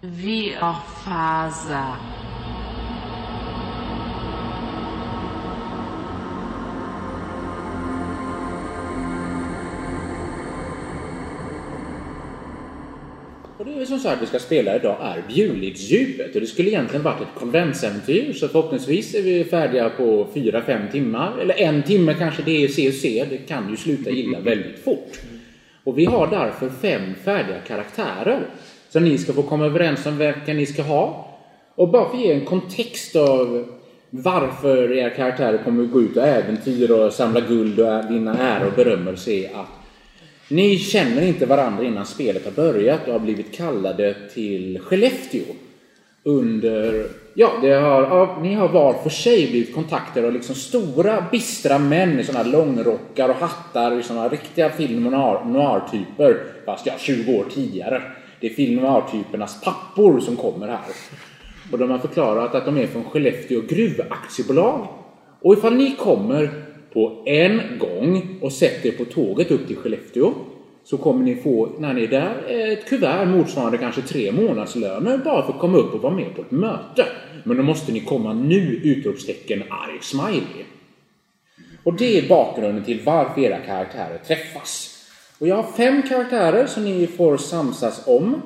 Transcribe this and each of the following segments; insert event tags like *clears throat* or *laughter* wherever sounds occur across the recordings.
Viorfaza. Och det är som sagt vi ska spela idag är Bjurlidsdjupet och det skulle egentligen varit ett konventsäventyr så förhoppningsvis är vi färdiga på 4-5 timmar eller en timme kanske det är CUC, det kan ju sluta illa väldigt fort. Och vi har därför fem färdiga karaktärer som ni ska få komma överens om vilka ni ska ha. Och bara för att ge en kontext av varför era karaktärer kommer att gå ut och äventyra och samla guld och vinna ära och berömmelse är att ni känner inte varandra innan spelet har börjat och har blivit kallade till Skellefteå. Under, ja, det har, ja, ni har var för sig blivit kontaktade av liksom stora bistra män i sådana här långrockar och hattar i sådana riktiga film och noir- noir-typer. Fast ja, 20 år tidigare. Det är film och pappor som kommer här. Och de har förklarat att de är från Skellefteå Gruvaktiebolag. Och ifall ni kommer på en gång och sätter er på tåget upp till Skellefteå så kommer ni få, när ni är där, ett kuvert motsvarande kanske tre månadslöner bara för att komma upp och vara med på ett möte. Men då måste ni komma nu! Utropstecken arg smiley. Och det är bakgrunden till varför era karaktärer träffas. Och jag har fem karaktärer som ni får samsas om.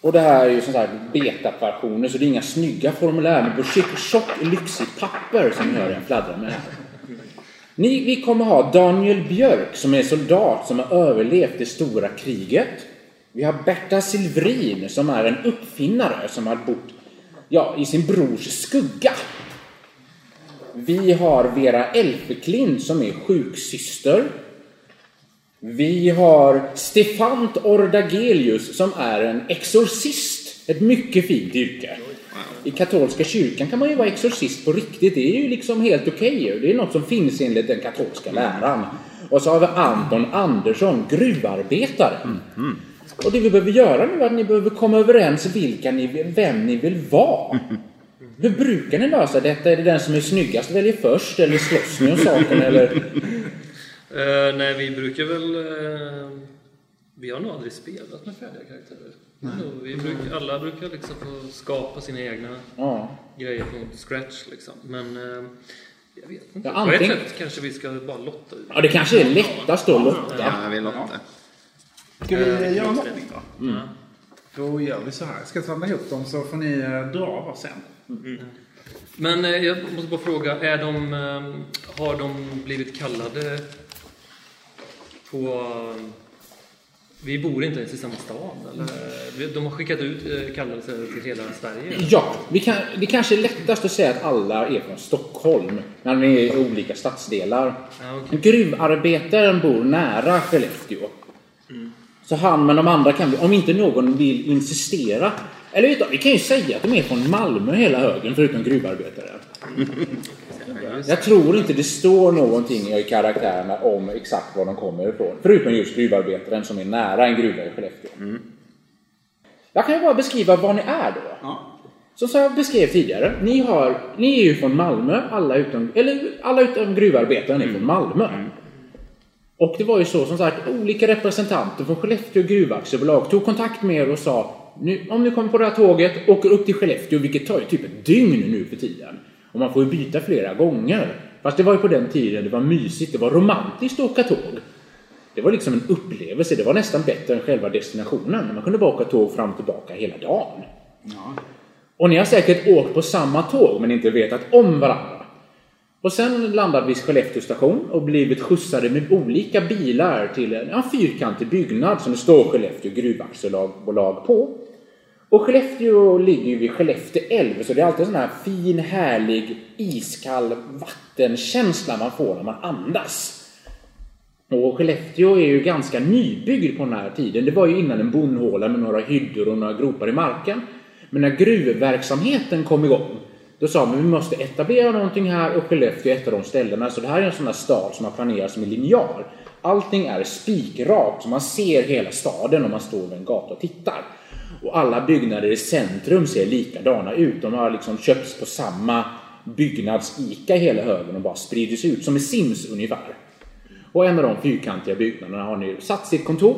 Och det här är ju som sagt betaversioner så det är inga snygga formulär men på tjock, lyxigt papper som ni hör en fladdra med här. Ni, vi kommer ha Daniel Björk som är soldat som har överlevt det stora kriget. Vi har Berta Silvrin som är en uppfinnare som har bott ja, i sin brors skugga. Vi har Vera Elfeklint som är sjuksyster. Vi har Stefant Ordagelius som är en exorcist. Ett mycket fint yrke. I katolska kyrkan kan man ju vara exorcist på riktigt. Det är ju liksom helt okej. Det är något som finns enligt den katolska läran. Och så har vi Anton Andersson, gruvarbetare. Och det vi behöver göra nu är att ni behöver komma överens vilka ni, vem ni vill vara. Hur brukar ni lösa detta? Är det den som är snyggast väljer först? Eller slåss ni om saken? Eller? Eh, nej, vi brukar väl... eh, vi har nog aldrig spelat med färdiga karaktärer. No, vi brukar, alla brukar liksom få skapa sina egna Ja. grejer från scratch liksom. Men eh, jag vet inte. Ja, På antingen- ett sätt kanske vi ska bara lotta ut. ja, det kanske är lättast då att lotta. Ja, vi lottar. Ska vi göra en lottning då? Då gör vi så här. Jag ska samla ihop dem så får ni dra varsin. Men eh, jag måste bara fråga, är de, eh, har de blivit kallade på... Vi bor inte ens i samma stad, eller? De har skickat ut eh, kallelser till hela Sverige? Ja, vi kan, det kanske är lättast att säga att alla är från Stockholm. När ni är i olika stadsdelar. Ja, okej. Gruvarbetaren bor nära Skellefteå. Så han men de andra kan, om inte någon vill insistera. Eller vet du, vi kan ju säga att de är från Malmö hela högen förutom gruvarbetare. Jag tror inte det står någonting i karaktärerna om exakt var de kommer ifrån. Förutom just gruvarbetaren som är nära en gruva i Skellefteå. Jag kan ju bara beskriva vad ni är då. Ja. Så som jag beskrev tidigare, ni, har, ni är ju från Malmö, alla utom, eller alla utom gruvarbetaren är från Malmö. Och det var ju så som sagt, olika representanter från Skellefteå gruvaktiebolag tog kontakt med er och sa nu, om ni kommer på det här tåget, åker upp till Skellefteå, vilket tar ju typ ett dygn nu för tiden. Och man får ju byta flera gånger. Fast det var ju på den tiden det var mysigt, det var romantiskt att åka tåg. Det var liksom en upplevelse, det var nästan bättre än själva destinationen. Man kunde bara åka tåg fram och tillbaka hela dagen. Och ni har säkert åkt på samma tåg men inte vetat om varandra. Och sen landade vi i Skellefteå station och blivit skjutsade med olika bilar till en ja, fyrkantig byggnad som det står Skellefteå gruvaktiebolag på. Och Skellefteå ligger ju vid Skellefteå älv så det är alltid en sån här fin, härlig, iskall vattenkänsla man får när man andas. Och Skellefteå är ju ganska nybyggd på den här tiden. Det var ju innan en bondhåla med några hyddor och några gropar i marken. Men när gruvverksamheten kom igång, då sa man vi måste etablera någonting här och Skellefteå är ett av de ställena. Så det här är en sån här stad som har planerats som en linjal. Allting är spikrakt, så man ser hela staden om man står vid en gata och tittar. Och alla byggnader i centrum ser likadana ut. De har liksom köpts på samma byggnads-ICA i hela högen och bara spridits ut, som i Sims ungefär. Och en av de fyrkantiga byggnaderna har nu satt sitt kontor.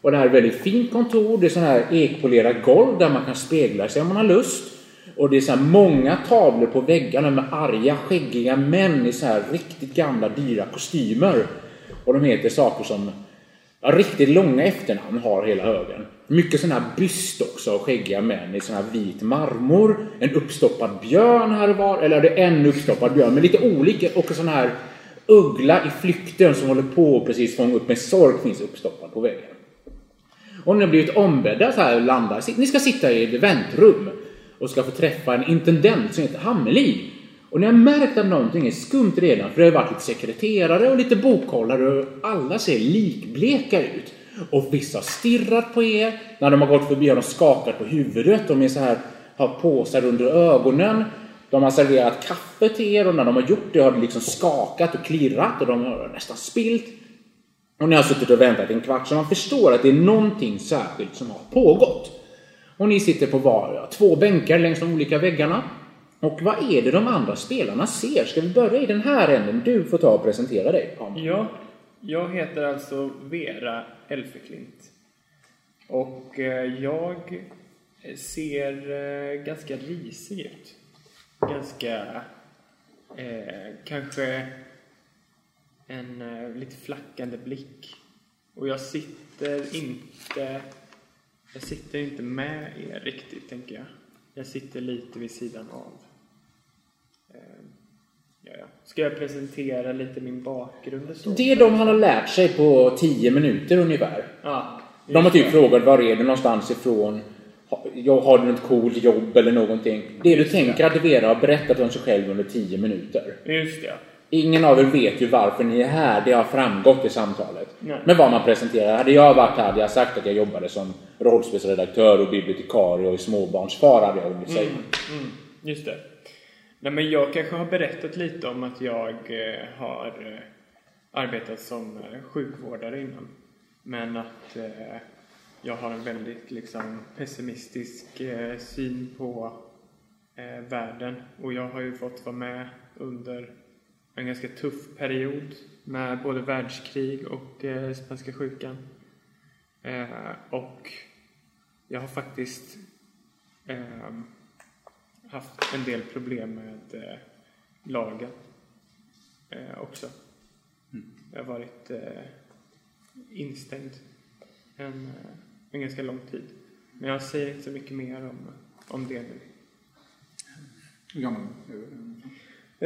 Och det här är ett väldigt fint kontor. Det är sån här ekpolerat golv där man kan spegla sig om man har lust. Och det är så här många tavlor på väggarna med arga, skäggiga män i så här riktigt gamla, dyra kostymer. Och de heter saker som ja, riktigt långa efternamn har hela högen. Mycket sån här byst också av skäggiga män i sån här vit marmor. En uppstoppad björn här och var. Eller det är en uppstoppad björn, men lite olika. Och en sån här uggla i flykten som håller på att precis fånga upp med sork finns uppstoppad på väggen. Och ni har blivit ombedda så här landa. Ni ska sitta i ett väntrum och ska få träffa en intendent som heter Hammelin. Och ni har märkt att någonting är skumt redan, för det har varit lite sekreterare och lite bokhållare och alla ser likbleka ut. Och vissa har stirrat på er. När de har gått förbi har de skakat på huvudet. De är så här, har påsar under ögonen. De har serverat kaffe till er och när de har gjort det har det liksom skakat och klirrat och de har nästan spilt. Och ni har suttit och väntat en kvart så man förstår att det är någonting särskilt som har pågått. Och ni sitter på var, två bänkar längs de olika väggarna. Och vad är det de andra spelarna ser? Ska vi börja i den här änden? Du får ta och presentera dig. Ja, jag heter alltså Vera Elfeklint. Och eh, jag ser eh, ganska risig ut. Ganska... Eh, kanske en eh, lite flackande blick. Och jag sitter inte... Jag sitter inte med er riktigt, tänker jag. Jag sitter lite vid sidan av. Ska jag presentera lite min bakgrund och så? Det är de han har lärt sig på 10 minuter ungefär. Ja, De har typ just frågat var är du någonstans ifrån? Har du något coolt jobb eller någonting? Det du tänker att Vera har berättat om sig själv under 10 minuter. det. Just det. Ingen av er vet ju varför ni är här. Det har framgått i samtalet. Nej. Men vad man presenterar. Hade jag varit här hade jag sagt att jag jobbade som rollspelsredaktör och bibliotekarie och småbarnsfar hade jag hunnit säga. Mm, just det. Nej, men jag kanske har berättat lite om att jag eh, har eh, arbetat som eh, sjukvårdare innan. Men att eh, jag har en väldigt liksom, pessimistisk eh, syn på eh, världen. Och jag har ju fått vara med under en ganska tuff period med både världskrig och eh, spanska sjukan. Eh, och jag har faktiskt ehm, haft en del problem med eh, lagen eh, också. Jag har varit eh, instängd en, eh, en ganska lång tid. Men jag säger inte så mycket mer om, om det nu. Hur gammal är du?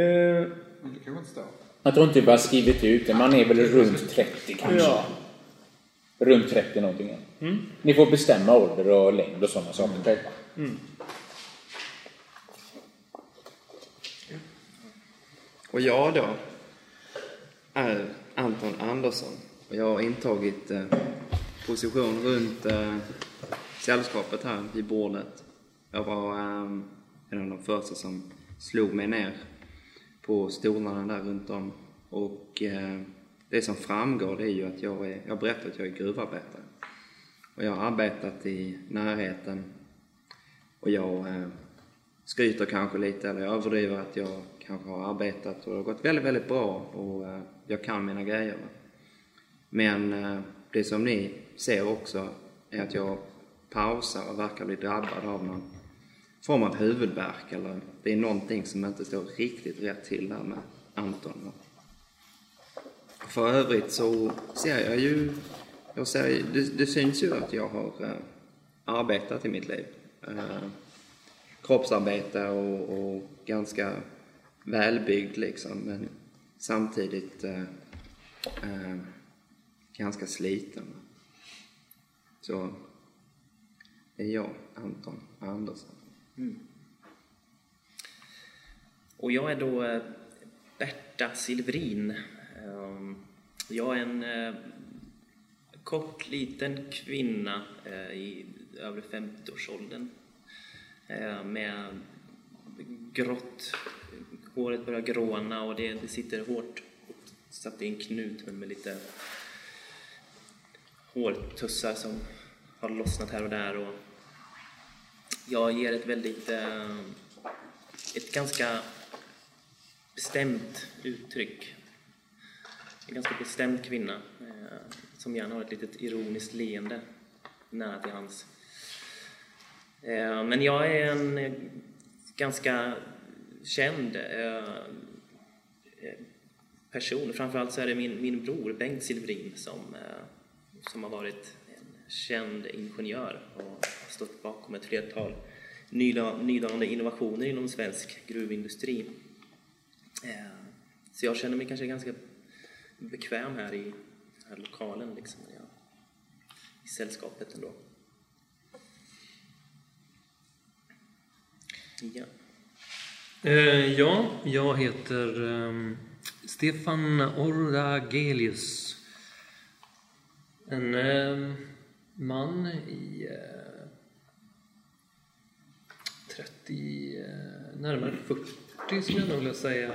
Eh, Det kanske inte står. Jag tror inte vi har skrivit ut det. Man är väl runt 30 kanske. ja. Runt 30 någonting. Mm. Ni får bestämma ålder och längd och sådana saker själva. Och jag då är Anton Andersson och jag har intagit eh, position runt eh, sällskapet här vid bordet. Jag var eh, en av de första som slog mig ner på stolarna där runt om och eh, det som framgår det är ju att jag är, jag berättar att jag är gruvarbetare. Och jag har arbetat i närheten och jag eh, skryter kanske lite eller jag överdriver att jag kanske har arbetat och det har gått väldigt, väldigt bra och eh, jag kan mina grejer. Men eh, det som ni ser också är att jag pausar och verkar bli drabbad av någon form av huvudvärk eller det är någonting som inte står riktigt rätt till där med Anton. För övrigt så ser jag ju, jag ser, det, det syns ju att jag har eh, arbetat i mitt liv. Kroppsarbete och, och ganska välbyggd liksom men samtidigt eh, eh, ganska sliten. Så det är jag, Anton Andersson. Mm. Och jag är då eh, Berta Silvrin. Ehm, jag är en eh, kort, liten kvinna eh, i över 50-årsåldern med grått, håret börjar gråna och det, det sitter hårt satt i en knut med, med lite hårtussar som har lossnat här och där och jag ger ett väldigt eh, ett ganska bestämt uttryck. En ganska bestämd kvinna. Eh, som gärna har ett litet ironiskt leende nära till hans. Eh, men jag är en ganska känd eh, person. Framförallt så är det min, min bror Bengt Silvrin som, eh, som har varit en känd ingenjör och har stått bakom ett flertal nydanande innovationer inom svensk gruvindustri. Eh, Så jag känner mig kanske ganska bekväm här i den här lokalen, liksom, ja, i sällskapet ändå. Ja. Eh, ja, jag heter ehm, Stefan Orragelius. En ehm, man i eh, 30, eh, närmare 40 skulle jag nog vilja säga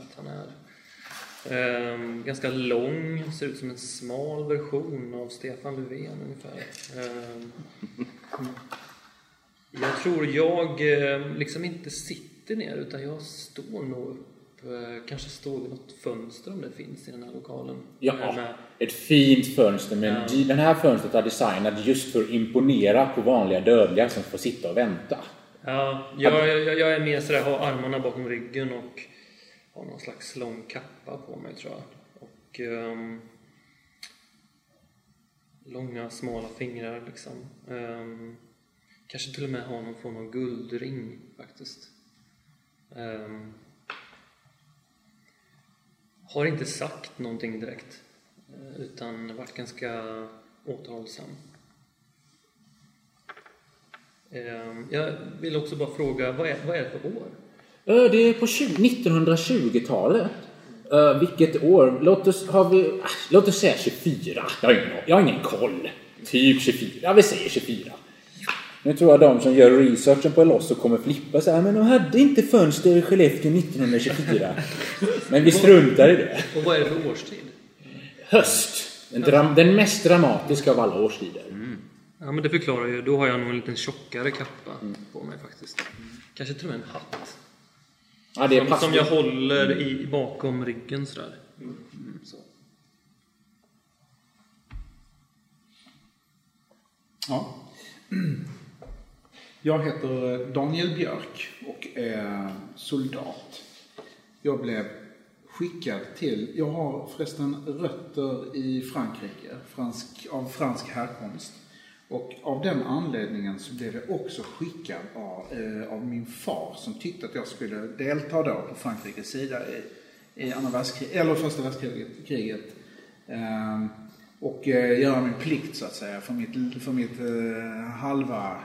att han är. Ehm, ganska lång, ser ut som en smal version av Stefan Löfven ungefär. Ehm, jag tror jag ehm, liksom inte sitter ner utan jag står nog upp, eh, kanske står vid något fönster om det finns i den här lokalen. Ja, Med- ett fint fönster. Men Ja. den här fönstret är designat just för att imponera på vanliga dödliga som får sitta och vänta. Ja, jag, jag, jag är mer sådär, har armarna bakom ryggen och har någon slags lång kappa på mig tror jag. Och ehm, långa smala fingrar liksom. Ehm, kanske till och med har någon form av guldring faktiskt. Um, har inte sagt någonting direkt eh, utan varit ganska återhållsam. Um, Jag vill också bara fråga, vad är, vad är det för år? Eh, det är på 1920-talet. Uh, eh, Vilket år? Låt oss, har vi, låt oss säga 24. Jag har, ingen, jag har ingen koll. Typ 24. Ja, vi säger 24. Nu tror jag de som gör researchen på Elosso kommer flippa så här, men de hade inte fönster i Skellefteå 1924. Men vi struntar i det. Och vad är det för årstid? Höst. Den, den mest dramatiska av alla årstider. Ja, men det förklarar ju. Då har jag nog en liten tjockare kappa på mig faktiskt. Kanske till och med en hatt. Ja, det är Som, som jag håller i, bakom ryggen sådär. Mm, så. Ja. *clears throat* Jag heter eh, Daniel Björk och är soldat. Jag blev skickad till, jag har förresten rötter i Frankrike, fransk, av fransk härkomst. Och av den anledningen så blev jag också skickad av, eh, av min far som tyckte att jag skulle delta då på Frankrikes sida i, i andra världskriget, eller första världskriget. Eh, och eh, göra min plikt så att säga för mitt, för mitt eh, halva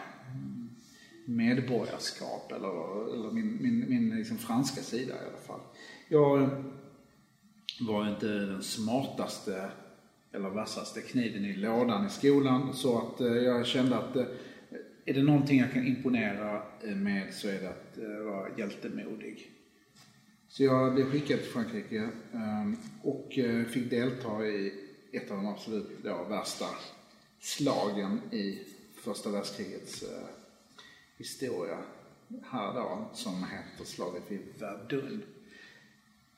medborgarskap eller, eller min, min, min liksom franska sida i alla fall. Jag eh, var inte den smartaste eller vassaste kniven i lådan i skolan så att eh, jag kände att eh, är det någonting jag kan imponera med så är det att vara hjältemodig. Så jag blev skickad till Frankrike ehm, och fick delta i ett av de absolut då, värsta slagen i första världskrigets historia här då, som heter slaget vid Verdun.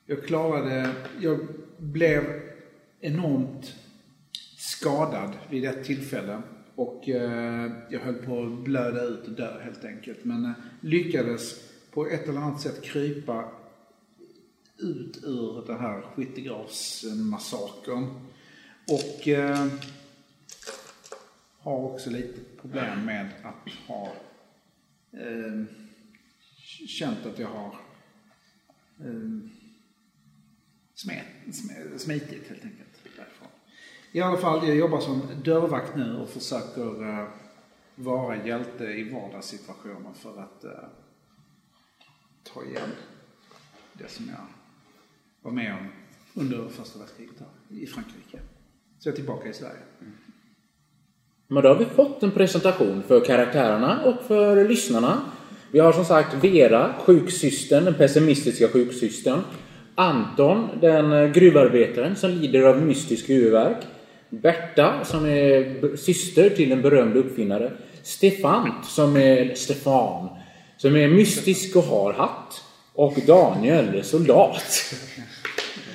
Jag klarade, jag blev enormt skadad vid ett tillfälle och eh, jag höll på att blöda ut och dö helt enkelt. Men eh, lyckades på ett eller annat sätt krypa ut ur den här skyttegravsmassakern. Och eh, har också lite problem med att ha eh, känt att jag har eh, smet, smitit helt enkelt därifrån. I alla fall, jag jobbar som dörrvakt nu och försöker eh, vara hjälte i vardagssituationer för att eh, ta igen det som jag var med om under första världskriget i Frankrike. Så jag är tillbaka i Sverige. Mm. Men då har vi fått en presentation för karaktärerna och för lyssnarna. Vi har som sagt Vera, sjuksystern, den pessimistiska sjuksystern. Anton, den eh, gruvarbetaren som lider av mystisk huvudvärk. Berta, som är syster till en berömd uppfinnare. Stefan, som är Stefan, som är mystisk och har hatt. Och Daniel, soldat.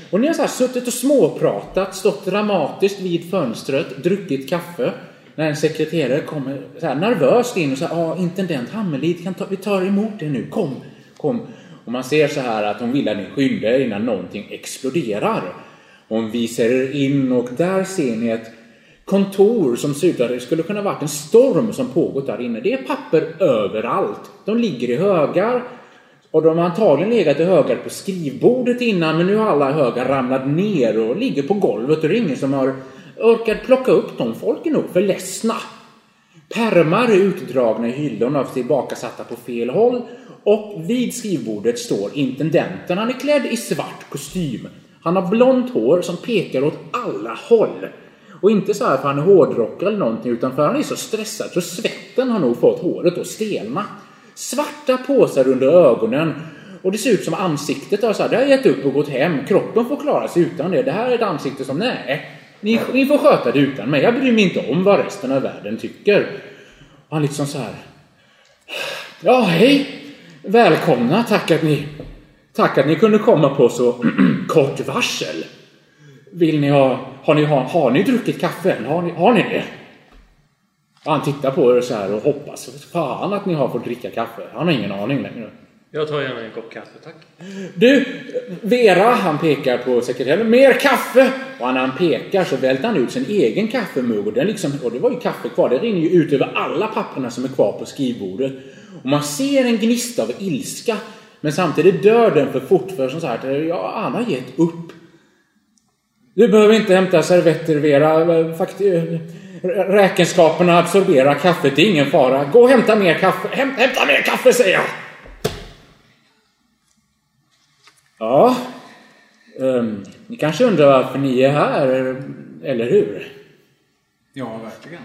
Och ni har så här suttit och småpratat, stått dramatiskt vid fönstret, druckit kaffe. När en sekreterare kommer så här nervöst in och säger ja, intendent Hammelid, kan ta, vi tar emot det nu, kom, kom. Och man ser så här att hon vill att ni skyndar er innan någonting exploderar. Hon visar er in och där ser ni ett kontor som ser ut att det skulle kunna varit en storm som pågått där inne. Det är papper överallt. De ligger i högar och de har antagligen legat i högar på skrivbordet innan men nu har alla högar ramlat ner och ligger på golvet och det är ingen som har orkade plocka upp dem. Folk är nog för ledsna. Pärmar är utdragna i hyllorna och tillbakasatta på fel håll och vid skrivbordet står intendenten. Han är klädd i svart kostym. Han har blont hår som pekar åt alla håll. Och inte så här för han är hårdrockare eller någonting utan för han är så stressad så svetten har nog fått håret att stelna. Svarta påsar under ögonen och det ser ut som ansiktet har så här, det har gett upp och gått hem. Kroppen får klara sig utan det. Det här är ett ansikte som, nej, ni, ni får sköta det utan mig. Jag bryr mig inte om vad resten av världen tycker. Och han liksom så här. Ja, hej! Välkomna, tack att ni, tack att ni kunde komma på så *clears throat* kort varsel. Vill ni ha, har ni, har, har ni druckit kaffe än? Har ni, har ni det? Och han tittar på er så här och hoppas fan att ni har fått dricka kaffe. Han har ingen aning längre. Jag tar gärna en kopp kaffe, tack. Du, Vera, han pekar på sekreteraren. Mer kaffe! Och när han pekar så välter han ut sin egen kaffemugg och, den liksom, och det var ju kaffe kvar. Det rinner ju ut över alla papperna som är kvar på skrivbordet. Och man ser en gnista av ilska. Men samtidigt dör den för fort för som sagt, ja, han har gett upp. Du behöver inte hämta servetter, Vera. Fakt räkenskaperna absorberar kaffet, det är ingen fara. Gå och hämta mer kaffe. Häm hämta mer kaffe, säger jag! Ja, um, ni kanske undrar varför ni är här, eller hur? Ja, verkligen.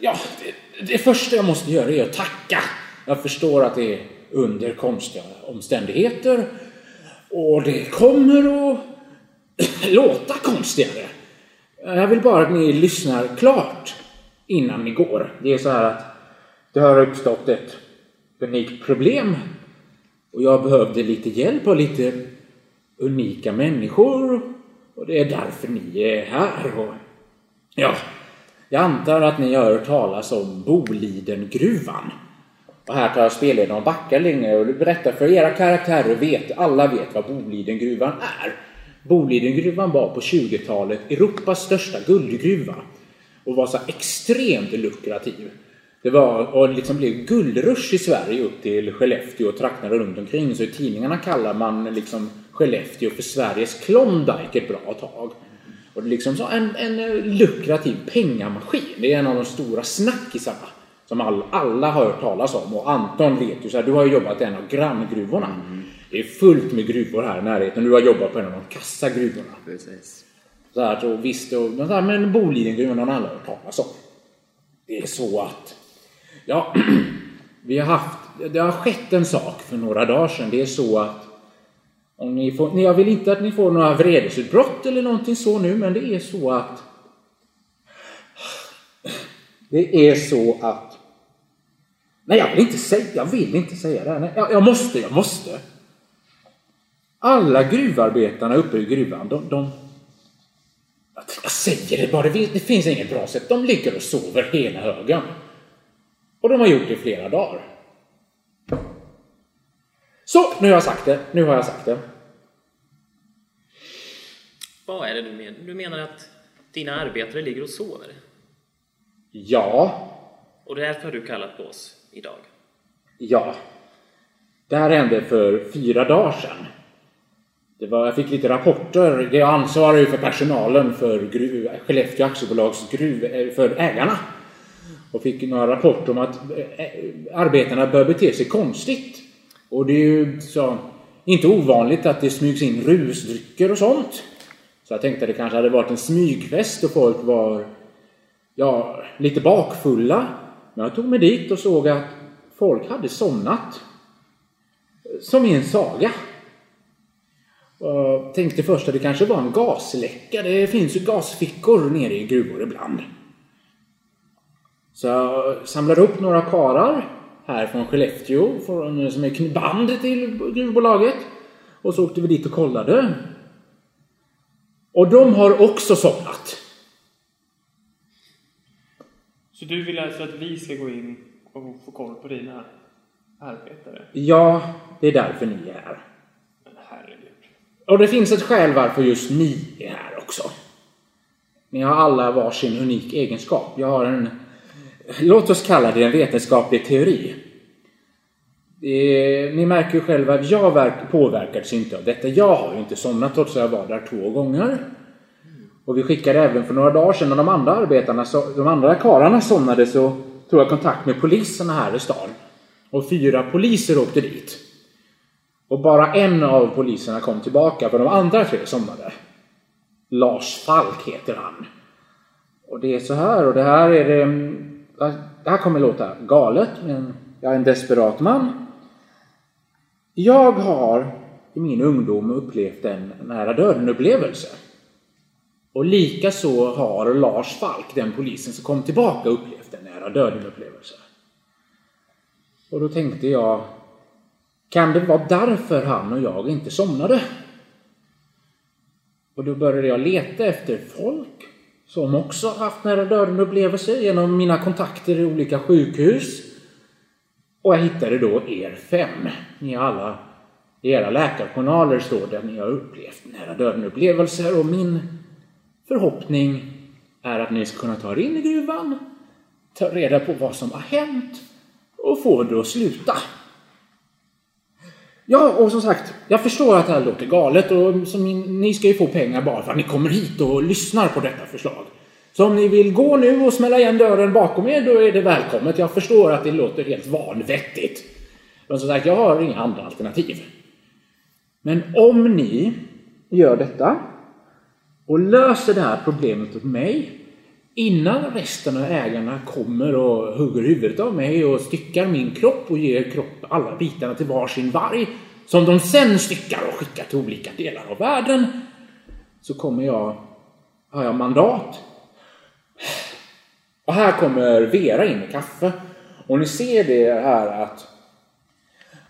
Ja, det, det första jag måste göra är att tacka. Jag förstår att det är under konstiga omständigheter och det kommer att *coughs* låta konstigare. Jag vill bara att ni lyssnar klart innan ni går. Det är så här att det har uppstått ett unikt problem och jag behövde lite hjälp av lite unika människor och det är därför ni är här. Och ja, jag antar att ni har hört talas om Bolidengruvan. Och här tar jag spelledaren och backar länge och berättar för era karaktärer vet, alla vet vad Bolidengruvan är. Bolidengruvan var på 20-talet Europas största guldgruva och var så extremt lukrativ. Det var och liksom blev guldrush i Sverige upp till Skellefteå och trakterna runt omkring. Så i tidningarna kallar man liksom Skellefteå för Sveriges Klondike ett bra tag. Och det är liksom så en, en lukrativ pengamaskin. Det är en av de stora snackisarna som all, alla har hört talas om. Och Anton vet ju så här, du har ju jobbat i en av granngruvorna. Mm. Det är fullt med gruvor här i närheten. Du har jobbat på en av de kassagruvorna. Precis. Så här, så visst, och, men, så här, men Bolidengruvan har alla hört talas om. Det är så att, ja, *clears throat* vi har haft, det har skett en sak för några dagar sedan. Det är så att om ni får, jag vill inte att ni får några vredesutbrott eller någonting så nu, men det är så att *sighs* det är så att Nej, jag vill inte säga, jag vill inte säga det här. Nej, jag, jag måste, jag måste. Alla gruvarbetarna uppe i gruvan, de, de jag säger det bara, det finns inget bra sätt. De ligger och sover hela högen. Och de har gjort det i flera dagar. Så, nu har jag sagt det. Nu har jag sagt det. Vad är det du menar? Du menar att dina arbetare ligger och sover? Ja. Och därför har du kallat på oss idag? Ja. Det här hände för fyra dagar sedan. Det var, jag fick lite rapporter. Jag ansvarar ju för personalen för gruv, Skellefteå aktiebolags gruv, för ägarna. Och fick några rapporter om att eh, eh, arbetarna bör bete sig konstigt. Och det är ju så, inte ovanligt att det smygs in rusdrycker och sånt. Så jag tänkte att det kanske hade varit en smygfest och folk var ja, lite bakfulla. Men jag tog mig dit och såg att folk hade somnat. Som i en saga. Jag tänkte först att det kanske var en gasläcka. Det finns ju gasfickor nere i gruvor ibland. Så jag samlade upp några karar här från Skellefteå som är band till gruvbolaget. Och så åkte vi dit och kollade. Och de har också somnat. Så du vill alltså att vi ska gå in och få koll på dina arbetare? Ja, det är därför ni är här. Men herregud. Och det finns ett skäl varför just ni är här också. Ni har alla varsin unik egenskap. Jag har en, låt oss kalla det en vetenskaplig teori. Ni märker ju själva att jag påverkades inte av detta. Jag har ju inte somnat trots att jag var där två gånger. Och vi skickade även för några dagar sedan när de andra arbetarna, de andra karlarna somnade så tog jag kontakt med poliserna här i stan. Och fyra poliser åkte dit. Och bara en av poliserna kom tillbaka för de andra tre somnade. Lars Falk heter han. Och det är så här och det här är det... Det här kommer låta galet men jag är en desperat man. Jag har i min ungdom upplevt en nära döden-upplevelse. Och likaså har Lars Falk, den polisen som kom tillbaka, upplevt en nära döden-upplevelse. Och då tänkte jag, kan det vara därför han och jag inte somnade? Och då började jag leta efter folk som också haft nära döden-upplevelser genom mina kontakter i olika sjukhus. Och jag hittade då er fem. Ni alla i era läkarjournaler står det att ni har upplevt nära döden-upplevelser och min förhoppning är att ni ska kunna ta er in i gruvan, ta reda på vad som har hänt och få det att sluta. Ja, och som sagt, jag förstår att det här låter galet och som ni, ni ska ju få pengar bara för att ni kommer hit och lyssnar på detta förslag. Så om ni vill gå nu och smälla igen dörren bakom er, då är det välkommet. Jag förstår att det låter helt vanvettigt. Men som sagt, jag har inga andra alternativ. Men om ni gör detta och löser det här problemet åt mig innan resten av ägarna kommer och hugger huvudet av mig och styckar min kropp och ger kropp, alla bitarna till varsin varg som de sen styckar och skickar till olika delar av världen så kommer jag, har jag mandat. Och här kommer Vera in med kaffe och ni ser det här att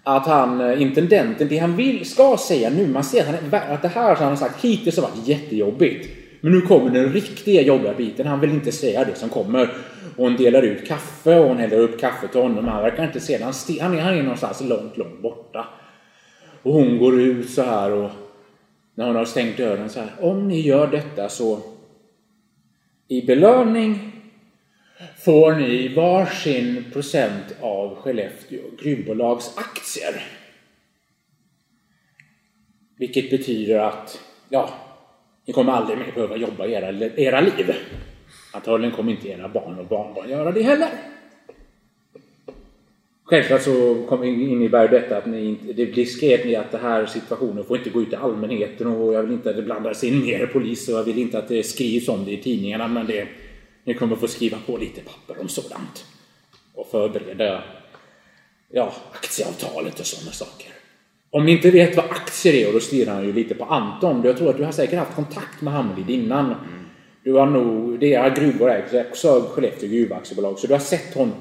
att han, eh, intendenten, det han vill, ska säga nu, man ser att, han, att det här som han har sagt hittills har varit jättejobbigt. Men nu kommer den riktiga jobbiga biten. Han vill inte säga det som kommer. Och hon delar ut kaffe och hon häller upp kaffe till honom. Han verkar inte se det. Han, han, är, han är någonstans långt, långt borta. Och hon går ut så här och när hon har stängt dörren så här. Om ni gör detta så i belöning får ni varsin procent av Skellefteå gruvbolags aktier. Vilket betyder att, ja, ni kommer aldrig mer behöva jobba i era, era liv. Antagligen kommer inte era barn och barnbarn göra det heller. Självklart så innebär detta att ni inte, det blir ni att den här situationen får inte gå ut till allmänheten och jag vill inte att det blandas in mer polis och jag vill inte att det skrivs om det i tidningarna men det, ni kommer få skriva på lite papper om sådant. Och förbereda ja, aktieavtalet och sådana saker. Om ni inte vet vad aktier är, och då stirrar han ju lite på Anton. Jag tror att du har säkert haft kontakt med Hamlid innan. Du har nog, deras gruvor ägs också av Skellefteå gruvaktiebolag, så du har sett honom.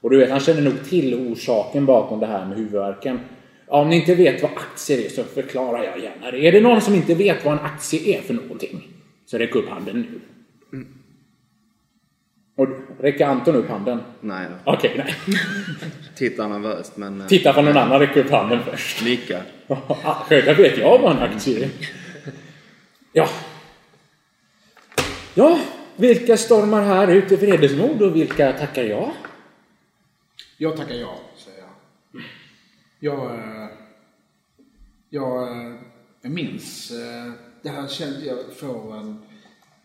Och du vet, han känner nog till orsaken bakom det här med huvudvärken. Ja, om ni inte vet vad aktier är så förklarar jag gärna det. Är det någon som inte vet vad en aktie är för någonting? Så räck upp handen nu. Och räcker Anton upp handen? Nej. Okej, nej. Tittar nervöst men... eh, Titta på någon annan, räck upp handen först. Nickar. Ja, Självklart vet jag vad en aktie är. Ja. Ja, vilka stormar här ut i vredesmod och vilka tackar jag? Jag tackar ja, säger jag. Jag, eh, jag, jag minns eh, det här känns, jag får en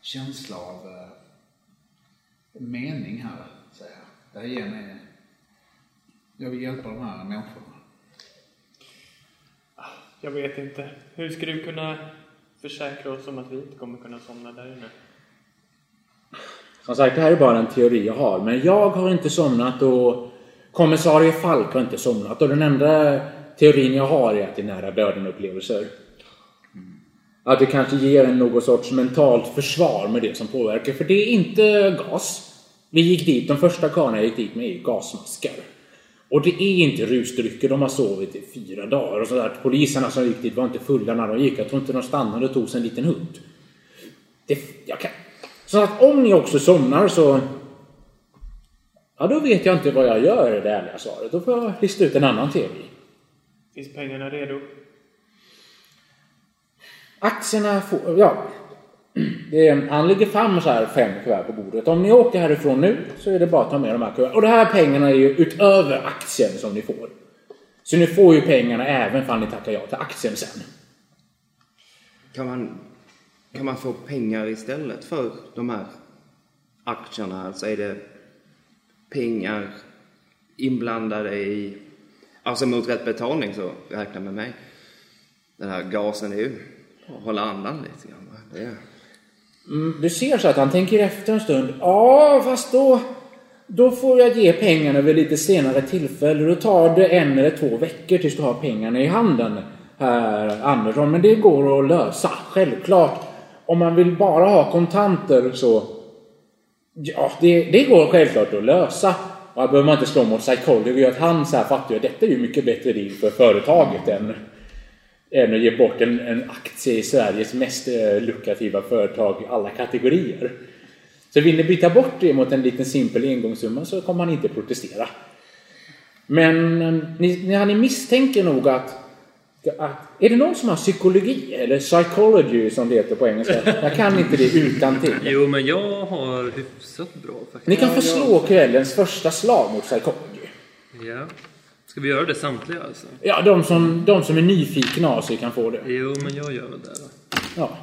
känsla av mening här, säger jag. Det här ger mig, jag vill hjälpa de här människorna. Jag vet inte. Hur ska du kunna försäkra oss om att vi inte kommer kunna somna där inne? Som sagt, det här är bara en teori jag har. Men jag har inte somnat och kommissarie Falk har inte somnat. Och den enda teorin jag har är att det är nära döden-upplevelser. Att det kanske ger en någon sorts mentalt försvar med det som påverkar. För det är inte gas. Vi gick dit, de första karlarna jag gick dit med är gasmaskar. Och det är inte rusdrycker, de har sovit i fyra dagar och sådär. Poliserna som gick dit var inte fulla när de gick. Jag tror inte de stannade och tog sig en liten hund. Det, jag kan, så att om ni också somnar så... Ja, då vet jag inte vad jag gör, är det ärliga svaret. Då får jag lista ut en annan tv. Finns pengarna redo? Aktierna får... Ja. Det är, han lägger fram så här fem kuvert på bordet. Om ni åker härifrån nu så är det bara att ta med de här kuverten. Och de här pengarna är ju utöver aktien som ni får. Så ni får ju pengarna även om ni tackar ja till aktien sen. Kan man, kan man få pengar istället för de här aktierna? Alltså är det pengar inblandade i... Alltså mot rätt betalning så räkna med mig. Den här gasen är ju hålla andan lite grann. Det Mm, du ser så att han tänker efter en stund. Ja, fast då, då får jag ge pengarna vid lite senare tillfälle. Då tar det en eller två veckor tills du har pengarna i handen, herr Andersson. Men det går att lösa, självklart. Om man vill bara ha kontanter så... Ja, det, det går självklart att lösa. Och här behöver man inte slå mot psychology. Att han så här fattar ju att detta är ju mycket bättre deal för företaget än än att ge bort en, en aktie i Sveriges mest eh, lukrativa företag i alla kategorier. Så vill ni byta bort det mot en liten simpel engångssumma så kommer han inte protestera. Men eh, ni, ni, ni misstänker nog att, att... Är det någon som har psykologi eller psychology som det heter på engelska? Jag kan inte det utan till. Jo, men jag har hyfsat bra faktiskt. Ni kan få slå kvällens första slag mot psychology. Ja. Ska vi göra det samtliga alltså? Ja, de som, de som är nyfikna av sig kan få det. Jo, men jag gör väl det då. Ja.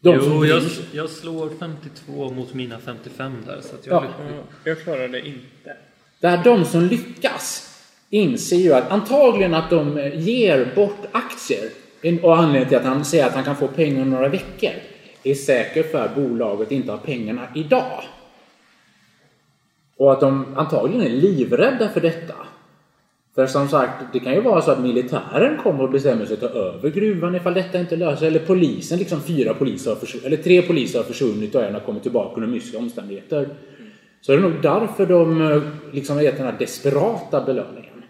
De jo, som jag, jag slår 52 mot mina 55 där, så att jag... Ja. Ja, jag klarar det inte. Där de som lyckas inser ju att antagligen att de ger bort aktier och anledningen till att han säger att han kan få pengar om några veckor är säkert för att bolaget inte har pengarna idag. Och att de antagligen är livrädda för detta. För som sagt, det kan ju vara så att militären kommer och bestämmer sig att ta över gruvan ifall detta inte löser sig. Eller polisen, liksom fyra poliser har försvunnit, eller tre poliser har försvunnit och en har kommit tillbaka under mystiska omständigheter. Så det är nog därför de eh, liksom har gett den här desperata belöningen.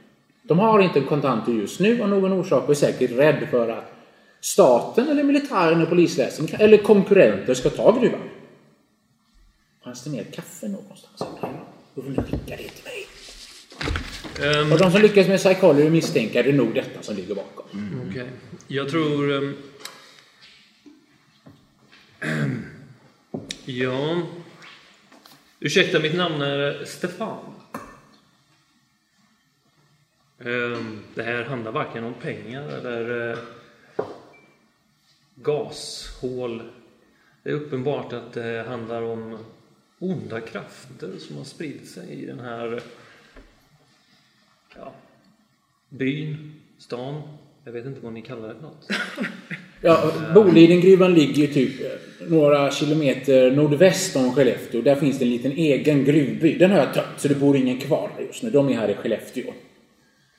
De har inte kontanter just nu av någon orsak och är säkert rädd för att staten eller militären och polisväsendet eller konkurrenter ska ta gruvan. Fanns det mer kaffe någonstans? Då får ni skicka det till mig. Ehm, Och de som lyckas med psychology misstänker det är nog detta som ligger bakom. Okej. Jag tror... ehm, *clears throat* ja... Ursäkta, mitt namn är Stefan. Ehm, det här handlar varken om pengar eller eh, gashål. Det är uppenbart att det handlar om onda krafter som har spridit sig i den här ja, byn, stan. Jag vet inte vad ni kallar det för något. *laughs* Ja, Bolidengruvan ligger ju typ eh, några kilometer nordväst om Skellefteå. Där finns det en liten egen gruvby. Den har jag tömt, så det bor ingen kvar här just nu. De är här i Skellefteå.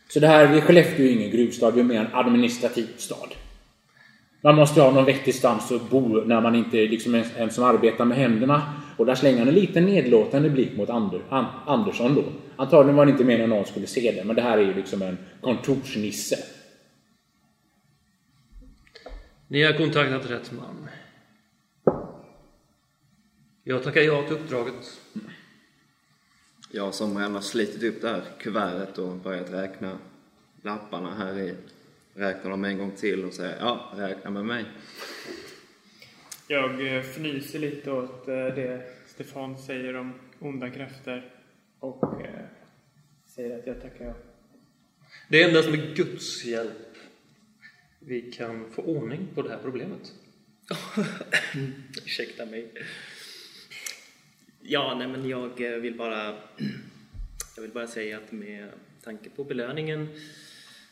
Så det här, Skellefteå är ingen gruvstad, det är mer en administrativ stad. Man måste ha någon vettig stans att bo när man inte är liksom en, en som arbetar med händerna. Och där slänger han en liten nedlåtande blick mot Ander, An, Andersson då. Antagligen var det inte meningen att någon skulle se det, men det här är ju liksom en kontorsnisse. Ni har kontaktat rätt man. Jag tackar ja till uppdraget. Jag som redan har slitit upp det här kuvertet och börjat räkna lapparna här i. Räknar dem en gång till och säger ja, räkna med mig. Jag eh, fnyser lite åt eh, det Stefan säger om onda krafter och eh, säger att jag tackar ja. Det är endast med Guds hjälp vi kan få ordning på det här problemet. *laughs* Ursäkta mig. Ja, nej men jag vill bara... *clears throat* Jag vill bara säga att med tanke på belöningen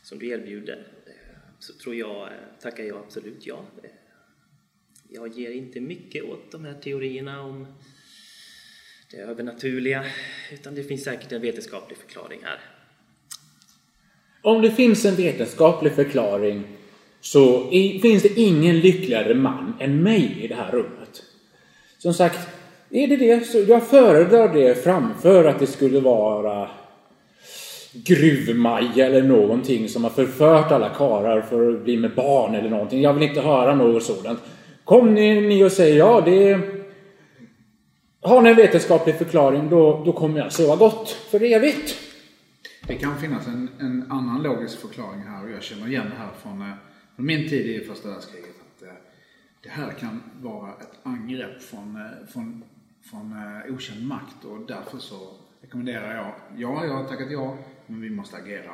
som du erbjuder så tror jag, tackar jag absolut ja. Jag ger inte mycket åt de här teorierna om det övernaturliga utan det finns säkert en vetenskaplig förklaring här. Om det finns en vetenskaplig förklaring så finns det ingen lyckligare man än mig i det här rummet. Som sagt, är det det så jag föredrar det framför att det skulle vara gruvmaja eller någonting som har förfört alla karar för att bli med barn eller någonting. Jag vill inte höra något sådant. Kom ni, ni och säger ja, det är... Har ni en vetenskaplig förklaring då, då kommer jag sova gott för evigt. Det kan finnas en, en annan logisk förklaring här och jag känner igen det här från, eh, från min tid i första världskriget. Att, eh, det här kan vara ett angrepp från, eh, från, från eh, okänd makt och därför så rekommenderar jag, ja jag har tackat ja, men vi måste agera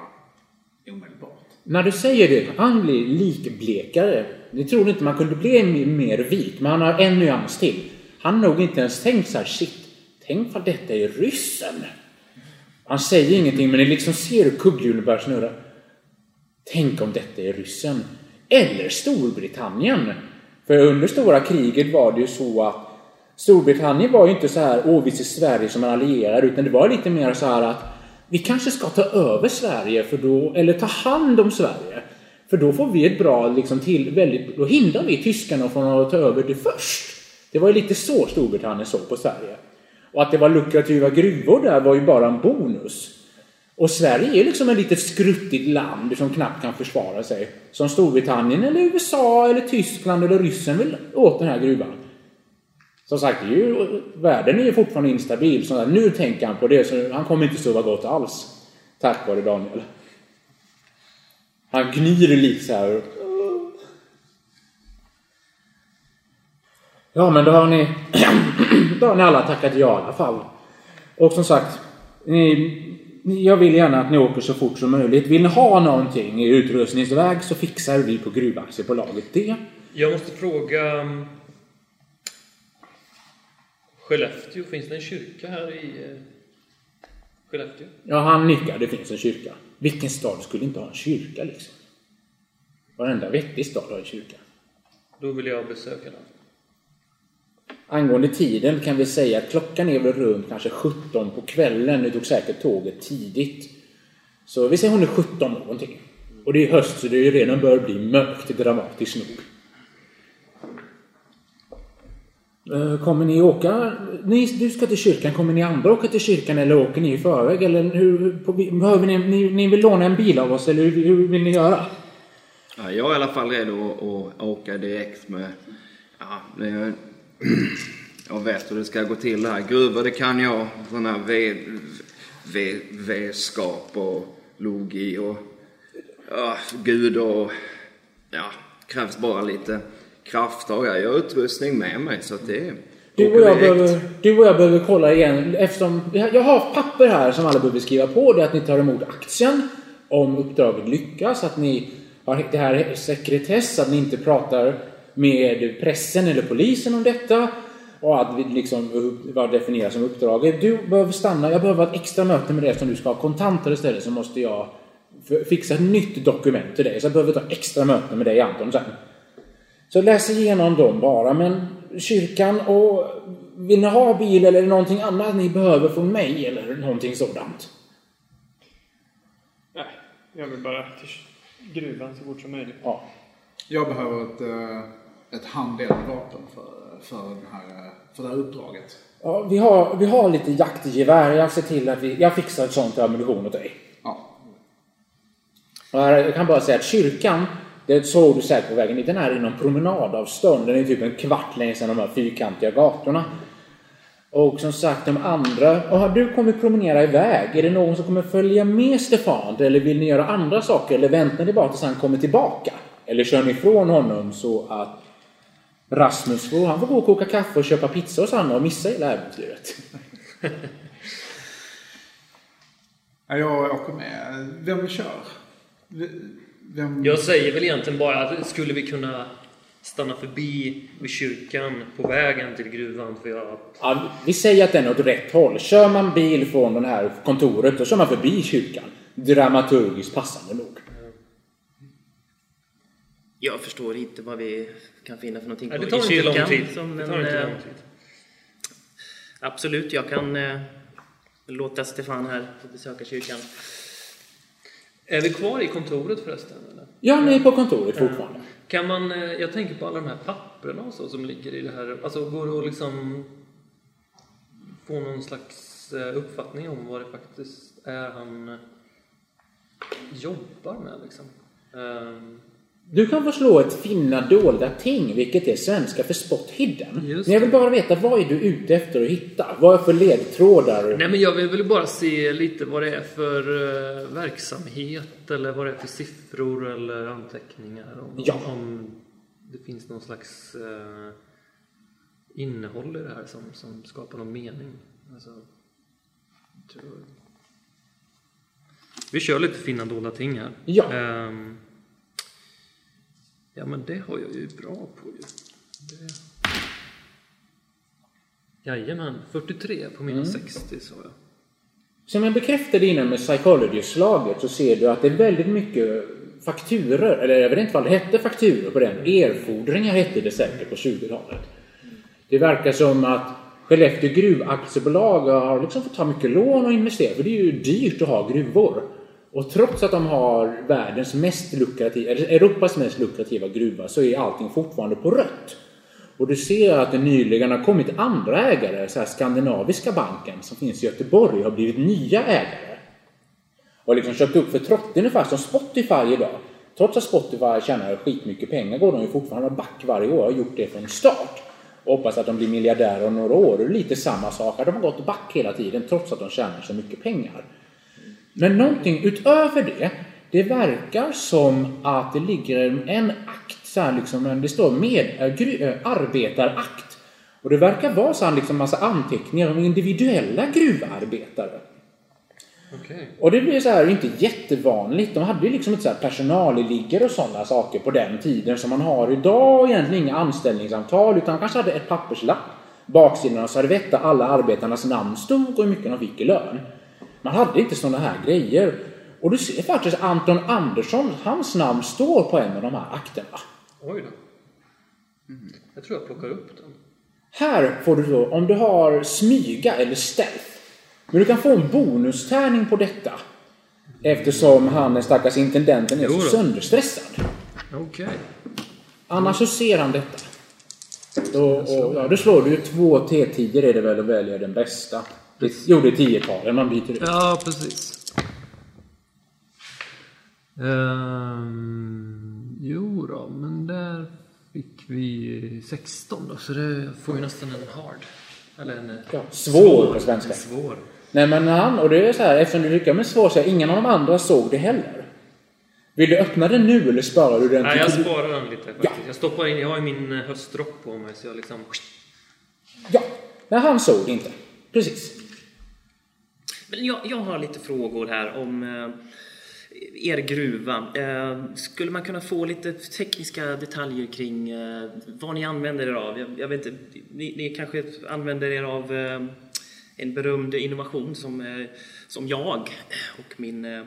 omedelbart. När du säger det, han blir likblekare. Ni trodde inte man kunde bli mer vit, men han har en nyans till. Han har nog inte ens tänkt så här, shit, tänk vad detta är ryssen. Han säger ingenting, men ni liksom ser hur kugghjulen börjar snurra. Tänk om detta är ryssen. Eller Storbritannien. För under stora kriget var det ju så att Storbritannien var ju inte så här, åh vi ser Sverige som en allierad, utan det var lite mer så här att vi kanske ska ta över Sverige, för då, eller ta hand om Sverige. För då får vi ett bra, liksom till, väldigt, då hindrar vi tyskarna från att ta över det först. Det var ju lite så Storbritannien såg på Sverige. Och att det var lukrativa gruvor där var ju bara en bonus. Och Sverige är liksom ett litet skruttigt land som knappt kan försvara sig. Som Storbritannien eller USA eller Tyskland eller Ryssen vill åt den här gruvan. Som sagt, ju, världen är ju fortfarande instabil. Så nu tänker han på det, så han kommer inte sova gott alls. Tack vare Daniel. Han gnyr lite så här. Ja, men då har ni, *clears throat* då har ni alla tackat ja i alla fall. Och som sagt, ni- jag vill gärna att ni åker så fort som möjligt. Vill ni ha någonting i utrustningsväg så fixar vi på Gruvaktiebolaget det. Jag måste fråga... Skellefteå, finns det en kyrka här i eh, Skellefteå? Ja, han nickar. Det finns en kyrka. Vilken stad skulle inte ha en kyrka liksom? Varenda vettig stad har en kyrka. Då vill jag besöka den. Angående tiden kan vi säga att klockan är väl runt kanske 17 på kvällen. Nu tog säkert tåget tidigt. Så vi säger hon är 17 någonting. Och det är höst så det är redan börjar bli mörkt dramatiskt nog. Eh, Eh, kommer ni åka? Ni, du ska till kyrkan. Kommer ni andra åka till kyrkan eller åker ni i förväg? Eller hur, på, behöver ni, ni, ni vill låna en bil av oss eller hur, hur vill ni göra? Ja, jag är i alla fall redo att, att åka direkt med... Ja, det, *clears throat* jag vet hur det ska gå till här. Gruvor, det kan jag. Sådana här ved, ved, vedskap och logi och... Ja, gud och... Ja, krävs bara lite krafttag. Jag har utrustning med mig så att det... Du och, jag behöver, du och jag behöver kolla igen eftersom jag har papper här som alla behöver skriva på. Det är att ni tar emot aktien om uppdraget lyckas. Att ni har det här är sekretess, att ni inte pratar med pressen eller polisen om detta. Och att vi liksom vad definieras som uppdraget. Du behöver stanna. Jag behöver ett extra möte med dig eftersom du ska ha kontanter istället så måste jag fixa ett nytt dokument till dig. Så jag behöver ta extra möte med dig Anton sen. Så läs igenom dem bara. Men kyrkan och vill ni ha bil eller någonting annat ni behöver från mig eller någonting sådant? Nej, jag vill bara till gruvan så fort som möjligt. Ja. Jag behöver ett, eh, ett handdelat vapen för, för, den här, för det här uppdraget. ja vi, har, vi har lite jaktgevär. Jag ser till att vi, jag fixar ett sånt ammunition åt dig. Ja. Jag kan bara säga att kyrkan, det såg du säkert på vägen dit, den är inom promenadavstånd. Den är typ en kvart längs de här fyrkantiga gatorna. Och som sagt, de andra... Och har du kommit promenera iväg? Är det någon som kommer följa med Stefan? Eller vill ni göra andra saker? Eller väntar ni bara tills han kommer tillbaka? Eller kör ni ifrån honom så att Rasmus får, han får gå och koka kaffe och köpa pizza hos Anna och missa hela äventyret? *laughs* Ja, Jag åker med. Vem kör? Vem... Jag säger väl egentligen bara att skulle vi kunna stanna förbi vid kyrkan på vägen till gruvan för jag... Ja, vi säger att den är åt rätt håll. Kör man bil från det här kontoret, då kör man förbi kyrkan. Dramaturgiskt passande nog. Jag förstår inte vad vi kan finna för någonting Nej, det tar i inte lång kyrkan tid. Som Det en, tar inte eh, lång tid. Absolut, jag kan eh, låta Stefan här besöka kyrkan. Är vi kvar i kontoret förresten? Eller? Ja, ni är på kontoret fortfarande. Kan man, eh, jag tänker på alla de här papperna och så som ligger i det här. Alltså går det att liksom få någon slags eh, uppfattning om vad det faktiskt är han... jobbar med liksom. Ehm, Du kan få slå ett finna dolda ting, vilket är svenska för spot hidden. Just Men jag vill bara veta, vad är du ute efter att hitta? Vad är för ledtrådar? Nej men jag vill väl bara se lite vad det är för eh, verksamhet eller vad det är för siffror eller anteckningar. Om, Ja. om det finns någon slags eh, innehåll i det här som, som skapar någon mening. Alltså. Vi kör lite finna dolda ting här. Ja. Ehm, ja men det har jag ju bra på ju. Det... Jajamän, 43 på mina 60 sa jag. Som jag bekräftade innan med Psychology-slaget så ser du att det är väldigt mycket fakturer, eller jag vet inte vad det hette fakturer på den. Erfordringar hette det säkert på 20-talet. Det verkar som att Skellefteå gruvaktiebolag har liksom fått ta mycket lån och investera, för det är ju dyrt att ha gruvor. Och trots att de har världens mest lukrativa, eller Europas mest lukrativa gruva så är allting fortfarande på rött. Och du ser att det nyligen har kommit andra ägare, så här Skandinaviska banken som finns i Göteborg har blivit nya ägare. Och liksom köpt upp för trott, ungefär som Spotify idag. Trots att Spotify tjänar skitmycket pengar går de ju fortfarande back varje år och har gjort det från start. Och hoppas att de blir miljardärer om några år. Och lite samma sak, de har gått back hela tiden trots att de tjänar så mycket pengar. Men någonting utöver det, det verkar som att det ligger en- akt, så här liksom, det står med, gru, äh, arbetarakt. Och det verkar vara så här liksom massa anteckningar om individuella gruvarbetare. Okej. Och det blir så här inte jättevanligt. De hade ju liksom inte så här personalliggare och sådana saker på den tiden som man har idag egentligen inga anställningsavtal utan kanske hade ett papperslapp. Baksidan av servett alla arbetarnas namn stod och hur mycket de fick i lön. Man hade inte sådana här grejer. Och du ser faktiskt Anton Andersson, hans namn står på en av de här akterna. Oj då. Jag tror jag plockar upp den. Här får du då, om du har smyga eller stealth. Men du kan få en bonustärning på detta. Eftersom han, den stackars intendenten, är så sönderstressad. Okej. Annars så ser han detta. Då, och, ja, då slår du ju två T10 är det väl att välja den bästa. Det, jo, det är 10-talen man byter ut. Ja, precis. Ehm, jo då, men där fick vi 16 då, så det får ju nästan en hard. Eller en... eh, Ja, svår på svenska. En svår. Nej men han, och det är så här, eftersom du lyckas med svår så är ingen av de andra såg det heller. Vill du öppna den nu eller sparar du den Nej, jag sparar den lite faktiskt. Jag stoppar in, jag har ju min eh, höstrock på mig så jag liksom... Ja, nej han såg det inte. Precis. Men jag, jag har lite frågor här om eh, er gruva. Eh, skulle man kunna få lite tekniska detaljer kring eh, vad ni använder er av? Jag, jag vet inte, ni, ni kanske använder er av eh, en berömd innovation som, eh, som jag och min eh,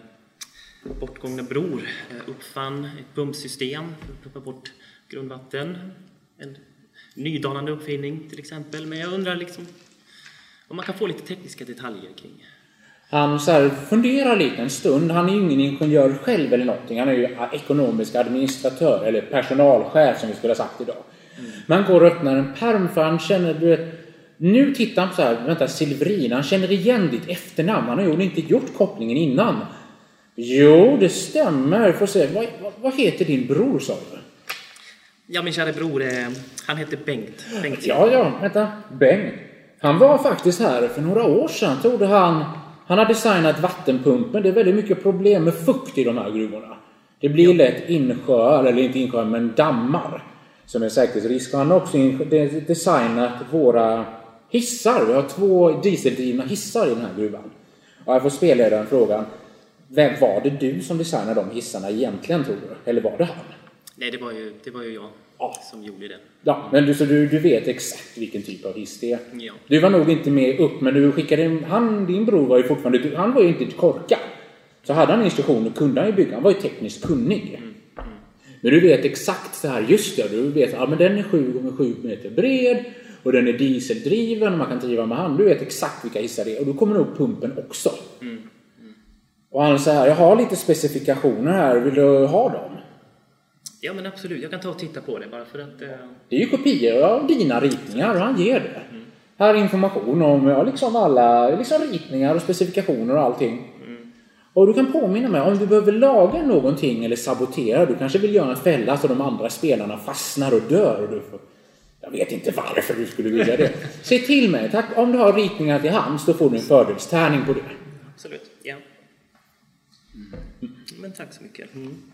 bortgångna bror eh, uppfann. Ett pumpsystem för att pumpa bort grundvatten. En nydanande uppfinning till exempel. Men jag undrar liksom om man kan få lite tekniska detaljer kring han så här funderar lite en stund. Han är ju ingen ingenjör själv eller någonting. Han är ju ekonomisk administratör eller personalchef som vi skulle ha sagt idag. Men han går och öppnar en perm för han känner, du vet, nu tittar han på så här, vänta, Silverin, han känner igen ditt efternamn. Han har ju inte gjort kopplingen innan. Jo, det stämmer. Får se, vad, vad, vad heter din bror sa du? Ja, min kära bror, eh, han heter Bengt. Bengt Ja, ja, vänta. Bengt. Han var faktiskt här för några år sedan. Trodde han... Han har designat vattenpumpen. Det är väldigt mycket problem med fukt i de här gruvorna. Det blir lätt insjöar, eller inte insjöar, men dammar. Som är säkerhetsrisk. Han har också designat våra hissar. Vi har två dieseldrivna hissar i den här gruvan. Och jag får spelledaren frågan. Vem var det du som designade de hissarna egentligen, tror du? Eller var det han? Nej, det var ju, det var ju jag Ja. som gjorde det. Ja, men du, så du, du vet exakt vilken typ av hiss det är? Ja. Du var nog inte med upp, men du skickade in, han, din bror var ju fortfarande, han var ju inte korkad. Så hade han instruktioner kunde han ju bygga, han var ju tekniskt kunnig. Men du vet exakt så här, just det, du vet, ja men den är 7 gånger 7 meter bred och den är dieseldriven och man kan driva med hand. Du vet exakt vilka hissar det är och då kommer nog pumpen också. Och han säger här, jag har lite specifikationer här, vill du ha dem? Ja, men absolut. Jag kan ta och titta på det bara för att... Eh, Det är ju kopior av dina ritningar och han ger det. Här är information om ja, liksom alla liksom ritningar och specifikationer och allting. Och du kan påminna mig om du behöver laga någonting eller sabotera. Du kanske vill göra en fälla så de andra spelarna fastnar och dör. Och du får... Jag vet inte varför du skulle vilja det. *laughs* Se till mig. Tack. Om du har ritningar till hands då får du en fördelstärning på det. Absolut, ja. Men tack så mycket. Mm.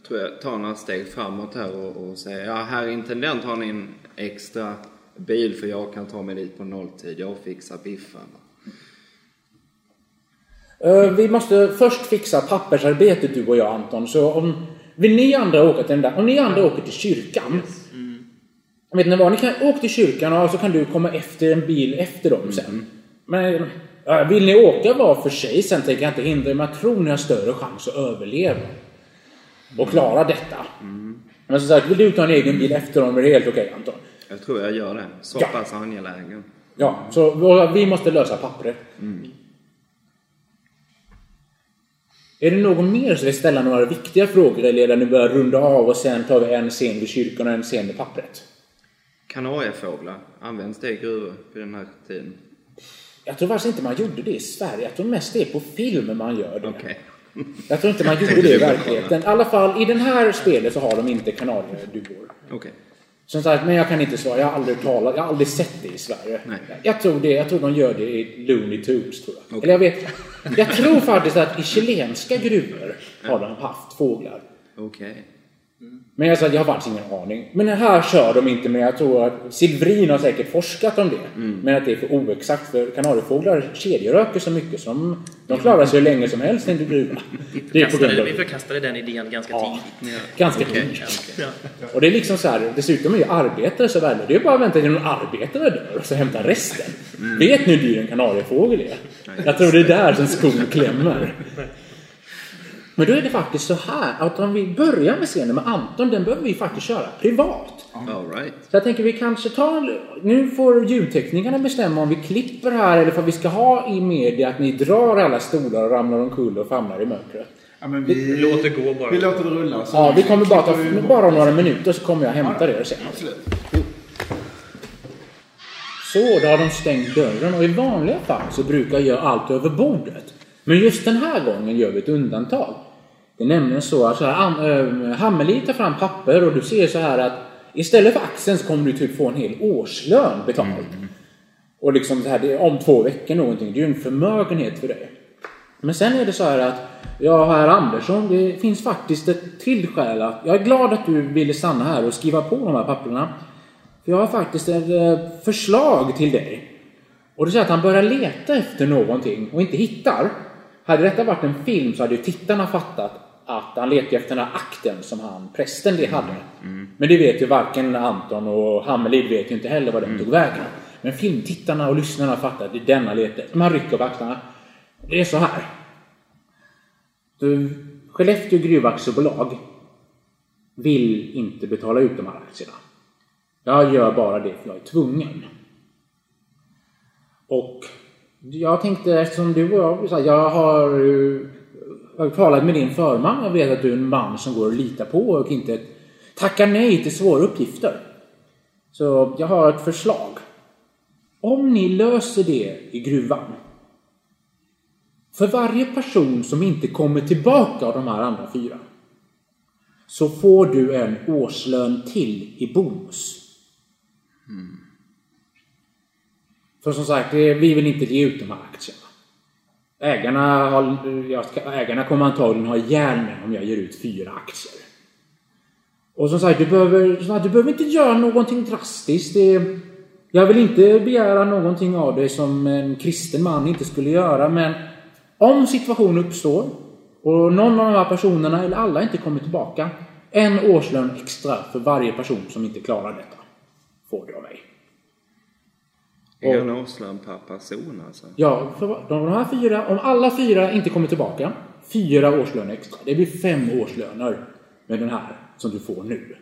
Jag tror jag tar några steg framåt här och, och säger ja, herr intendent har ni en extra bil för jag kan ta mig dit på nolltid. Jag fixar biffen. Eh, Vi måste först fixa pappersarbetet du och jag Anton. Så om vill ni andra åka till den där, om ni andra åker till kyrkan. Vet ni vad, ni kan åka till kyrkan och så kan du komma efter en bil efter dem sen. Men ja, vill ni åka var för sig sen tänker jag inte hindra er, men jag tror ni har större chans att överleva. Och klara detta. Men som sagt, vill du ta en egen bil efter dem är det helt okej Anton. Jag tror jag gör det. Så Ja. pass angelägen. Ja, så vi måste lösa pappret. Är det någon mer som vill ställa några viktiga frågor eller är det nu börjar runda av och sen tar vi en scen vid kyrkan och en scen med pappret? Kanariefåglar, används det i gruvor vid den här tiden? Jag tror faktiskt inte man gjorde det i Sverige. Jag tror mest det är på film man gör det. Okej. Jag tror inte man gjorde det i verkligheten. I alla fall i den här spelet så har de inte kanarieduvor. Okej. Som sagt, men jag kan inte svara. Jag har aldrig talat, jag har aldrig sett det i Sverige. Nej. Jag tror det, jag tror de gör det i Looney Tunes tror jag. Okej. Eller jag vet, jag tror faktiskt att i chilenska gruvor har de haft fåglar. Okej. Men jag, sa, jag har faktiskt ingen aning. Men här kör de inte med. Jag tror att Silvrin har säkert forskat om det. Men att det är för oexakt. För kanariefåglar kedjeröker så mycket som de klarar sig hur länge som helst i en gruva. Det är på grund Förkastade, av vi förkastade den idén ganska Ja. tidigt. ganska Okej. tidigt. Ja. Och det är liksom så här, dessutom är ju arbetare så värdelösa. Det är bara att vänta till någon arbetare dör och så hämta resten. Vet ni hur dyr en kanariefågel är? Jag tror det är där som skon klämmer. Men då är det faktiskt så här att om vi börjar med scenen med Anton, den behöver vi faktiskt köra privat. All right. Så jag tänker vi kanske tar... Nu får ljudteknikerna bestämma om vi klipper här eller för vi ska ha i media att ni drar alla stolar och ramlar omkull och famlar i mörkret. Ja, men vi, Låt det gå bara. vi låter det rulla. så Ja, vi kommer bara ta... vi Bara om några minuter så kommer jag hämta det sen. Absolut. Så, då har de stängt dörren och i vanliga fall så brukar jag göra allt över bordet. Men just den här gången gör vi ett undantag. Det är nämligen så att så här, äh, Hammeli tar fram papper och du ser så här att istället för axeln så kommer du typ få en hel årslön betalt. Och liksom så här, det är om två veckor någonting. Det är ju en förmögenhet för dig. Men sen är det så här att, ja herr Andersson, det finns faktiskt ett till skäl att, jag är glad att du ville stanna här och skriva på de här papperna. För jag har faktiskt ett eh, förslag till dig. Och det är så att han börjar leta efter någonting och inte hittar. Hade detta varit en film så hade ju tittarna fattat att han letar efter den här akten som han, prästen det hade. Men det vet ju varken Anton och Hammelid vet ju inte heller vad den tog vägen. Men filmtittarna och lyssnarna fattar att det är denna letar efter. Man rycker på axlarna. Det är så här. Du, Skellefteå gruvaktiebolag vill inte betala ut de här aktierna. Jag gör bara det för jag är tvungen. Och jag tänkte eftersom du och jag, jag har, jag har talat med din förman. Jag vet att du är en man som går att lita på och inte tackar nej till svåra uppgifter. Så jag har ett förslag. Om ni löser det i gruvan. För varje person som inte kommer tillbaka av de här andra fyra. Så får du en årslön till i bonus. För som sagt, vi vill inte ge ut de här aktierna. Ägarna, har, jag ska- ägarna kommer antagligen ha ihjäl mig om jag ger ut fyra aktier. Och som sagt, du behöver, som sagt, du behöver inte göra någonting drastiskt. Det, jag vill inte begära någonting av dig som en kristen man inte skulle göra, men om situation uppstår och någon av de här personerna, eller alla, inte kommer tillbaka, en årslön extra för varje person som inte klarar detta får du av mig. En årslön per person alltså. Ja, för de här fyra, om alla fyra inte kommer tillbaka, fyra årslöner extra. Det blir fem årslöner med den här som du får nu.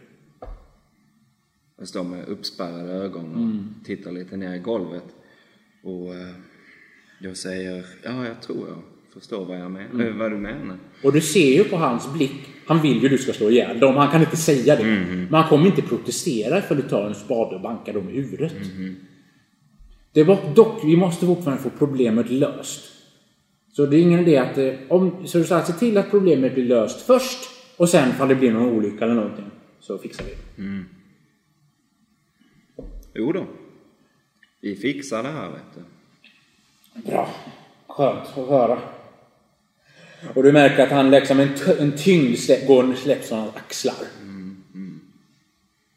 Jag står med uppspärrade ögon och Mm. tittar lite ner i golvet. Och eh, jag säger, ja jag tror jag förstår vad, jag men- Mm. vad du menar. Och du ser ju på hans blick, han vill ju du ska slå ihjäl dem, han kan inte säga det. Men han kommer inte protestera för du tar en spade och bankar dem i huvudet. Det var dock, vi måste fortfarande få problemet löst. Så det är ingen idé att... eh, Om, så du sa, se till att problemet blir löst först och sen ifall det blir någon olycka eller någonting så fixar vi det. Jo då. Vi fixar det här vet du. Bra. Skönt att höra. Och du märker att han liksom en, en tyngd slä- går släpps från hans axlar.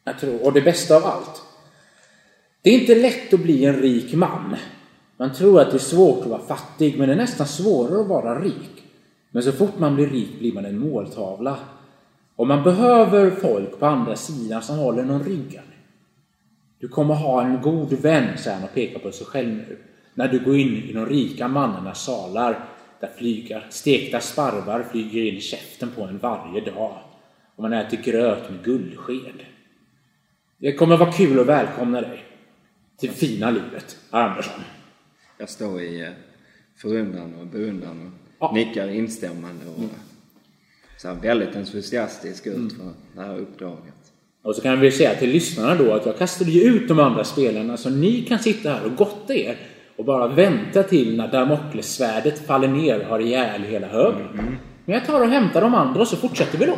Jag tror, och det bästa av allt. Det är inte lätt att bli en rik man. Man tror att det är svårt att vara fattig, men det är nästan svårare att vara rik. Men så fort man blir rik blir man en måltavla. Och man behöver folk på andra sidan som håller någon ryggen. Du kommer ha en god vän, säger han och pekar på sig själv nu. När du går in i de rika mannarnas salar, där flyger stekta sparvar flyger in i käften på en varje dag. Och man äter gröt med guldsked. Det kommer vara kul att välkomna dig till fina livet, herr Andersson. Jag står i eh, förundran och beundran och Ja. nickar instämmande och ser väldigt entusiastisk ut för det här uppdraget. Och så kan vi säga till lyssnarna då att jag kastade ju ut de andra spelarna så ni kan sitta här och gotta er och bara vänta till när Damoklessvärdet faller ner och har ihjäl hela högen. Men jag tar och hämtar de andra och så fortsätter vi då.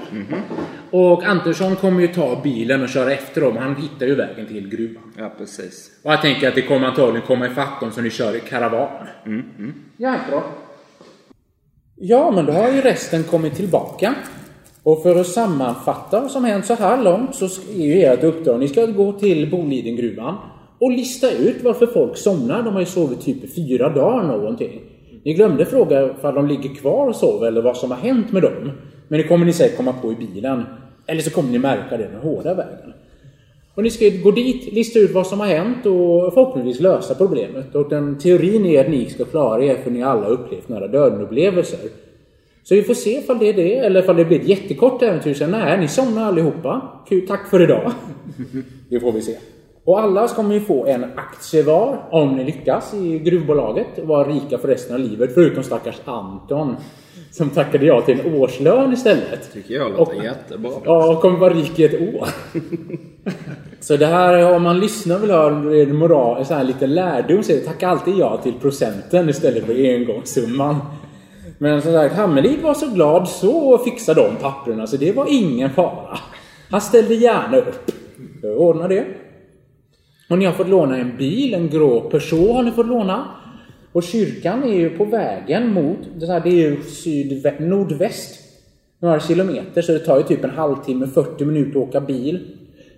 Och Andersson kommer ju ta bilen och köra efter dem. Han hittar ju vägen till gruvan. Ja, precis. Och jag tänker att det kommer antagligen komma ifatt dem så ni kör i karavan. Ja, bra. Ja, men då har ju resten kommit tillbaka. Och för att sammanfatta vad som hänt så här långt så är ju ert uppdrag, ni ska gå till Bolidengruvan och lista ut varför folk somnar. De har ju sovit typ fyra dagar någonting. Ni glömde fråga ifall de ligger kvar och sover eller vad som har hänt med dem. Men det kommer ni säkert komma på i bilen. Eller så kommer ni märka det den hårda vägen. Och ni ska gå dit, lista ut vad som har hänt och förhoppningsvis lösa problemet. Och den teorin är att ni ska klara er för ni alla har upplevt nära döden-upplevelser. Så vi får se ifall det är det, eller ifall det blir ett jättekort äventyr. Så nej, ni somnar allihopa. Kul, tack för idag. *laughs* Det får vi se. Och alla kommer ju få en aktie var, om ni lyckas, i gruvbolaget. Och vara rika för resten av livet. Förutom stackars Anton. Som tackade ja till en årslön istället. Tycker jag låter jättebra. Ja, och kommer vara rik i ett år. *laughs* Så det här, om man lyssnar och vill ha en moral, en sån här liten lärdom, så tacka alltid ja till procenten istället för engångssumman. Men som sagt, Hammerlid var så glad så fixade de papperna så det var ingen fara. Han ställde gärna upp. Jag ordnar det. Och ni har fått låna en bil, en grå Peugeot har ni fått låna. Och kyrkan är ju på vägen mot, det här det är ju sydvä- nordväst några kilometer så det tar ju typ en halvtimme, 40 minuter att åka bil.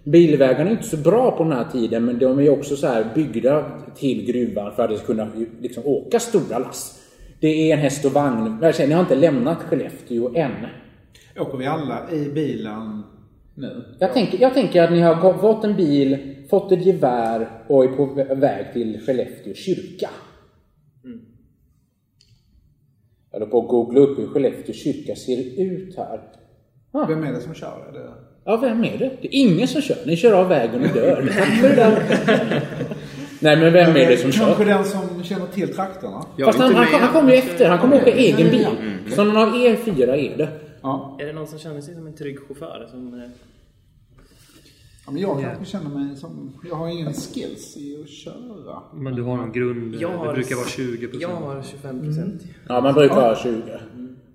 Bilvägarna är inte så bra på den här tiden men de är ju också så här byggda till gruvan för att det ska kunna liksom åka stora lass. Det är en häst och vagn. Jag säger, Ni har inte lämnat Skellefteå än. Åker vi alla i bilen nu? Jag tänker, jag tänker att ni har fått en bil, fått ett gevär och är på vä- väg till Skellefteå kyrka. Jag håller på att googla upp hur Skellefteå kyrka ser ut här. Ah. Vem är det som kör? Är det... Ja, vem är det? Det är ingen som kör. Ni kör av vägen och dör. *laughs* Nej, men vem är det som Kanske kör? den som känner till trakterna? Fast han, han, han kommer ju efter. Han kommer åka egen bil. Så någon av er fyra är det. Ja. Är det någon som känner sig som en trygg chaufför? Som, eh, ja men jag kanske känner mig som... Jag har ingen skills i att köra. Men du har en grund, Jag har- det brukar vara 20 jag har 25 procent. Ja, man brukar ha 20.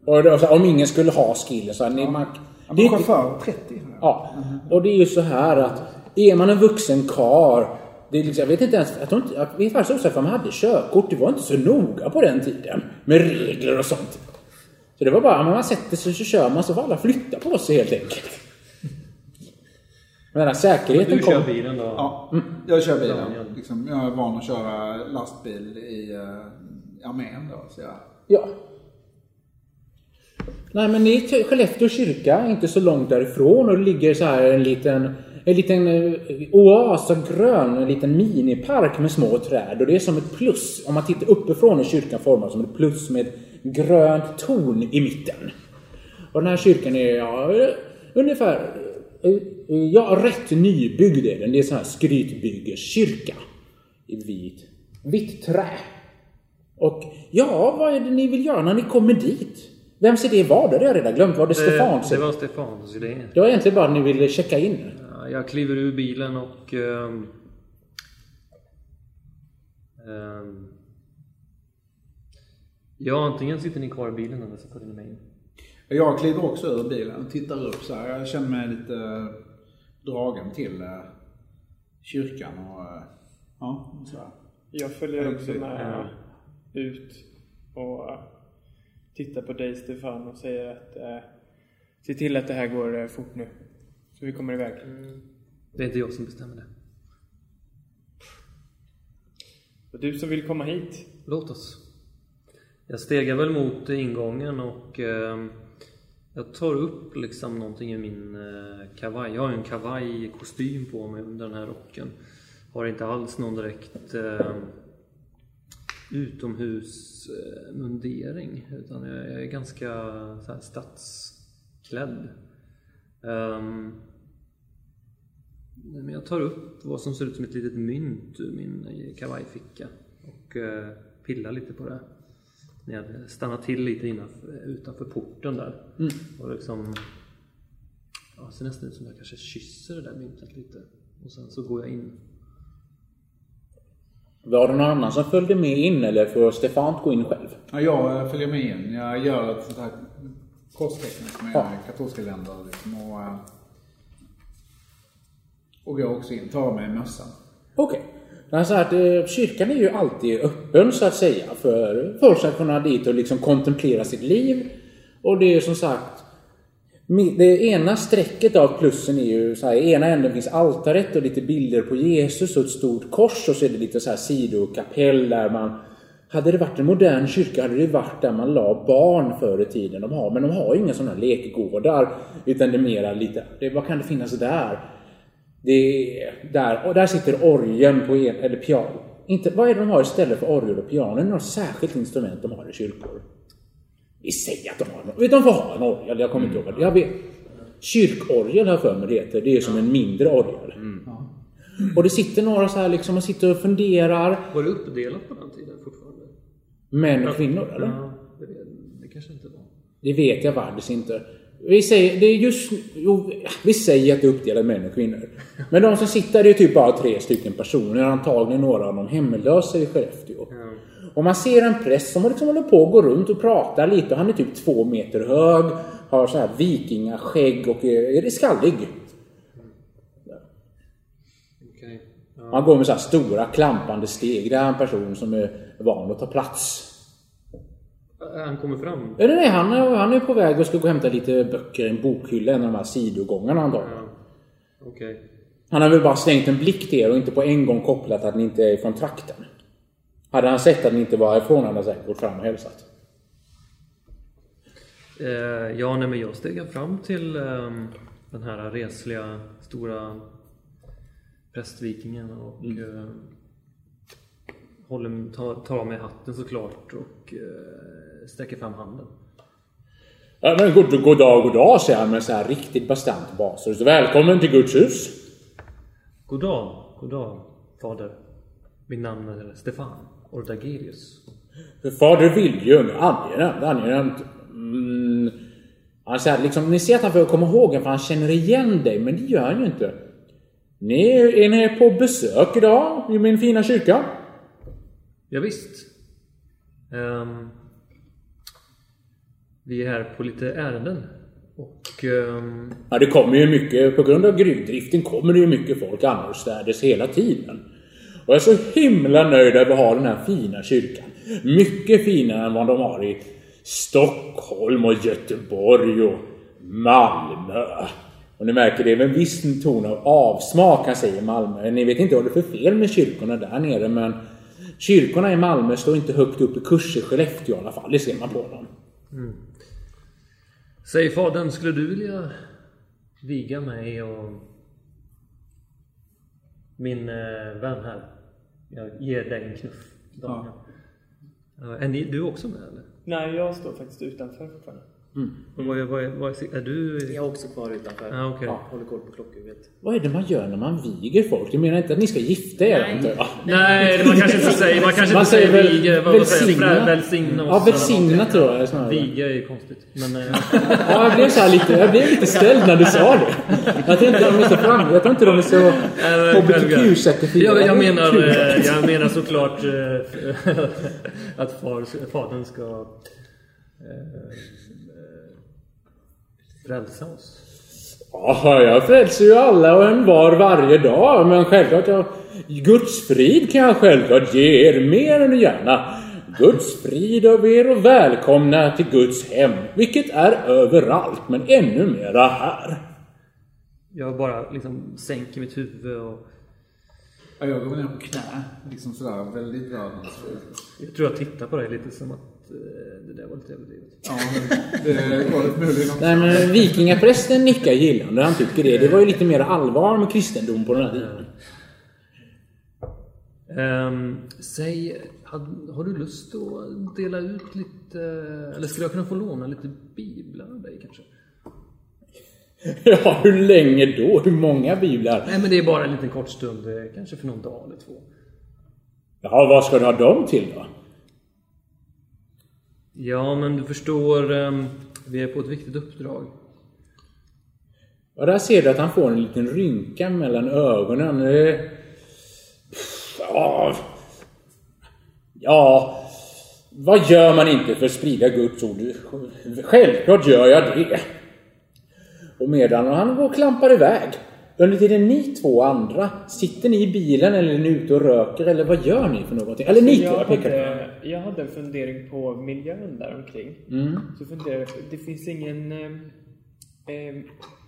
Och då, så, om ingen skulle ha skill så... Ni, man, Ja, det chaufför 30. Ja, och det är ju så här att är man en vuxen kar det är liksom, jag vet inte ens, jag, tror inte, jag vet faktiskt också att man hade körkort, det var inte så noga på den tiden med regler och sånt. Så det var bara, man sätter sig så kör man så får alla flytta på sig helt enkelt. Men den här säkerheten Du kör bilen då? Ja, jag kör bilen. Liksom, jag är van att köra lastbil i uh, armén då. Så jag, Ja. Nej men det är Skellefteå kyrka, inte så långt därifrån och det ligger så här en liten en liten eh, oas av grön, en liten minipark med små träd och det är som ett plus. Om man tittar uppifrån är kyrkan formad som ett plus med ett grönt torn i mitten. Och den här kyrkan är ja, ungefär ja, rätt nybyggd är den. Det är sån här skrytbyggerskyrka i vit, vitt trä. Och ja, vad är det ni vill göra när ni kommer dit? Vems idé var det? Det har jag redan glömt. Var det Stefans? Det, det var Stefans idé. Det var egentligen bara att ni ville checka in. Ja, Jag kliver ur bilen och... ehm, ehm, Ja, antingen sitter ni kvar i bilen eller så följer ni med in. Jag kliver också ur bilen och tittar upp så här. Jag känner mig lite eh, dragen till eh, kyrkan och eh, ja, så här. Jag följer också Ja. med ut och tittar på dig Stefan och säger att eh, se till att det här går fort nu. Så vi kommer iväg. Det är inte jag som bestämmer det. Och du som vill komma hit. Låt oss. Jag stegar väl mot ingången och eh, jag tar upp liksom någonting i min eh, kavaj. Jag har ju en kavajkostym på mig under den här rocken. Har inte alls någon direkt eh, utomhusmundering utan jag, jag är ganska så här, stadsklädd. Um, Men jag tar upp vad som ser ut som ett litet mynt ur min eh, kavajficka och eh, pillar lite på det. När jag stannar till lite innanför, utanför porten där. Och liksom... Ja, det ser nästan ut som jag kanske kysser det där myntet lite. Och sen så går jag in. Var det någon annan som följde med in eller får Stefan gå in själv? Ja, jag följer med in. Jag gör ett sånt här korstecken som jag Ja. gör i katolska länder. Liksom, och, eh, och går också in. Tar med mössan. Okej. Okay. Så att, eh, kyrkan är ju alltid öppen så att säga för folk att kunna dit och liksom kontemplera sitt liv. Och det är ju som sagt det ena strecket av plussen är ju så här, i ena änden finns altaret och lite bilder på Jesus och ett stort kors och så är det lite så här sidokapell där man hade det varit en modern kyrka hade det varit där man la barn förr i tiden. De har, men de har ju inga sådana lekgårdar. Utan det är mera lite, det, vad kan det finnas där? Det är där, och där sitter orgeln på en, eller piano. Inte, vad är det de har istället för orgel och piano? Är det något särskilt instrument de har i kyrkor? Vi säger att de har något. De får ha en orgel, jag kommer inte ihåg. vad det- Jag vet. Kyrkorgel har jag för mig det heter. Det är som en mindre orgel. Och det sitter några så här liksom och sitter och funderar. Var det uppdelat på den tiden fortfarande? Män och kvinnor eller? Ja, det, det kanske inte var. Det vet jag faktiskt inte. Vi säger, det är just, jo, vi säger att det är uppdelat män och kvinnor. Men de som sitter det är typ bara tre stycken personer. Antagligen några av de hemlösa i Skellefteå. Och man ser en präst som liksom håller på att gå runt och prata lite. Han är typ två meter hög. Har så här vikingaskägg och är, är skallig. Han går med så här stora klampande steg. Det är en person som är van att ta plats. Han kommer fram. Nej, han, är- han är på väg och ska gå och hämta lite böcker i en bokhylla. En av de här sidogångarna antagligen. Ja. Okej. Han har väl bara slängt en blick till er och inte på en gång kopplat att ni inte är från trakten. Hade han sett att ni inte var ifrån hade han säkert gått fram och hälsat. Eh, ja, nej, men jag stegar fram till ehm, den här resliga stora prästvikingen och eh, håller, tar, tar av mig hatten såklart och eh, sträcker fram handen. Ja, men god, god dag, god dag, säger han med så här riktigt bastant bas. Välkommen till Guds hus. God dag, god dag, fader. Mitt namn är Stefan Ordagelius. Fader William, angenämt, angenämt. Mm. Han säger liksom, ni ser att han får komma ihåg för han känner igen dig, men det gör han ju inte. Ni, är ni på besök idag i min fina kyrka? Ja, visst. Ehm, vi är här på lite ärenden. Och ehm, Ja, det kommer ju mycket, på grund av gruvdriften kommer det ju mycket folk annorstädes hela tiden. Och jag är så himla nöjd över att ha den här fina kyrkan. Mycket finare än vad de har i Stockholm och Göteborg och Malmö. Och ni märker det är med en viss ton av avsmak han säger Malmö. Ni vet inte vad det är för fel med kyrkorna där nere men kyrkorna i Malmö står inte högt upp i kurs i Skellefteå i alla fall. Det ser man på dem. Säg fadern, skulle du vilja viga mig och min eh, vän här? Jag ger dig en knuff. Daniel. Ja, Är ni, du också med eller? Nej, jag står faktiskt utanför fortfarande. Vad, är- vad, är- vad är, är du... Jag är också kvar utanför. Ja, okej. Håller koll på klockhuvudet. Vad är det man gör när man viger folk? Jag menar inte att ni ska gifta er Nej. antar jag? Nej, man kanske inte säger... Man kanske Man inte säger väl viga. Vad vad säger välsigna? Välsigna. Ja, välsigna tror jag snarare. Viga är ju konstigt. Men... eh, *laughs* Ja, jag blev så här lite, jag blev lite ställd när du sa det. Jag tror inte de är så fram, jag tror inte de är så hbtq-certifierade. jag, jag, menar, eh, jag menar såklart eh, *laughs* att far, fadern ska frälsa oss. Ja, jag frälser ju alla och en var varje dag. Men självklart, jag, Guds frid kan jag självklart ge er mer än gärna. Guds frid över er och välkomna till Guds hem. Vilket är överallt, men ännu mera här. Jag bara liksom sänker mitt huvud och Ja, jag går ner på knä. Liksom sådär väldigt vördnadsfullt. jag tror jag tittar på dig lite som att det där var lite överdrivet. Ja, det var också. Nej, men vikingaprästen nickar gillande. Han tycker det. Det var ju lite mer allvar med kristendom på den här tiden. Ehm, säg, har, har du lust att dela ut lite, eller skulle jag kunna få låna lite biblar av dig kanske? *laughs* Ja, hur länge då? Hur många biblar? Nej men det är bara en liten kort stund, eh, kanske för någon dag eller två. Ja, vad ska du ha dem till då? Ja men du förstår, ehm, vi är på ett viktigt uppdrag. Ja, där ser du att han får en liten rynka mellan ögonen. Ja, ja, vad gör man inte för att sprida Guds ord? Självklart gör jag det. Och medan han går och klampar iväg. Under tiden ni två andra, sitter ni i bilen eller är ni ute och röker eller vad gör ni för någonting? Eller ni två, jag, jag hade, jag hade en fundering på miljön där omkring. Mm. Så funderade det finns ingen... Eh,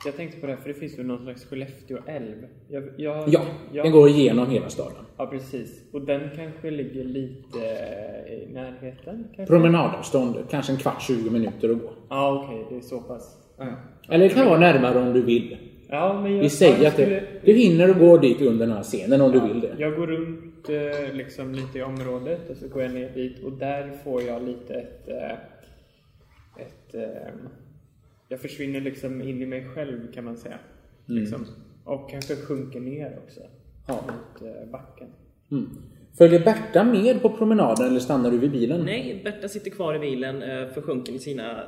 jag tänkte på det här, för det finns väl någon slags Skellefteå älv? Jag, jag, Ja, den går igenom hela staden. Ja, precis. Och den kanske ligger lite i närheten? Kanske? Promenadavstånd, kanske en kvart, 20 minuter att gå. Ja, okej. det är så pass. Ja, ja. Eller det kan vara närmare om du vill. Ja, men jag, Vi säger att det, skulle- du hinner att gå dit under den här scenen om du vill det. Jag går runt eh, liksom lite i området och så går jag ner dit och där får jag lite ett... Eh, ett eh, jag försvinner liksom in i mig själv kan man säga. Liksom. Och kanske sjunker ner också. Ja. Mot backen. Mm. Följer Berta med på promenaden eller stannar du vid bilen? Nej, Berta sitter kvar i bilen, försjunken i sina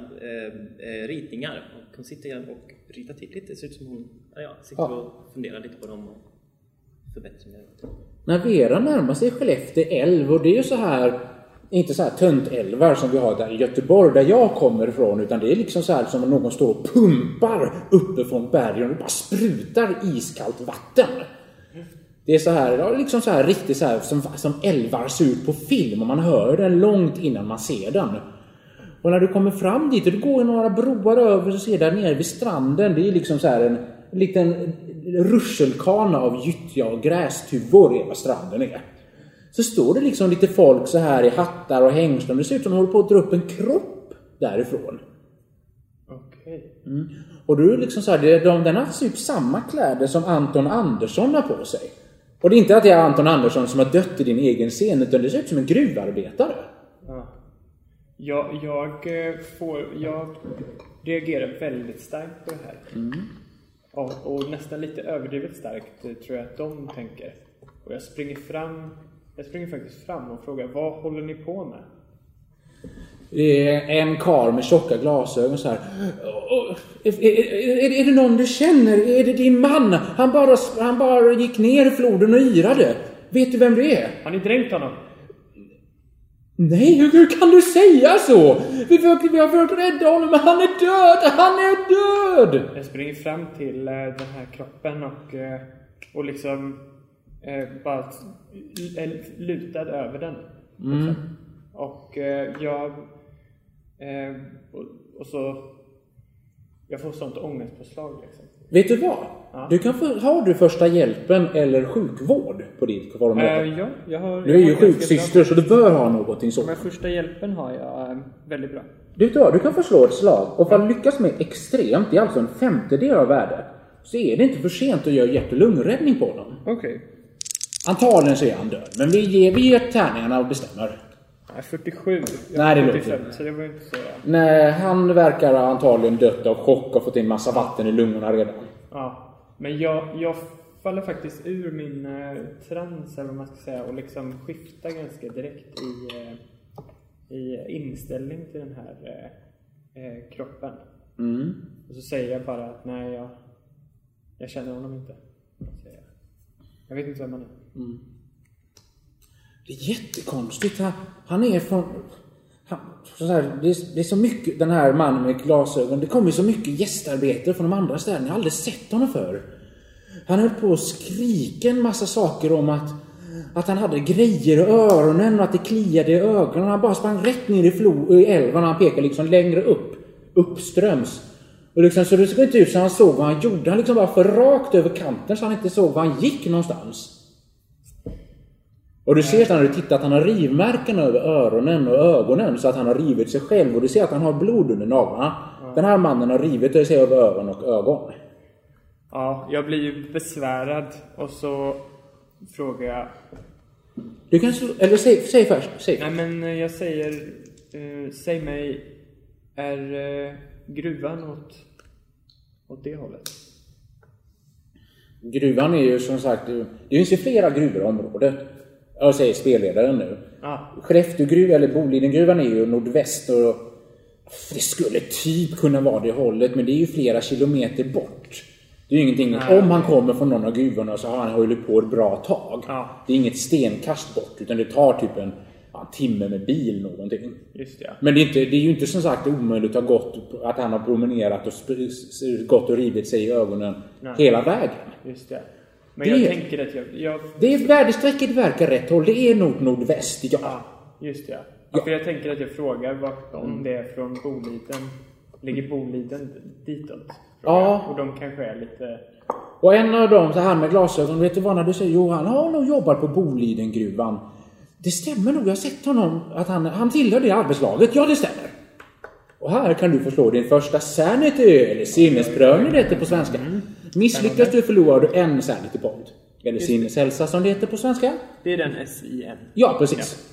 ritningar. Och hon sitter och ritar till lite. Det ser ut som hon ja, sitter Ja. och funderar lite på dem och förbättringar. När Vera närmar sig Skellefteå älv och det är ju så här inte så här töntälvar som vi har där i Göteborg där jag kommer ifrån utan det är liksom så här som om någon står och pumpar uppe från bergen och bara sprutar iskallt vatten. Det är så här, liksom så här riktigt så här som, som älvar ser ut på film och man hör den långt innan man ser den. Och när du kommer fram dit och du går några broar över så ser där nere vid stranden, det är liksom så här en liten rutschelkana av gyttja och grästuvor är vad stranden är. Så står det liksom lite folk så här i hattar och hängslen. Det ser ut som de håller på att dra upp en kropp därifrån. Okej. Och du är liksom så här, det- de, den har typ samma kläder som Anton Andersson har på sig. Och det är inte att det är Anton Andersson som har dött i din egen scen, utan det ser ut som en gruvarbetare. Ja. Jag, jag, eh, får, jag reagerar väldigt starkt på det här. Och, och nästan lite överdrivet starkt eh, tror jag att de tänker. Och jag springer fram, jag springer faktiskt fram och frågar vad håller ni på med? Det är en karl med tjocka glasögon så här. "Åh, Är, är, är, är det någon du känner? Är det din man? Han bara, han bara gick ner i floden och yrade. Vet du vem det är? Har ni dränkt honom? Nej, hur, hur kan du säga så? Vi, försöker, vi har försökt rädda honom, men han är död! Han är död! Jag springer fram till eh, den här kroppen och, eh, och liksom eh, bara lutad över den. Liksom. Och jag... Och, och så... Jag får sånt ångestpåslag liksom. Vet du vad? Du kan få, har du första hjälpen eller sjukvård på ditt formulär? Eh, ja, jag har... du är ju sjuksyster så du bör ha någonting sådant. Men första hjälpen har jag eh, väldigt bra. Du, vet du, kan få slå ett slag och för att lyckas med extremt, det är alltså en femtedel av värde, så är det inte för sent att göra hjärt och lungräddning på honom. Okej. Antagligen så är han död, men vi ger, vi ger tärningarna och bestämmer. Nej, 47. Jag Nej, det är låter 45, inte. så det var inte så... Nej, han verkar antagligen dött av chock och fått in massa vatten i lungorna redan. Ja. Men jag, jag faller faktiskt ur min eh, trans, eller vad man ska säga, och liksom skiftar ganska direkt i, eh, i inställning till den här eh, eh, kroppen. Mm. Och så säger jag bara att nej, jag, jag känner honom inte. Säger jag. jag vet inte vem han är. Det är jättekonstigt. Han, han är från... Så här, det, är, det är så mycket, den här mannen med glasögon. Det kommer så mycket gästarbetare från de andra städerna. Jag har aldrig sett honom förr. Han höll på att skrika en massa saker om att, att han hade grejer i öronen och att det kliade i ögonen. Han bara sprang rätt ner i, flo, i älven och han pekade liksom längre upp. Uppströms. Och liksom, så det såg inte ut som han såg vad han gjorde. Han liksom bara för rakt över kanten så han inte såg var han gick någonstans. Och du ser att han har tittat att han har rivmärken över öronen och ögonen så att han har rivit sig själv och du ser att han har blod under naglarna. Den här mannen har rivit sig över öron och ögon. Ja, jag blir ju besvärad och så frågar jag Du kan slå, eller säg, säg först. Säg. Nej men jag säger, eh, säg mig, är eh, gruvan åt, åt det hållet? Gruvan är ju som sagt, det finns ju flera gruvor i området. Jag säger spelledaren nu. Ja, Skellefteågruvan, eller Bolidengruvan är ju nordväst och det skulle typ kunna vara det hållet men det är ju flera kilometer bort. Det är ju ingenting, Nej. om han kommer från någon av gruvorna så har han hållit på ett bra tag. Ja. Det är inget stenkast bort utan det tar typ en, ja, timme med bil någonting. just det. Men det är, inte, det är ju inte som sagt omöjligt att, ha gått, att han har promenerat och gått och rivit sig i ögonen Nej. hela vägen. Just det. Men Det- jag tänker att jag, jag Det är väderstrecket verkar rätt håll. Det är nog nordväst, ja. Ja, just det. Ja, för jag tänker att jag frågar vart, om det är från Boliden. Ligger Boliden ditåt? Ja. jag. Och de kanske är lite... Och en av dem, så han med glasögon, vet du vad när du säger jo han har nog jobbat på Bolidengruvan. Det stämmer nog, jag har sett honom, att han, han tillhör det arbetslaget. Ja, det stämmer. Och här kan du få slå din första sanity, eller sinnesprövning det heter på svenska. Misslyckas du förlorar du en sanity point. Eller sinneshälsa som det heter på svenska. Det är den S-I-N. Ja, precis.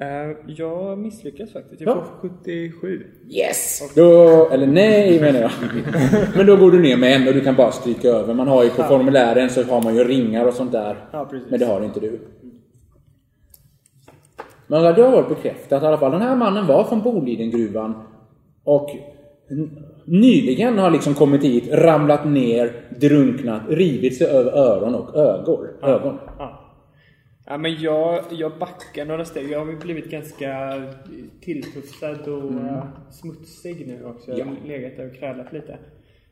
Eh, jag misslyckas faktiskt. Jag Ja. får 77. Yes! Då, eller nej menar jag. *laughs* Men då går du ner med en och du kan bara stryka över. Man har ju på formulären så har man ju ringar och sånt där. Ja, precis. Men det har inte du. Men det har varit bekräftat i alla fall. Den här mannen var från Bolidengruvan och nyligen har liksom kommit hit, ramlat ner, drunknat, rivit sig över öron och ögon. ögon. Ja. Ja, men jag, jag backar några steg. Jag har ju blivit ganska tilltufsad och eh, smutsig nu också. Jag har Mm. Ja. legat där och krälat lite.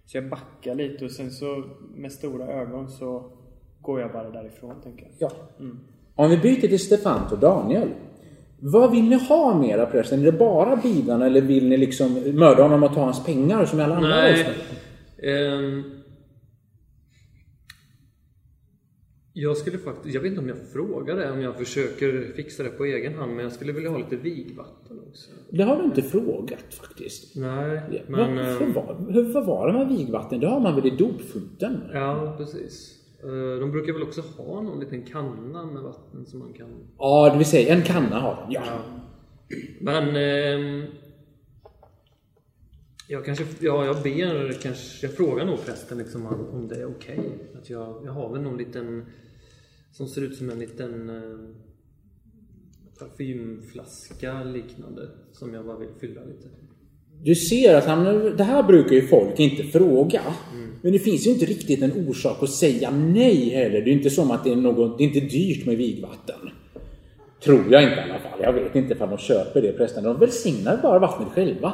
Så jag backar lite och sen så med stora ögon så går jag bara därifrån tänker jag. Ja. Om vi byter till Stefant och Daniel. Vad vill ni ha mera prästen? Är det bara bilarna eller vill ni liksom mörda honom och ta hans pengar som i alla andra Nej. Ehm, jag skulle faktiskt, jag vet inte om jag frågar det, om jag försöker fixa det på egen hand, men jag skulle vilja ha lite vigvatten också. Det har du inte frågat faktiskt. Nej, Ja, men... Ehm, var, hur förvarar man vigvatten? Det har man väl i dopfunten? Ja, precis. Eh, De brukar väl också ha någon liten kanna med vatten som man kan... Ja, det vill säga en kanna har de. Ja. Men... ehm, jag kanske... Ja, jag ber kanske... Jag frågar nog prästen liksom om, det är okej. Att jag, jag har väl någon liten... Som ser ut som en liten... Eh, parfymflaska liknande. Som jag bara vill fylla lite. Du ser att han, det här brukar ju folk inte fråga. Men det finns ju inte riktigt en orsak att säga nej heller. Det är inte som att det är något, det är inte dyrt med vigvatten. Tror jag inte i alla fall. Jag vet inte ifall de köper det prästerna. De välsignar bara vattnet själva.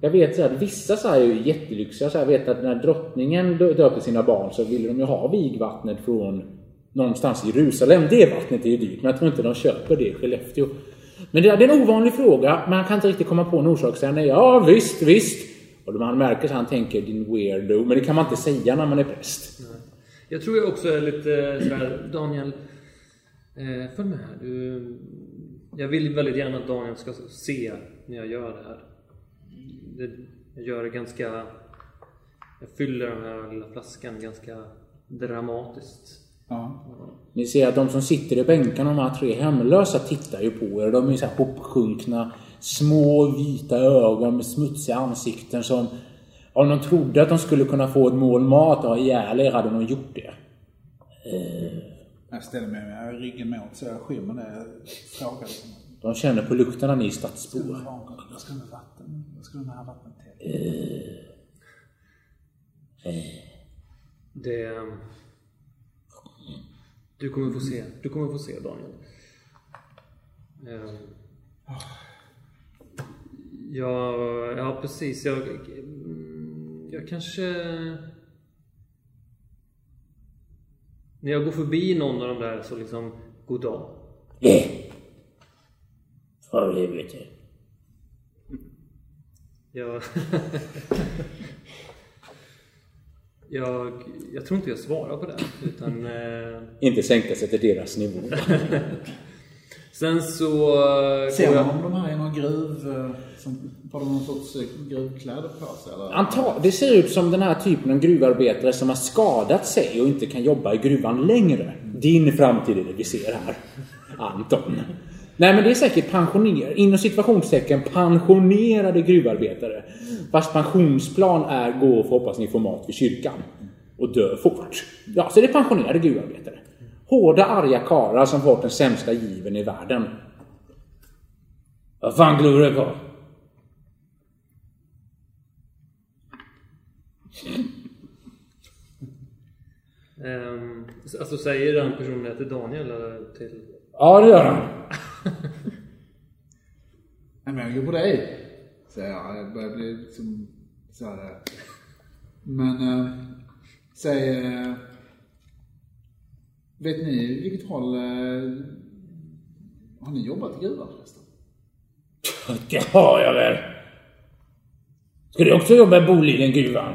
Jag vet så här, vissa så här är ju jättelyxiga. Så jag vet att när drottningen dö- döpte sina barn så ville de ju ha vigvattnet från någonstans i Jerusalem. Det vattnet är ju dyrt, men jag tror inte de köper det i Skellefteå. Men det är det är en ovanlig fråga. Man kan inte riktigt komma på en orsak. Så nej, ja visst, visst. Och man märker att han tänker din weirdo. Men det kan man inte säga när man är präst. Jag tror jag också är lite eh, sådär, Daniel, eh, följ med här. Du, jag vill väldigt gärna att Daniel ska se när jag gör det här. Det, jag gör det ganska, jag fyller den här lilla flaskan ganska dramatiskt. Ja. Ni ser att de som sitter i bänkarna, de här tre hemlösa, tittar ju på er. De är så här hopsjunkna, små vita ögon med smutsiga ansikten som... Om de trodde att de skulle kunna få ett mål mat och ha ihjäl er hade de gjort det. Jag ställer mig med ryggen mot så jag skymmer det. Jag frågar liksom. De känner på lukten när ni är stadsbor. Vad ska du med vatten? Vad ska du med det här vattnet till? Det... Du kommer få se. Du kommer få se, Daniel. Ehm. Ja, ja precis. Jag, jag kanske... När jag går förbi någon av de där så liksom, god dag. För helvete. Jag... jag... Jag tror inte jag svarar på det. Utan... Eh, Inte sänka sig till deras nivå. *laughs* sen så... eh, Ser man om de här är någon gruv... eh, Som, har de någon sorts eh, gruvkläder på sig eller? Anta, det ser ut som den här typen av gruvarbetare som har skadat sig och inte kan jobba i gruvan längre. Din framtid är det vi ser här. Anton. Nej men det är säkert pensioner, inom situationstecken pensionerade gruvarbetare. Vars pensionsplan är gå och få hoppas ni får mat vid kyrkan. Och dö fort. Ja, så det är pensionerade gruvarbetare. Hårda, arga karlar som fått den sämsta given i världen. Vad fan glor du på? Ehm, alltså säger den personen till Daniel eller till... Ja, det gör han. Nej men jag går på dig. Säger jag. Jag börjar bli liksom så här. eh. Men eh, säg. Eh, vet ni vilket håll. Eh, har ni jobbat i gruvan förresten? Det har jag väl. Ska du också jobba i Bolidengruvan?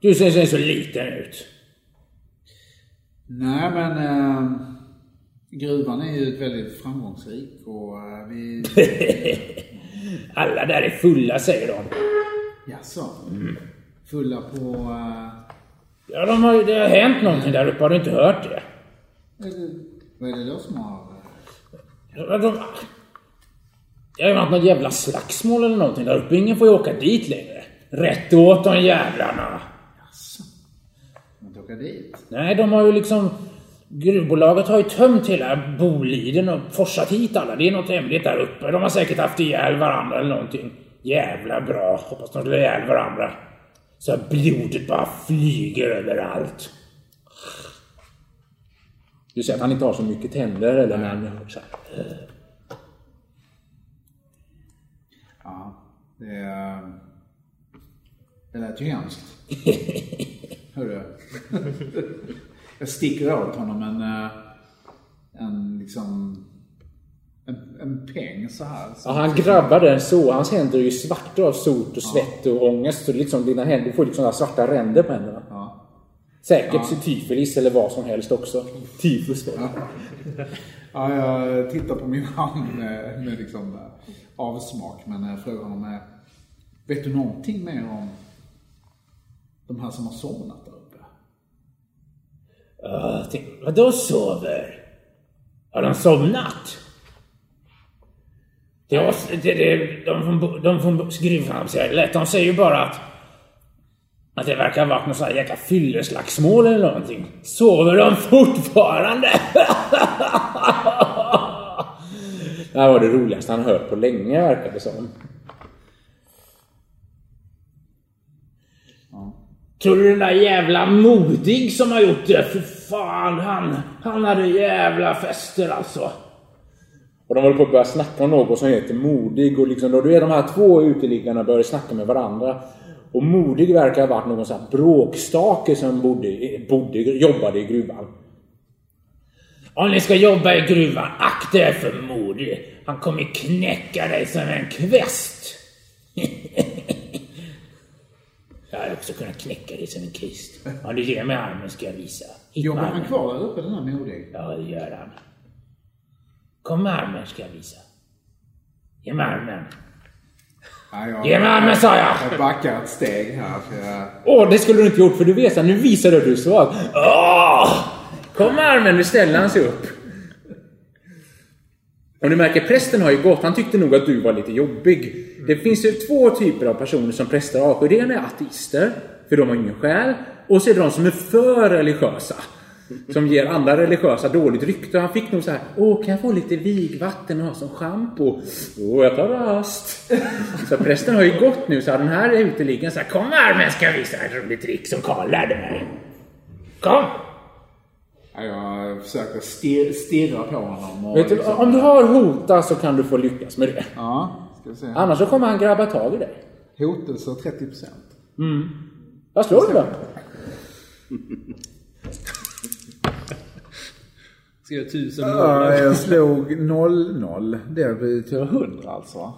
Du ser så liten ut. Nej men. Eh, gruvan är ju väldigt framgångsrik och eh, vi. *laughs* Alla där är fulla säger de. Jaså? Fulla på. Eh, Ja, de har, det har hänt någonting där uppe. Har du inte hört det? vad är det- det då som har. Ja, De, det har varit något jävla slagsmål eller någonting där uppe. Ingen får ju åka dit längre. Rätt åt de jävlarna. Man inte åka dit? Nej, de har ju liksom... Gruvbolaget har ju tömt hela Boliden och forsat hit alla. Det är något hemligt där uppe. De har säkert haft ihjäl varandra eller någonting. Jävla bra. Hoppas de slår ihjäl varandra. Så att blodet bara flyger överallt. Du ser att han inte har så mycket tänder eller när han så. Ja, det är... Det lät ju hemskt. *laughs* Hörru. Jag sticker åt honom en... eh, En liksom... En, en peng så här. Ja, han grabbar den så. Hans händer är ju svarta av sot och svett och ångest. Så liksom dina händer får liksom svarta ränder på händerna. Ja. Säkert ja. syfilis eller vad som helst också. Tifus då. Ja, jag tittar på min hand med, med liksom eh, avsmak. Men jag frågar honom, eh, vet du någonting mer om de här som har somnat Eh, där vadå sover? Har de somnat? Det var, det, det, de från, de från gruvan säger. De säger ju bara att att det verkar ha varit något sånt här jäkla fylleslagsmål eller någonting. Sover de fortfarande? *laughs* det här var det roligaste han hört på länge verkar det som. Tror du den där jävla Modig som har gjort det? För fan, han, han hade jävla fester alltså. Och de håller på att börja snacka om något som heter Modig och liksom då är de här två uteliggarna börjar snacka med varandra. Och Modig verkar ha varit någon sån här bråkstake som bodde, bodde, jobbade i gruvan. Om ni ska jobba i gruvan, akta er för Modig. Han kommer knäcka dig som en kvist. *laughs* Jag hade också kunnat knäcka dig som en kvist. Om du ger mig armen ska jag visa. Hit Jobbar han kvar där uppe, den här Modig? Ja, det gör han. Kom med armen ska jag visa. Ge mig armen. Ja, jag, Ge mig armen sa jag! jag backar ett steg här. För jag, Åh, det skulle du inte gjort för du vet att nu visar du att du är svag. Åh! Kom med armen, nu ställer han sig upp. Och du märker, prästen har ju gått. Han tyckte nog att du var lite jobbig. Det finns ju två typer av personer som präster avskyr. Det ena är ateister, för de har ingen själ. Och så är det de som är för religiösa. Som ger andra religiösa dåligt rykte. Han fick nog så här, åh kan jag få lite vigvatten och ha som schampo? Åh, jag tar rast. Så prästen har ju gått nu, så den här uteliggaren så här, kom här ska jag visa ett roligt trick som Karl lärde mig. Kom! Ja, Jag försöker stir- stirra på honom. Vet du, liksom- om du har hota så kan du få lyckas med det. Ja. Annars så kommer han grabba tag i dig. Hotelse 30 procent. Vad slår du då? Ska göra tusen Ja, mål. jag slog 0-0. Det betyder 100 alltså.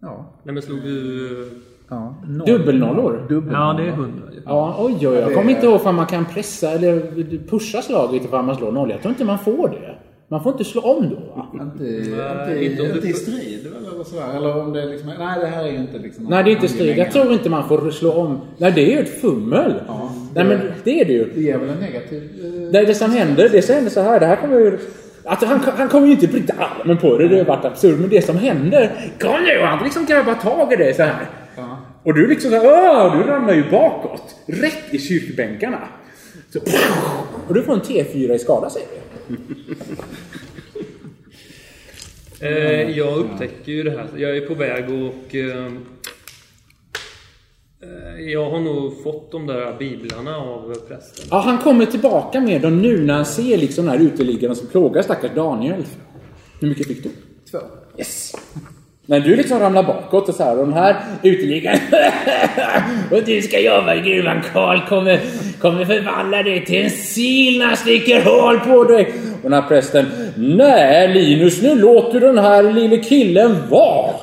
Ja. Nej men slog du... ja. Noll. Dubbelnollor? Dubbel Ja, det är hundra ju. Ja, oj, oj, oj. Jag kommer inte ihåg om man kan pressa eller pusha slaget ifall man slår noll. Jag tror inte man får det. Man får inte slå om då, va? Inte, Nej, inte, inte i strid eller sådär. Eller om det är liksom, nej det här är ju inte liksom... Nej, det är inte strid. Jag tror inte man får slå om. Nej, det är ju ett fummel. Nej, men det är det ju. Det ger väl en negativ... Eh, Det, det som händer, det som händer så här. Det här kommer ju... Att han, han kommer ju inte bryta armen på det, det har varit absurt. Men det som händer, kom nu! Han liksom grabbar tag i dig så här. Och du liksom så här, Åh! du ramlar ju bakåt. Rätt i kyrkbänkarna. Så, och du får en T4 i skada säger du. Eh, jag upptäcker ju det här. Jag är på väg och... Eh, eh, jag har nog fått de där biblarna av prästen. Ja, han kommer tillbaka med dem nu när han ser liksom den här uteliggaren som plågar stackars Daniel. Hur mycket fick du? två. Yes! När du liksom ramlar bakåt och så här och den här uteliggaren *laughs* och du ska jobba i gruvan Karl kommer, kommer förvandla dig till en sil när han sticker hål på dig. Och den här prästen Nej Linus nu låter du den här lille killen vara.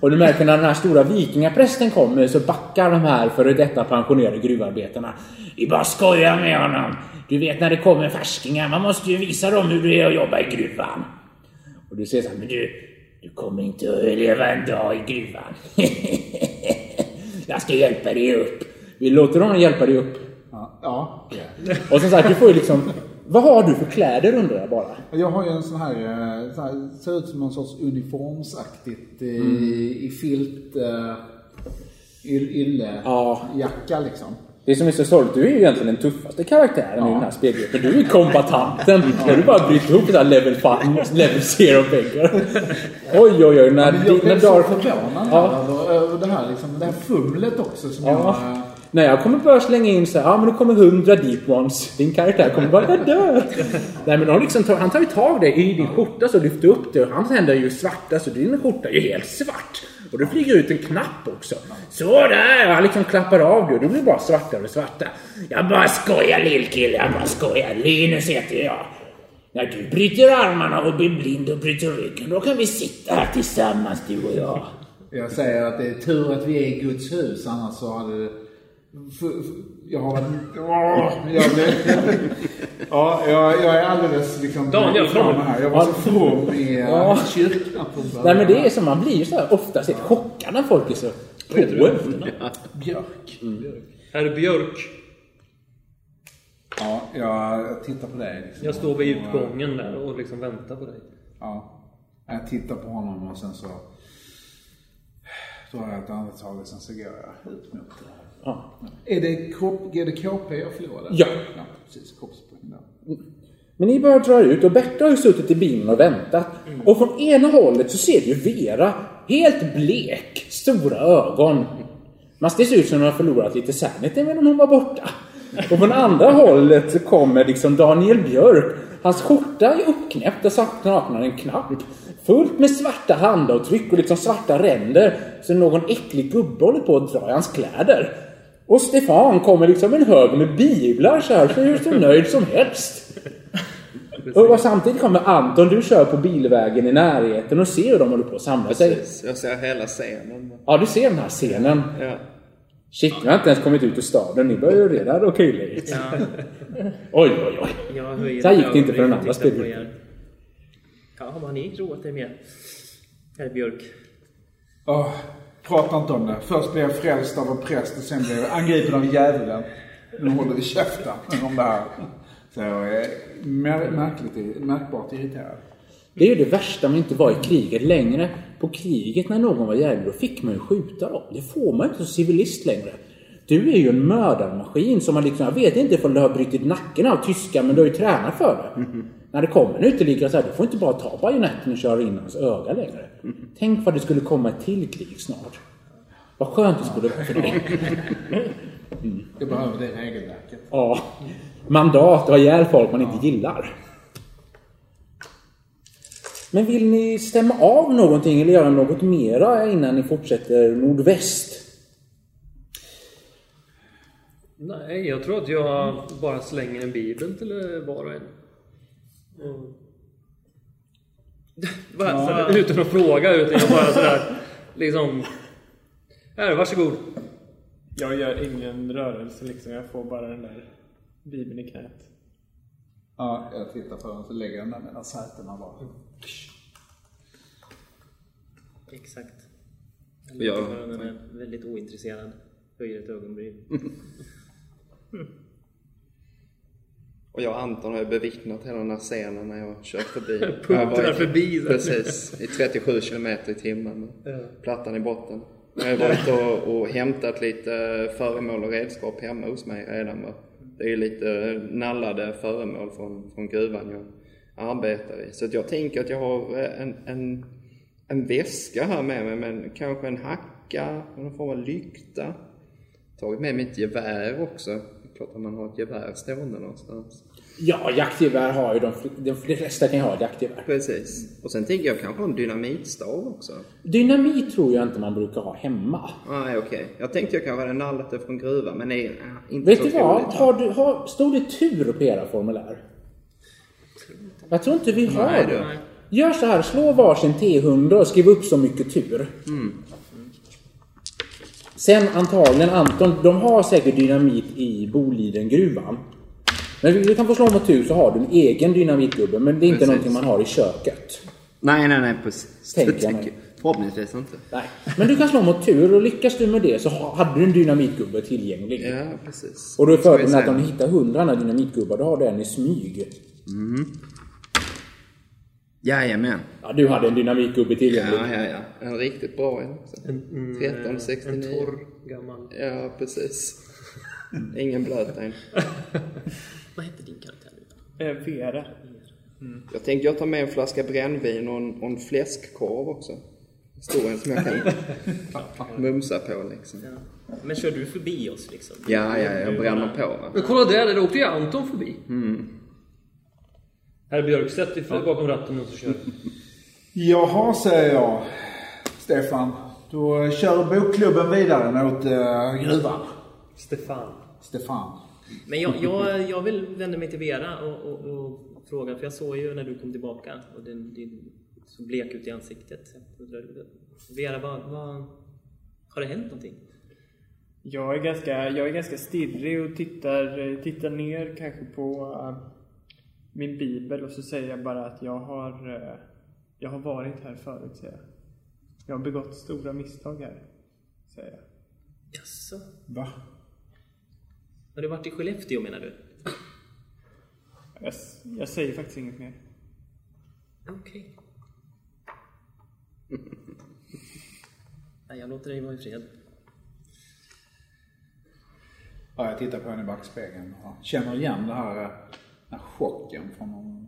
Och du märker när den här stora vikingaprästen kommer så backar de här före detta pensionerade gruvarbetarna. Vi bara skojar med honom. Du vet när det kommer färskingar, man måste ju visa dem hur det är att jobba i gruvan. Och du säger så här, men du, du kommer inte att överleva en dag i gruvan. *laughs* Jag ska hjälpa dig upp. Vi låter honom hjälpa dig upp. Ja. ja. Och som sagt, du får ju liksom... Vad har du för kläder undrar jag bara? Jag har ju en sån här, eh, sån här ser ut som någon sorts uniformsaktigt i, Mm. i filt, uh, ylle, Ja. jacka liksom. Det som är så sorgligt, du är ju egentligen den tuffaste karaktären i den här spelgruppen. Du är ju kombatanten. När du bara bryter ihop det här level 5, level 0 väggar. Oj, oj, oj. När, Men jag blev så förvånad Ja. över, över det här liksom, det här fumlet också som Ja. jag... Nej, jag kommer bara slänga in så här, ja men det kommer hundra deep ones. Din karaktär kommer bara, jag dör. *laughs* Nej men de liksom tar, han tar ju tag dig i din skjorta så lyfter upp det och hans händer är ju svarta så din skjorta är ju helt svart. Och det flyger ut en knapp också. Så där! Han liksom klappar av det och det blir bara svartare och svarta. Jag bara skojar lillkille, jag bara skojar. Linus heter jag. När du bryter armarna och blir blind och bryter ryggen, då kan vi sitta här tillsammans du och jag. Jag säger att det är tur att vi är i Guds hus, annars så hade det... F- f- jag har varit... Åh, jag blev... Ja, jag, jag är alldeles liksom... Daniel, from. Jag var så from i Ja. kyrkan. Nej men det är som man blir så här oftast helt chockad när folk är så på efter. Björk. Herr Björk. Ja, jag, jag tittar på dig. Liksom. Jag står vid utgången där och liksom väntar på dig. Ja. Jag tittar på honom och sen så drar jag ett andetag och sen så går jag ut mot det. Ja. Är det, kropp, är det KP jag förlorade? Ja. ja precis. Kroppspoäng där. Men ni börjar dra ut och Berta har ju suttit i bilen och väntat. Och från ena hållet så ser du ju Vera, helt blek, stora ögon. Man det ser ut som hon har förlorat lite sanity medan hon var borta. Och från andra hållet så kommer liksom Daniel Björk. Hans skjorta är uppknäppt och saknar en knapp. Fullt med svarta handavtryck och liksom svarta ränder. Så någon äcklig gubbe håller på att dra i hans kläder. Och Stefan kommer liksom en hög med biblar så här, så är så nöjd som helst. Och samtidigt kommer Anton, du kör på bilvägen i närheten och ser hur de håller på att samla sig. Precis. Jag ser hela scenen. Ja, du ser den här scenen. Ja. Shit, vi har inte ens kommit ut ur staden. Ni börjar ju redan råka illa ut. Ja, Oj, oj, oj. Så här gick det inte för den andra spelgruppen. Ja, har ni roat er med? Herr Björk. Åh, prata inte om det. Först blev jag frälst av en präst och sen blev jag angripen av djävulen. Nu håller vi käften om det här. Så jag är märkligt, märkbart irriterad. Det är ju det värsta med att inte vara i kriget längre. På kriget när någon var djävul, då fick man ju skjuta dem. Det får man inte som civilist längre. Du är ju en mördarmaskin som man liksom, jag vet inte ifall du har brutit nacken av tyskar, men du har ju tränat för det. När det kommer en uteliggare så här, du får inte bara ta bajonetten och köra in hans öga längre. Tänk vad det skulle komma ett till krig snart. Vad skönt det skulle vara för dig. Jag behöver det regelverket. Ja. Mandat ha ihjäl folk man inte gillar. Men vill ni stämma av någonting eller göra något mera innan ni fortsätter nordväst? Nej, jag tror att jag bara slänger en bibel till var och en. *laughs* Va, va, Utan att fråga, utan jag bara sådär liksom... Här, varsågod. Jag gör ingen rörelse liksom. Jag får bara den där bibeln i knät. Ja, jag tittar på den så lägger jag den där mellan sätena bara. exakt. Ja. Jag är väldigt ointresserad. Höjer ett ögonbryn. *laughs* Och jag och Anton har ju bevittnat hela den här scenen när jag kört förbi. *laughs* Puttrar förbi, så. Precis, i 37 kilometer i timmen. Ja. Plattan i botten. Jag har varit och, och hämtat lite föremål och redskap hemma hos mig redan. Det är lite nallade föremål från, från gruvan jag arbetar i. Så jag tänker att jag har en, en, en väska här med mig, men kanske en hacka, någon form av lykta. Tagit med mitt gevär också. Klart att man har ett gevär stående någonstans. Ja, jaktgevär har ju de, de flesta kan ju ha ett jaktgevär. Precis. Och sen tänker jag kanske ha en dynamitstav också. Dynamit tror jag inte man brukar ha hemma. Nej, okej. Jag tänkte jag kanske hade nallat det från gruvan, men nej, äh, inte Vet så du vad? Har du, har, stod det tur på era formulär? Jag tror inte vi har Nej, det. Gör så här, slå varsin T100 och skriv upp så mycket tur. Sen antagligen Anton, de har säkert dynamit i Bolidengruvan. Men du kan få slå mot tur så har du en egen dynamitgubbe, men det är inte Precis. någonting man har i köket. Nej, nej, nej, precis. Tänker jag. Förhoppningsvis inte. Nej. Men du kan slå mot tur och lyckas du med det så ha- hade du en dynamitgubbe tillgänglig. Ja, precis. Och då är fördelen att om du hittar 100 när dynamitgubbar, då har du en i smyg. Jajamän. Ja, du hade en dynamitgubbe tillgänglig. Ja, ja, ja. En riktigt bra en också. En, mm, 1369. En torr gammal. Ja, precis. Ingen blöt en. *laughs* Vad hette din karaktär nu? Eh, Vera. Jag tänkte jag tar med en flaska brännvin och en, och en fläskkorv också. Stor en som jag kan *laughs* mumsa på liksom. Ja. Men kör du förbi oss liksom? Ja, ja, jag bränner på va. Men kolla där, där åkte ju Anton förbi. Herr Björkstedt är bakom ratten och så kör. Jaha, säger jag. Stefan. Då kör bokklubben vidare mot uh, gruvan. Stefan. Stefan. Men jag, jag, jag vill vända mig till Vera och, och, och fråga, för jag såg ju när du kom tillbaka och din, din så blek ut i ansiktet. Vera, vad, vad, har det hänt någonting? Jag är ganska, jag är ganska stirrig och tittar, tittar ner kanske på eh, min bibel och så säger jag bara att jag har, eh, jag har varit här förut, säger jag. Jag har begått stora misstag här, säger jag. Jaså? Va? Har du varit i Skellefteå menar du? Jag, jag säger faktiskt inget mer. Okej. Nej, jag låter dig vara i fred. Ja, jag tittar på henne i backspegeln och känner igen det här, eh, den här chocken från,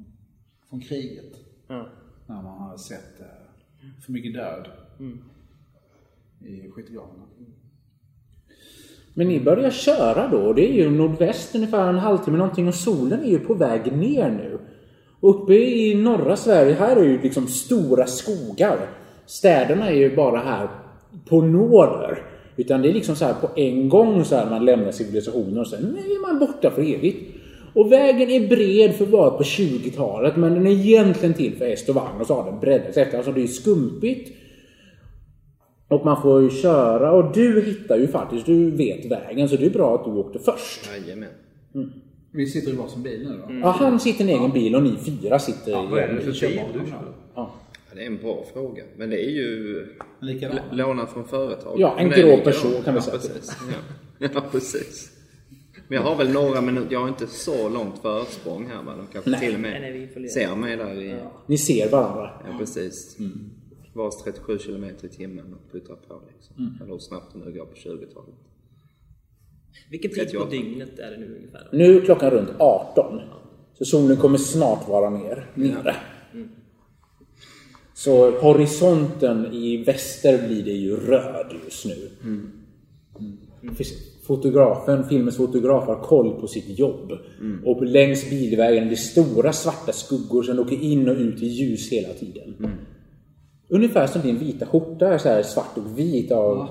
från kriget. Ja. När man har sett eh, för mycket död i skyttegravarna. Men ni börjar köra då. Det är ju nordväst ungefär en halvtimme någonting och solen är ju på väg ner nu. Och uppe i norra Sverige, här är ju liksom stora skogar. Städerna är ju bara här på norr. Utan det är liksom så här på en gång så här man lämnar civilisationen och sen är man borta för evigt. Och vägen är bred för att vara på 20-talet men den är egentligen till för häst och vagn och så har den breddats efter. Alltså det är skumpigt. Och man får ju köra och du hittar ju faktiskt, du vet vägen så det är bra att du åkte först. Jajamän. Vi sitter i varsin bil nu då. Ja, han sitter i en egen bil och ni fyra sitter i Vad är en det bil. för bil du kör? Ja. Ja, det är en bra fråga. Men det är ju lånat från företag. Ja, en grå person kan vi ja, säga. Precis. Ja. *laughs* ja, precis. Men jag har väl några minuter, jag har inte så långt försprång här va? De kanske Nej. till och Nej, nej, med ser mig där i... Ni ser varandra. Ja, precis. Vars 37 kilometer i timmen och puttrar på liksom. Eller hur snabbt det nu går på 20-talet. Vilken tid på 38. dygnet är det nu ungefär? Nu är klockan runt 18. Så solen kommer snart vara ner, nere. Så horisonten i väster blir det ju röd just nu. Mm. Fotografen, filmens fotograf har koll på sitt jobb. Och längs bilvägen är det stora svarta skuggor som åker in och ut i ljus hela tiden. Ungefär som din vita skjorta, så här svart och vit. Av,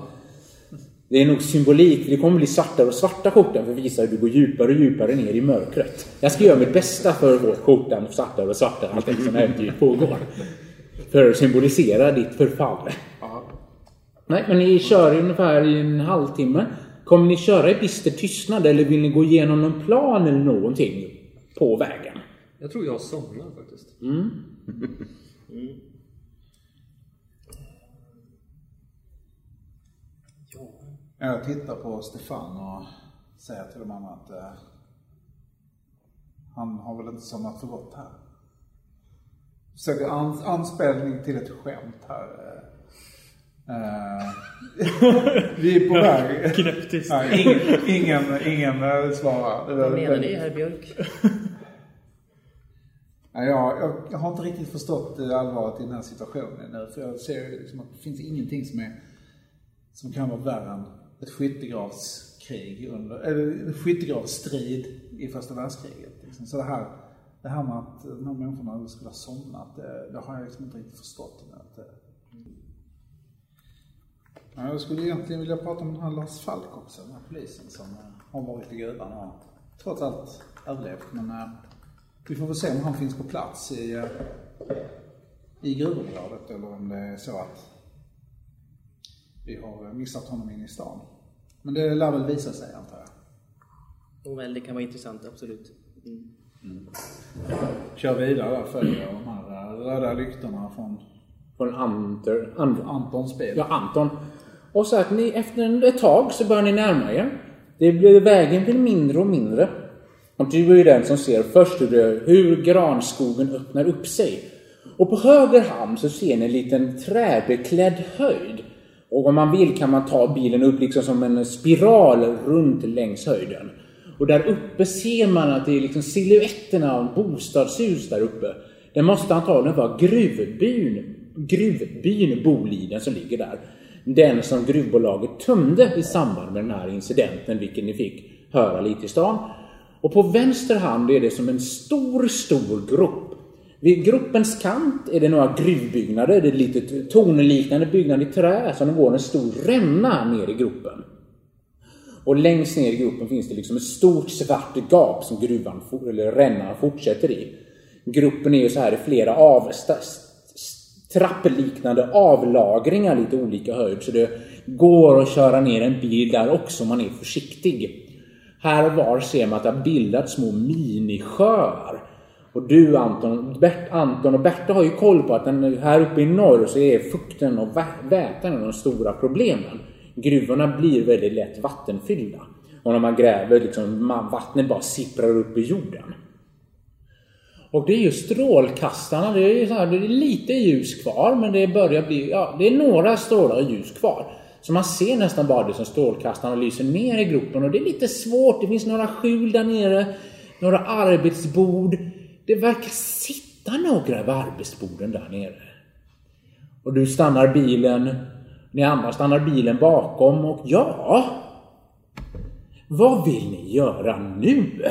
Det är nog symbolik, det kommer bli svartare och svarta skjortan för att visa hur du går djupare och djupare ner i mörkret. Jag ska göra mitt bästa för att få skjortan svartare och svartare allting som äventyret pågår. För att symbolisera ditt förfall. Nej, men ni kör ungefär i en halvtimme. Kommer ni köra i bister tystnad eller vill ni gå igenom någon plan eller någonting på vägen? Jag tror jag somnar faktiskt. Jag tittar på Stefan och säger till de andra att eh, han har väl inte somnat för gott här. Försöker ans anspelning till ett skämt här. Eh, *laughs* vi är på väg. Knäpptyst. Ingen, ingen, ingen svarar. Vad menar ni, herr Björk? Ja, jag, jag, har inte riktigt förstått allvaret i den här situationen nu. För jag ser liksom att det finns ingenting som, är, som kan vara värre än ett skyttegravskrig under, eller en skyttegravsstrid i första världskriget. Liksom. Så det här, det här med att de här människorna skulle ha somnat, det, det har jag liksom inte riktigt förstått. Men att, eh, ja, jag skulle egentligen vilja prata med den här Lars Falk också, den här polisen som eh, har varit i gruvan och trots allt överlevt. Men eh, vi får väl se om han finns på plats i, eh, i gruvområdet eller om det är så att vi har missat honom in i stan. Men det lär väl visa sig antar jag. Oh, väl, det kan vara intressant, absolut. Mm. Kör vidare där, följer de här röda lyktorna från Från Anter, And, Antons bil. ja, Anton. Och så att ni efter ett tag så börjar ni närma er. Det blir, vägen blir mindre och mindre. Och du är ju den som ser först hur, hur granskogen öppnar upp sig. Och på höger hand så ser ni en liten träbeklädd höjd. Och om man vill kan man ta bilen upp liksom som en spiral runt längs höjden. Och där uppe ser man att det är liksom siluetterna av bostadshus där uppe. Det måste antagligen vara gruvbyn, gruvbyn Boliden som ligger där. Den som gruvbolaget tömde i samband med den här incidenten, vilken ni fick höra lite i stan. Och på vänster hand är det som en stor, stor grop. Vid gruppens kant är det några gruvbyggnader, det är lite tornliknande byggnad i trä, som det går en stor ränna ner i gropen. Och längst ner i gropen finns det liksom ett stort svart gap som gruvan, eller rännan fortsätter i. Gruppen är ju så här i flera av, trappliknande avlagringar lite olika höjd. Så det går att köra ner en bil där också om man är försiktig. Här och var ser man att det har bildats små minisjöar. Och du Anton, Bert, Anton och Berta har ju koll på att den, här uppe i norr så är fukten och vätan de stora problemen. Gruvorna blir väldigt lätt vattenfyllda. Och när man gräver liksom, vattnet bara sipprar upp i jorden. Och det är ju strålkastarna, det är, ju så här, det är lite ljus kvar men det börjar bli, ja det är några strålar och ljus kvar. Så man ser nästan bara det som strålkastarna lyser ner i gropen och det är lite svårt, det finns några skjul där nere, några arbetsbord. Det verkar sitta några vid arbetsborden där nere. Och du stannar bilen, ni andra stannar bilen bakom och ja... Vad vill ni göra nu?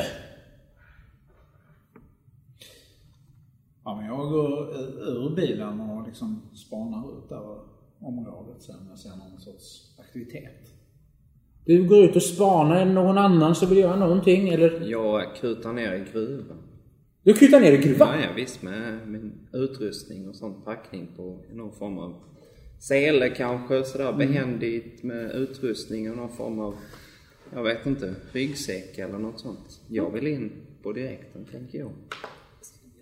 Ja, men jag går ur bilen och liksom spanar ut över området sen om jag ser någon sorts aktivitet. Du går ut och spanar, är någon annan som vill göra någonting eller? Jag kutar ner i gruvan. Du kutar ner i gruvan? Ja, ja, visst med min utrustning och sånt packning på någon form av sele kanske sådär behändigt med utrustning och någon form av, jag vet inte, ryggsäck eller något sånt. Jag vill in på direkten tänker jag.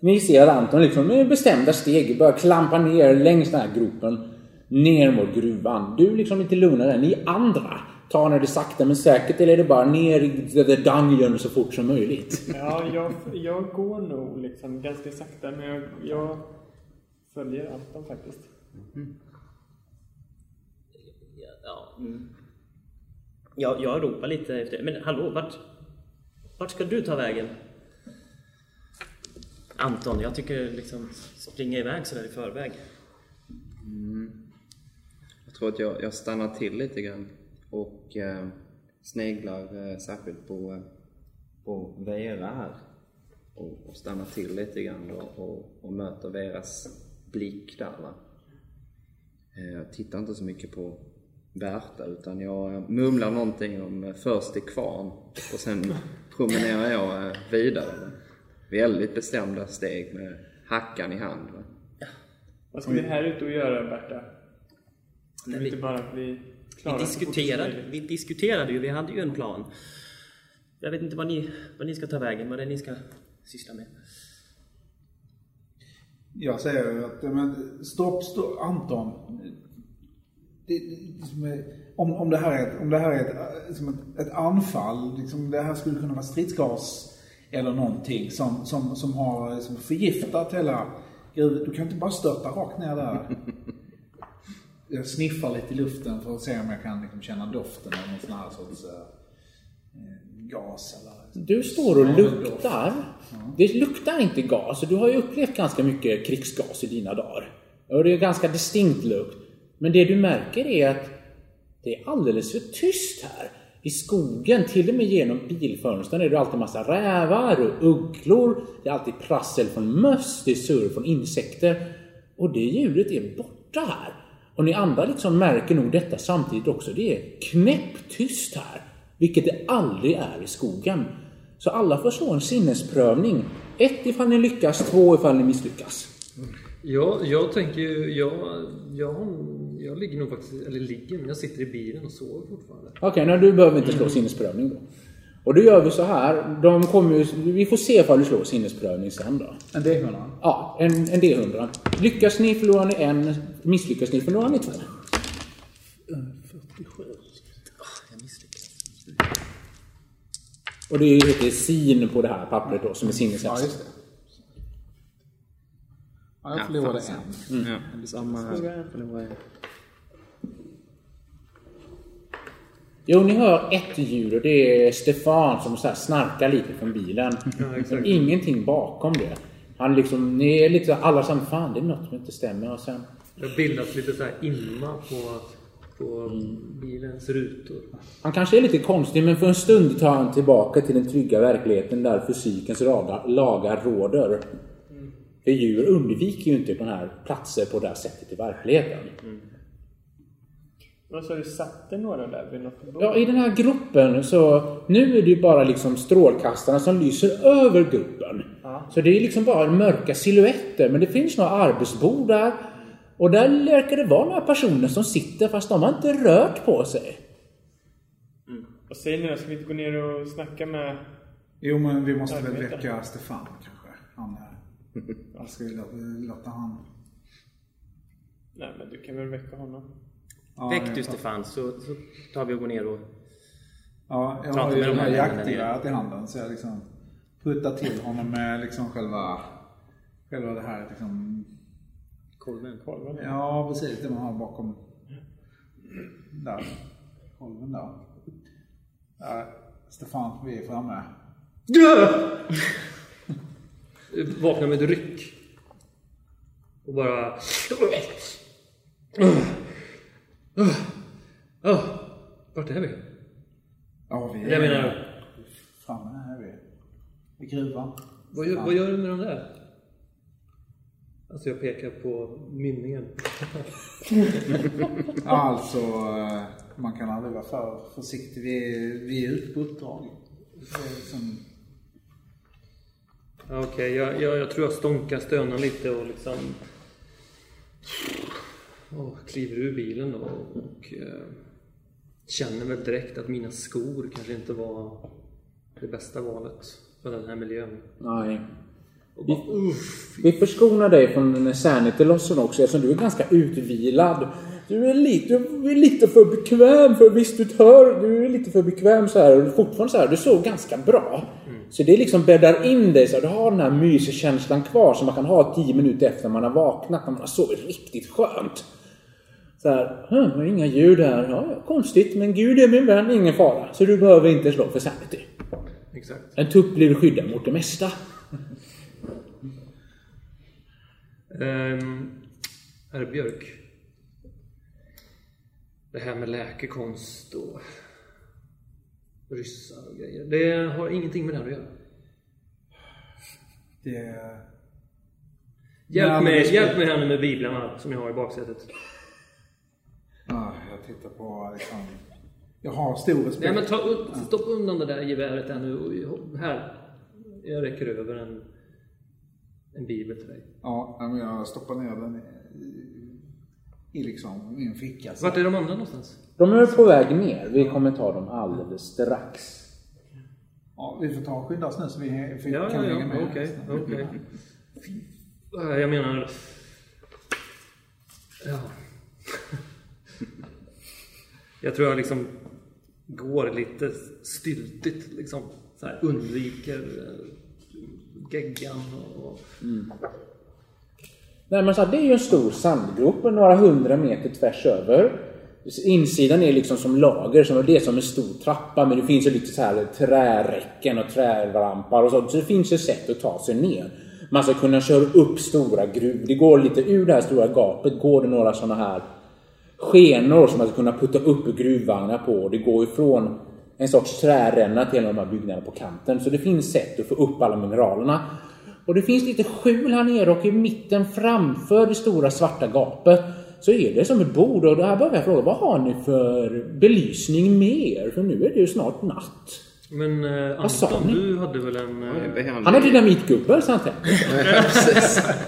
Ni ser att Anton liksom med bestämda steg börjar klampa ner längs den här gropen ner mot gruvan. Du liksom lite lugnare. Ni andra tar ni det sakta men säkert eller är det bara ner i the dungeon så fort som möjligt? Ja, jag, jag går nog liksom ganska sakta, men jag, jag följer Anton faktiskt. Ja. Jag, jag ropar lite efter... Men hallå, vart, vart ska du ta vägen? Anton, jag tycker liksom springa iväg sådär i förväg. Mm. Jag tror att jag, jag stannar till lite grann och eh, sneglar eh, särskilt på, eh, på Vera här. Och, och stannar till lite grann då, och, och möter Veras blick där. Va? Eh, jag tittar inte så mycket på Berta utan jag eh, mumlar någonting om eh, först till kvarn och sen promenerar jag eh, vidare. Väldigt bestämda steg med hackan i hand. Va? Vad ska vi här ute och göra, Berta? Ska Nej, vi vi- inte bara bli Vi klara som diskuterade, vi diskuterade ju, vi hade ju en plan. Jag vet inte vad ni, vad ni ska ta vägen, vad det är ni ska syssla med. Jag säger att, men, stopp, stopp, Anton. Det, det, om, om det här är, ett, om det här är ett, liksom ett, ett anfall, liksom, det här skulle kunna vara stridsgas eller någonting som, som, som har som förgiftat hela gruvan. Du kan inte bara störta rakt ner där. *laughs* Jag sniffar lite i luften för att se om jag kan liksom, känna doften av någon sån här sorts eh, eh, gas eller... Du står och luktar. Det luktar inte gas. Du har ju upplevt ganska mycket krigsgas i dina dagar. Och det är ganska distinkt lukt. Men det du märker är att det är alldeles för tyst här. I skogen, till och med genom bilfönstren, är det alltid massa rävar och ugglor. Det är alltid prassel från möss, det är surr från insekter. Och det ljudet är borta här. Och ni andra liksom märker nog detta samtidigt också. Det är knäpptyst här. Vilket det aldrig är i skogen. Så alla får slå en sinnesprövning. Ett ifall ni lyckas, två ifall ni misslyckas. Ja, jag tänker ju, jag, jag, jag ligger nog faktiskt, eller ligger, men jag sitter i bilen och sover fortfarande. Okej, okay, du behöver inte slå sinnesprövning då. Och då gör vi så här. De kommer ju, vi får se ifall du slår sinnesprövning sen då. En D100. Ja, en, en D100. Lyckas ni förlorar ni en, misslyckas ni förlorar ni två. 47. Jag misslyckades. Och det heter sin på det här pappret då, som är Ja, just det. Ja, jag förlorade fan, en. Ja, samma här. Jo, ni hör ett ljud och det är Stefan som så här snarkar lite från bilen. *laughs* Men ingenting bakom det. Han liksom, ni är lite alla samma fan det är något som inte stämmer och sen... Det har bildats lite så här imma på, på bilens rutor. Han kanske är lite konstig men för en stund tar han tillbaka till den trygga verkligheten där fysikens lagar råder. För djur undviker ju inte de här platser på det här sättet i verkligheten. Vad sa du, satt det några där vid något bord? Ja, i den här gruppen så nu är det ju bara liksom strålkastarna som lyser över gruppen. Så det är liksom bara mörka silhuetter men det finns några arbetsbord där. Och där verkar det vara några personer som sitter fast de har inte rört på sig. Vad säger ni då? Ska vi inte gå ner och snacka med... Jo, men vi måste väl väcka Stefan kanske. Han är... *laughs* Jag ska vi låta, låta han... Nej, men du kan väl väcka honom? Ja, Väck du Stefan så, så tar vi och går ner och... Ja, jag har ju med det de här jaktgeväret i handen så jag liksom puttar till honom med liksom själva... Själva det här liksom... Kolven. Kolven? Ja, precis. Det man har bakom... Där. Kolven där. Ja, Stefan, vi är framme. *laughs* *laughs* Vaknar med ett ryck. Och bara... Oh, vart är vi? Ja, vi är Jag menar, här är vi. I gruvan. vad gör, vad gör du med de där? Alltså jag pekar på mynningen. *laughs* Alltså, eh, man kan aldrig vara för försiktig. Vi är, vi är ute på uppdrag. Det Okej, jag, jag, jag tror jag stånkar stönar lite och liksom... Och kliver ur bilen då och eh, känner väl direkt att mina skor kanske inte var det bästa valet för den här miljön. Nej. Och bara, uff, Vi förskonar dig från sanity-lossen också eftersom du är ganska utvilad. Du är lite, du är lite för bekväm för visst du hör, du är lite för bekväm så här och fortfarande så här, du sov ganska bra. Så det liksom bäddar in dig så du har den här myskänslan kvar som man kan ha tio minuter efter man har vaknat när man har sovit riktigt skönt. Så här, hm, det var inga ljud här. Ja, ja, konstigt, men Gud är min vän, ingen fara. Så du behöver inte slå för sanity. Exakt. En tupp blir skyddad mot det mesta. Um, herr Björk. Det här med läkekonst och ryssar och grejer. Det har ingenting med det här att göra. Det... Hjälp, mig, ska- hjälp mig här nu med biblarna som jag har i baksätet. Ja, jag tittar på liksom... Jag har stor respekt. Nej men ta, upp- stopp undan det där geväret där nu. och- Här. Jag räcker över en, en bibel till dig. Ja, men jag stoppar ner den i liksom min ficka. Så. Vart är de andra någonstans? De är på väg ner. Vi kommer ta dem alldeles strax. Ja, vi får ta och skynda oss nu så vi vi Ja, kan ja, hänga ja. med. Okej, okej. Äh, Jag menar... Ja. Jag tror jag liksom går lite styltigt liksom. Så här, undviker eh, geggan och... Nej men så här, det är ju en stor sandgrop några hundra meter tvärs över. Insidan är liksom som lager, som det är som en stor trappa men det finns ju lite så här träräcken och trärampar och sånt. Så det finns ju sätt att ta sig ner. Man ska kunna köra upp stora gruvor. Det går lite ur det här stora gapet går det några sådana här skenor som man ska kunna putta upp gruvvagnar på. Det går ifrån en sorts träränna till en av de här byggnaderna på kanten. Så det finns sätt att få upp alla mineralerna. Och det finns lite skjul här nere och i mitten framför det stora svarta gapet så är det som ett bord och det här börjar jag fråga, vad har ni för belysning mer? För nu är det ju snart natt. Men eh, sa Anton, du hade väl en... eh, Behandling. Han har dynamitgubbar så han. *laughs*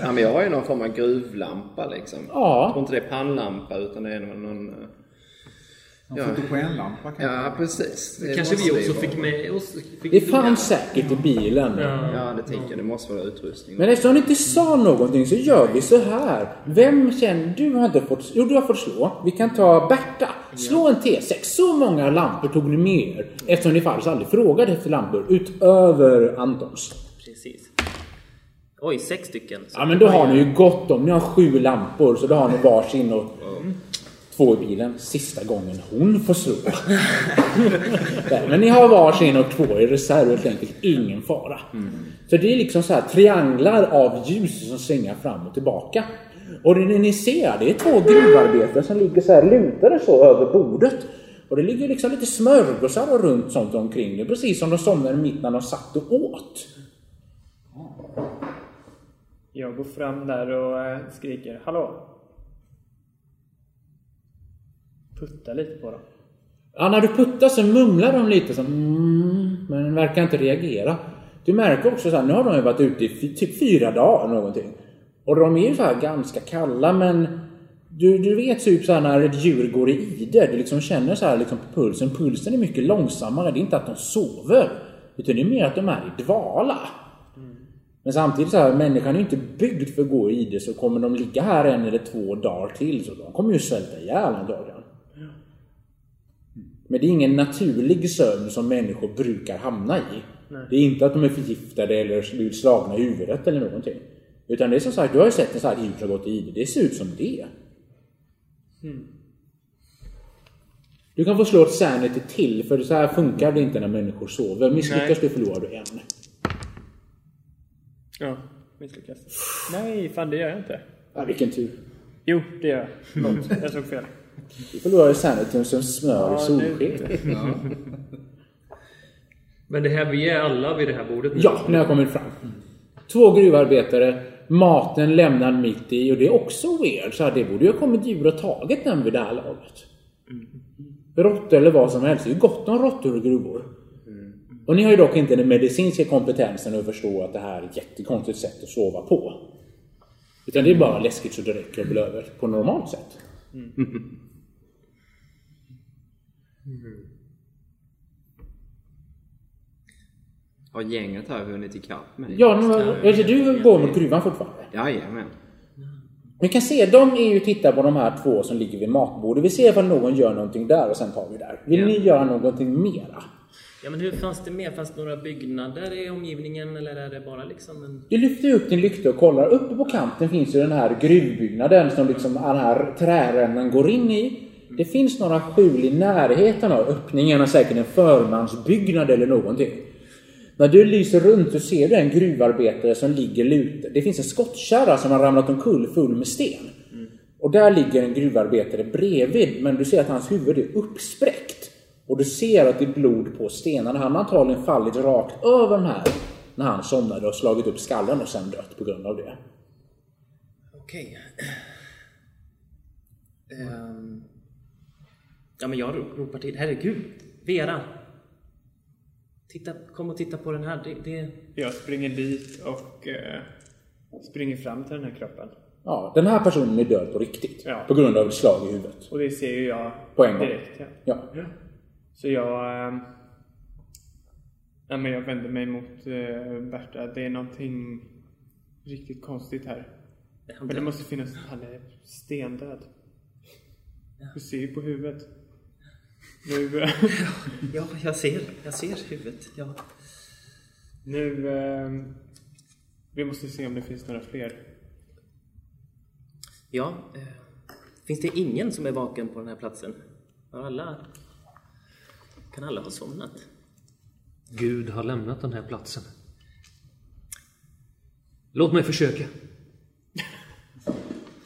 Ja, men jag har ju någon form av gruvlampa liksom. Ja. Jag tror inte det är pannlampa utan det är någon... någon En Ja. fotogenlampa kanske. ja, precis. Det Kanske vi också vara. fick med oss... Fick Det fanns säkert i bilen. Ja, det tänker jag. Det måste vara utrustning. Men eftersom ni inte sa någonting så gör vi så här. Vem känner... Du har inte fått... Jo, du har fått slå. Vi kan ta Berta. Slå en T6. Så många lampor tog ni med er. Eftersom ni faktiskt aldrig frågade efter lampor utöver Antons. Precis. Oj, sex stycken. Så Ja, men då har ni ju gott om. Ni har sju lampor, så då har ni varsin och två i bilen. Sista gången hon får slå. *laughs* Men ni har varsin och två i reserv, helt enkelt. Ingen fara. Så det är liksom så här trianglar av ljus som svingar fram och tillbaka. Och det ni ser, det är två gruvarbetare som ligger så här lutade så över bordet. Och det ligger liksom lite smörgåsar och runt sånt omkring det. Precis som de somnade mitt när de satt och åt. Jag går fram där och eh, skriker Hallå? Putta lite på dem. Ja, när du puttar så mumlar de lite så mm, men verkar inte reagera. Du märker också så här, nu har de ju varit ute i typ fyra dagar någonting. Och de är ju så här ganska kalla men du, du vet typ så här när ett djur går i ide, du liksom känner så här liksom på pulsen. Pulsen är mycket långsammare, det är inte att de sover. Utan det är mer att de är i dvala. Men samtidigt så här, människan är ju inte byggd för att gå i ide så kommer de ligga här en eller två dagar till så de kommer ju svälta ihjäl antagligen. Men det är ingen naturlig sömn som människor brukar hamna i. Det är inte att de är förgiftade eller blivit slagna i huvudet eller någonting. Utan det är som sagt, du har ju sett en sån här djur som gått i det. Det ser ut som det. Du kan få slå ett sanity till, för så här funkar det inte när människor sover. Misslyckas Nej. du förlorar du en. Ja, misslyckas. Nej, fan det gör jag inte. Ja, vilken tur. Jo, det gör jag. Förlåt, jag såg fel. Du förlorar sanity som smör i Ja, solsken. *laughs* Men det här, vi är alla vid det här bordet nu. Ja, när jag kommer fram. Två gruvarbetare, maten lämnad mitt i och det är också weird. Så här, det borde ju ha kommit djur och tagit den vid det här laget. Råttor eller vad som helst. Det är ju gott om råttor och gruvor. Och ni har ju dock inte den medicinska kompetensen att förstå att det här är ett jättekonstigt sätt att sova på. Utan det är bara läskigt så det räcker och blöder på normalt sätt. Har gänget här hunnit ikapp mig? Ja, nu, har- alltså, du går mot gruvan fortfarande. Jajamän. Vi kan se, de är ju titta på de här två som ligger vid matbordet. Vi ser ifall någon gör någonting där och sen tar vi där. Vill Ja. ni göra någonting mera? Ja, men hur fanns det mer? Fanns det några byggnader i omgivningen eller är det bara liksom en... Du lyfter upp din lykta och kollar. Uppe på kanten finns ju den här gruvbyggnaden som liksom den här trärännan går in i. Det finns några skjul i närheten av öppningen, säkert en förmansbyggnad eller någonting. När du lyser runt så ser du en gruvarbetare som ligger lutad. Det finns en skottkärra som har ramlat omkull full med sten. Och där ligger en gruvarbetare bredvid, men du ser att hans huvud är uppspräckt. Och du ser att det är blod på stenarna. Han har antagligen fallit rakt över den här när han somnade och slagit upp skallen och sen dött på grund av det. Okej. Ehm. Ja, men jag ropar till. Herregud! Vera! Titta, kom och titta på den här. Det, det... Jag springer dit och eh, springer fram till den här kroppen. Ja, den här personen är död på riktigt. Ja. På grund av ett slag i huvudet. Och det ser ju jag På en gång. direkt. Ja. Ja. Så jag... Eh, ja, men jag vänder mig mot eh, Berta. Det är någonting riktigt konstigt här. Men det måste finnas... Han är stendöd. Du ser ju på huvudet. Nu... *laughs* eh, Ja, jag ser. Jag ser huvudet. Ja. nu... Eh, vi måste se om det finns några fler. Ja. Eh. Finns det ingen som är vaken på den här platsen? Har alla... Kan alla ha somnat? Gud har lämnat den här platsen. Låt mig försöka.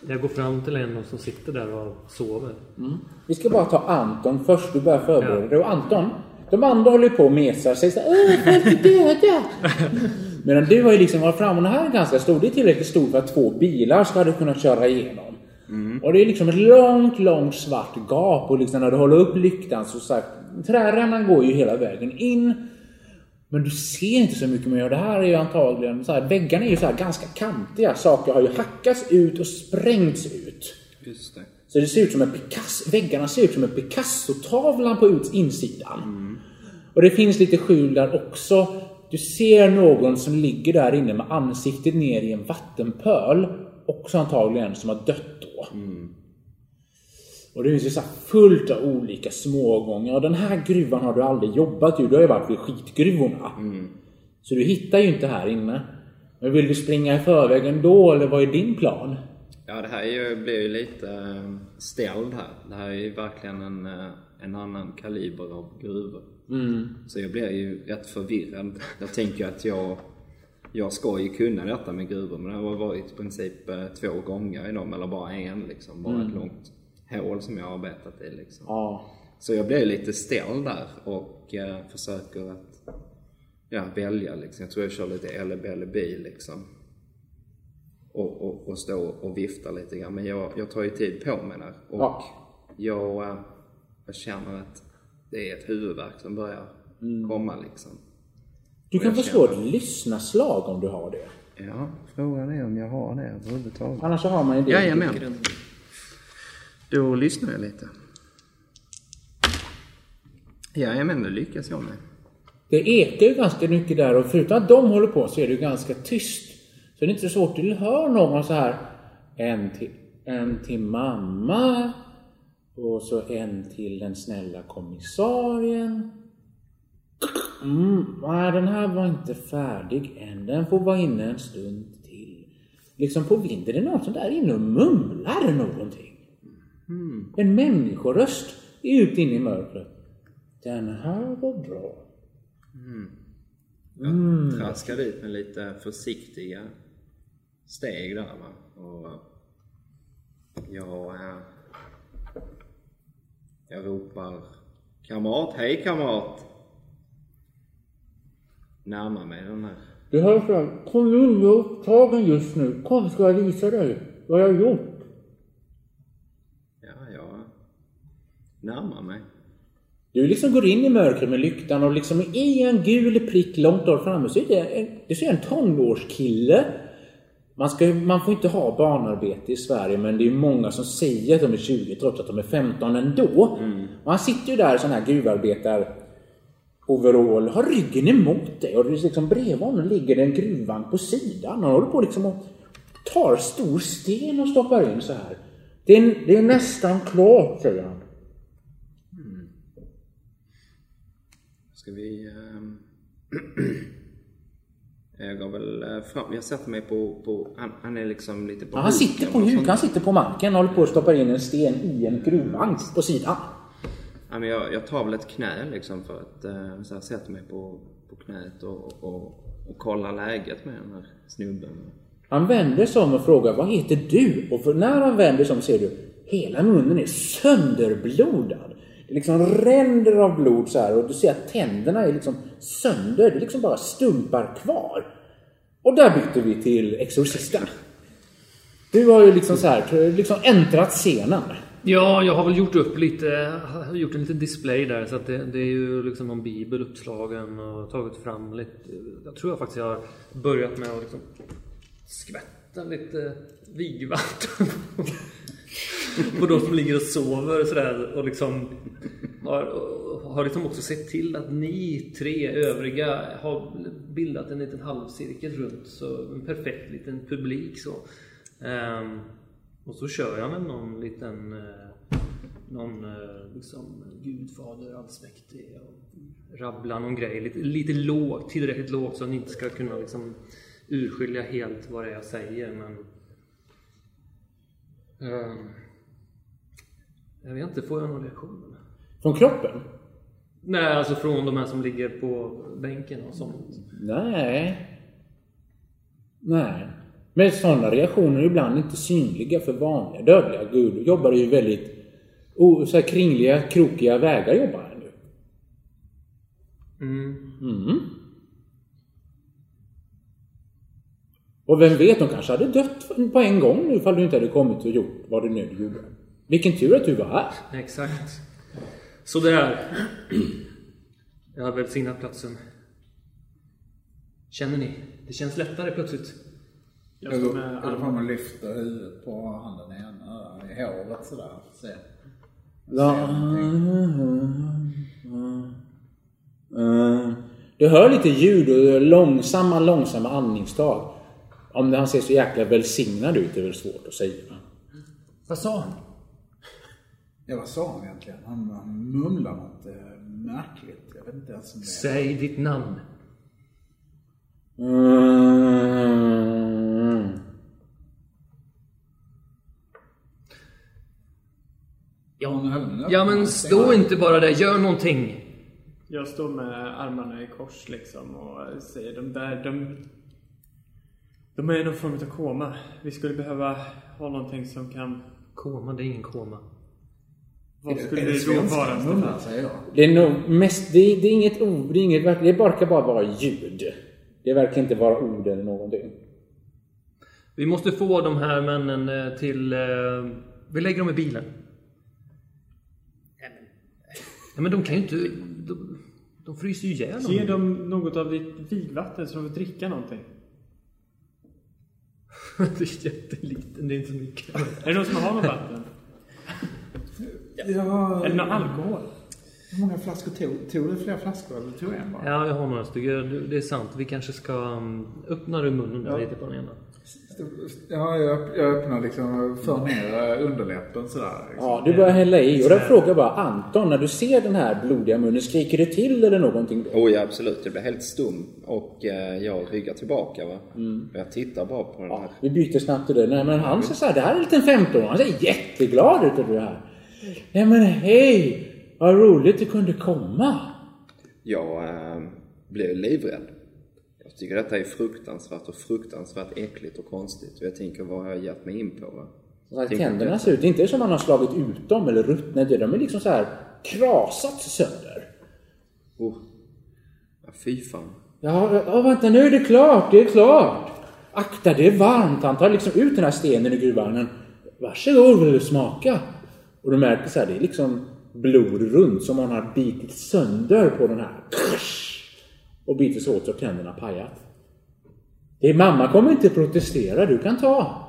Jag går fram till en som sitter där och sover. Vi ska bara ta Anton först. Du börjar förbereda dig. Och Anton, de andra håller på och mesar sig. Så, Åh, folk är döda! *laughs* Medan du har ju liksom varit fram och den här är ganska stor. Det är tillräckligt stor för att två bilar ska hade kunnat köra igenom. Och det är liksom ett långt, långt svart gap. Och liksom när du håller upp lyktan så sagt, trärännan går ju hela vägen in. Men du ser inte så mycket mer. Det här är ju antagligen så här, väggarna är ju så här ganska kantiga. Saker har ju hackats ut och sprängts ut. Just det. Så det ser ut som en Picasso, väggarna ser ut som en Picasso-tavla på insidan. Och det finns lite skjul där också. Du ser någon som ligger där inne med ansiktet ner i en vattenpöl. Också antagligen som har dött då. Och det finns ju så fullt av olika smågångar. Och den här gruvan har du aldrig jobbat i. Du har ju varit vid skitgruvorna. Så du hittar ju inte här inne. Men vill du springa i förväg ändå, eller vad är din plan? Ja, det här är ju, blir ju lite eh, ställd här. Det här är ju verkligen en, eh, en annan kaliber av gruvor. Så jag blir ju rätt förvirrad. Jag tänker att jag, jag ska ju kunna detta med gruvor, men det har varit i princip eh, två gånger i dem, eller bara en liksom. Bara ett långt hål som jag har arbetat i liksom. Ja, Så jag blir lite ställd där och eh, försöker att ja, välja liksom. Jag tror jag kör lite LBLB liksom. Och, och, och stå och vifta lite grann. Men jag, jag tar ju tid på mig där. Och Ja. jag, eh, jag känner att det är ett huvudvärk som börjar komma liksom. Du kan få slå känner- ett lyssnaslag om du har det. Ja, frågan är om jag har det överhuvudtaget. Annars så har man ju det. Jajamän. Då lyssnar jag lite. Jajamän, det lyckas jag med. Det ekar ju ganska mycket där och förutom att de håller på så är det ju ganska tyst. Så det är inte så svårt. Du hör någon så här. En till, en till mamma. Och så en till den snälla kommissarien. Mm, nej, den här var inte färdig än. Den får vara inne en stund till. Liksom på vinden är det någon som där inne och mumlar någonting. En människoröst ute inne i mörkret. Den här var bra. Jag traskar dit med lite försiktiga steg där va. Och jag, eh, jag ropar Kamrat, hej kamrat! Närmar mig den här. Du hör här, kom in, jag är upptagen just nu. Kom ska jag visa dig vad jag har gjort. Ja, jag närmar mig. Du liksom går in i mörkret med lyktan och liksom i en gul prick långt där framme så är det en, det en tonårskille. Man, ska, man får inte ha barnarbete i Sverige men det är många som säger att de är 20 trots att de är 15 ändå. Och han sitter ju där i sån här gruvarbetar overall, har ryggen emot dig och det är liksom bredvid honom ligger det en gruvvagn på sidan. Han håller på liksom att tar stor sten och stoppar in så här. Det är, det är nästan klart, säger han. Ska vi... ehm, *clears throat* jag går väl eh, fram. Jag sätter mig på... på han, han är liksom lite på Ja, han sitter på huk, han sitter på marken och håller på att stoppa in en sten i en gruvvagn på sidan. Ja, men jag, jag tar väl ett knä liksom för att eh, så här, sätta mig på, på knät och, och, och kolla läget med den här snubben. Han vänder sig om och frågar vad heter du? Och för när han vänder sig om ser du hela munnen är sönderblodad. Det liksom ränder av blod så här och du ser att tänderna är liksom sönder. Det är liksom bara stumpar kvar. Och där byter vi till Exorcisten. Du har ju liksom så här, liksom äntrat scenen. Ja, jag har väl gjort upp lite, gjort en liten display där så att det, det är ju liksom någon bibel uppslagen och tagit fram lite. Jag tror jag faktiskt jag har börjat med att liksom skvätta lite vigvatten på de som ligger och sover och sådär och liksom har, har liksom också sett till att ni tre övriga har bildat en liten halvcirkel runt så en perfekt liten publik så. Ehm, och så kör jag med någon liten eh, någon eh, liksom gudfader allsmäktig och rabblar någon grej lite, lite lågt, tillräckligt lågt så att ni inte ska kunna liksom urskilja helt vad det är jag säger men jag vet inte, får jag någon reaktion? Från kroppen? Nej, alltså från de här som ligger på bänken och sånt. Nej. Nej. Men sådana reaktioner är ibland inte synliga för vanliga dödliga. Gud jobbar ju väldigt oh, så kringliga, krokiga vägar jobbar han ju. Mm. Mm. Och vem vet, de kanske hade dött på en gång nu ifall du inte hade kommit och gjort vad du nu gjorde. Vilken tur att du var här. Exakt. Så där. Jag har välsignat platsen. Känner ni? Det känns lättare plötsligt. Jag står går med armarna. och lyfter huvudet på handen igen, i håret sådär. Se. Ja. Du hör lite ljud och långsamma, långsamma andningstag. Om han ser så jäkla välsignad ut är väl svårt att säga. Vad sa han? Ja, vad sa han egentligen? Han, han mumlade något eh, märkligt. Jag vet inte ens om det är... Säg ditt namn. Mm. Ja, ja men stå inte bara där, gör någonting. Jag står med armarna i kors liksom och säger de där, de... De är i någon form av koma. Vi skulle behöva ha någonting som kan... Koma, det är ingen koma. Vad skulle det det då vara? mumlar, säger jag. Det är nog mest, det är, det är inget ord, det är inget, det verkar bara vara ljud. Det verkar inte vara ord eller någonting. Vi måste få de här männen eh, till... eh, Vi lägger dem i bilen. Ja, men de kan ju inte... De, de fryser ju ihjäl Ge dem något av ditt vigvatten så de får dricka någonting. *laughs* det är jätteliten, det är inte så mycket. Är det någon som har något vatten? Ja, Eller någon alkohol? hur många flaskor tog Tog du flera flaskor eller tog en bara? Ja, jag har några stycken. Det- är sant. Vi kanske ska... um, Öppna du munnen Ja. lite på den ena? Ja, jag, jag öppnar liksom och för ner eh, underläppen sådär. Liksom. Ja, du börjar hälla i och jag frågar bara Anton, när du ser den här blodiga munnen, skriker du till eller någonting då? Oh ja, absolut. Jag blir helt stum och eh, jag ryggar tillbaka. Va? Och jag tittar bara på den här. Ja, vi byter snabbt till det. Nej men han säger så här, det här är en liten 15 Han ser jätteglad ut över det här. Nej men hej! Vad roligt du kunde komma. Jag eh, blev livrädd. Tycker detta är fruktansvärt och fruktansvärt äckligt och konstigt. Och jag tänker, vad har jag gett mig in på? Va? Så här, Tänker tänderna ser ut, det är inte som man har slagit ut dem eller ruttnat. De är liksom så här krasats sönder. Oh. Ja, fy fan. Ja, ja, vänta nu är det klart, det är klart. Akta, det är varmt. Han tar liksom ut den här stenen i gruvvagnen. Varsågod, vill du smaka? Och du märker så här, det är liksom blod runt som man har bitit sönder på den här. Och bitit så åt så tänderna pajat. Det är mamma kommer inte protestera, du kan ta.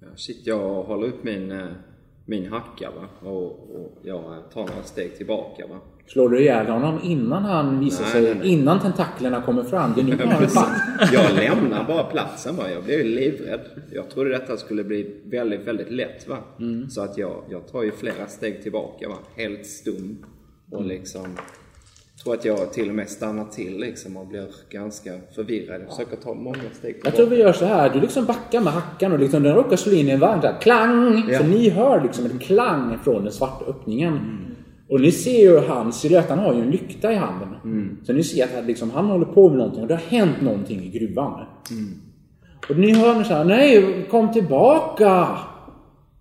Ja, shit, jag håller upp min, eh, min hacka va. Och, och jag tar några steg tillbaka va. Slår du ihjäl honom innan han visar Nej, sig, nej, nej. innan tentaklerna kommer fram? Det är *laughs* nu. Jag lämnar bara platsen va. Jag blev livrädd. Jag trodde detta skulle bli väldigt, väldigt lätt va. Så att jag, jag tar ju flera steg tillbaka va. Helt stum. Och liksom tror att jag till och med stannar till liksom och blir ganska förvirrad. Jag försöker ta många steg Jag tror tillbaka. vi gör så här. Du liksom backar med hackan och liksom den råkar slå in i en vagn. Klang! Ja. Så ni hör liksom en klang från den svarta öppningen. Och ni ser ju hans silhuett. Han har ju en lykta i handen. Så ni ser att han, liksom, han håller på med någonting och det har hänt någonting i gruvan. Och ni hör nu så här. Nej, kom tillbaka!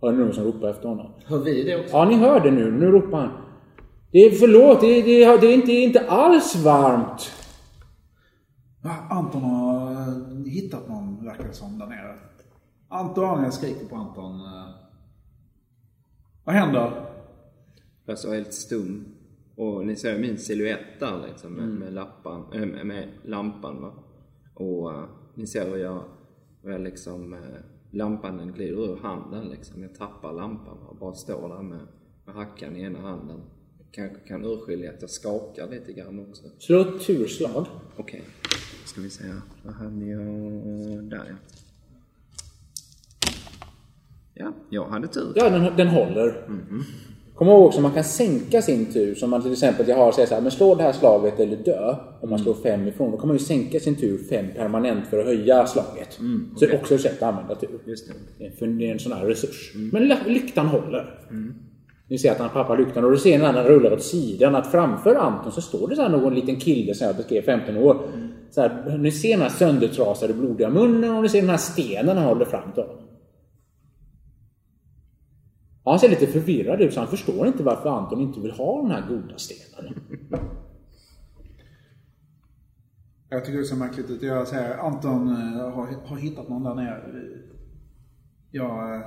Hör ni någon som ropar efter honom? Hör vi det också? Ja, ni hör det nu. Nu ropar han. Det är, förlåt, det är, det är, det är inte, inte alls varmt. Ja, Anton har eh, hittat någon, verkar det som, där nere. Anton, jag skriker på Anton. eh. Vad händer? Jag står helt stum. Och ni ser min silhuett där liksom med, Mm. med, lappan, äh, med, med lampan va. Och eh, ni ser hur jag, hur jag liksom, uh, lampan den glider ur handen liksom. Jag tappar lampan och bara står där med, med hackan i ena handen. Kanske kan urskilja att jag skakar lite grann också. Slå ett turslag. Okej, ska vi se här. Vad hade jag... Där ja. Ja, jag hade tur. Ja, den, den håller. Kom ihåg också, man kan sänka sin tur. Som man till exempel, jag har säger så här, men slå det här slaget eller dö. Om man slår fem ifrån. Då kan man ju sänka sin tur fem permanent för att höja slaget. Så det är också ett sätt att använda tur. Just det. Det är, en sån här resurs. Men ly- lyktan håller. Ni ser att han pappa lyktan och du ser när den rullar åt sidan att framför Anton så står det så här någon liten kille som jag beskrev, 15 år. Så här, ni ser den här söndertrasade blodiga munnen och ni ser den här stenen han håller fram till honom. Ja, Han ser lite förvirrad ut så han förstår inte varför Anton inte vill ha den här goda stenen. Jag tycker det ser märkligt ut. Jag säger Anton eh, har, har hittat någon där nere. Jag... Eh,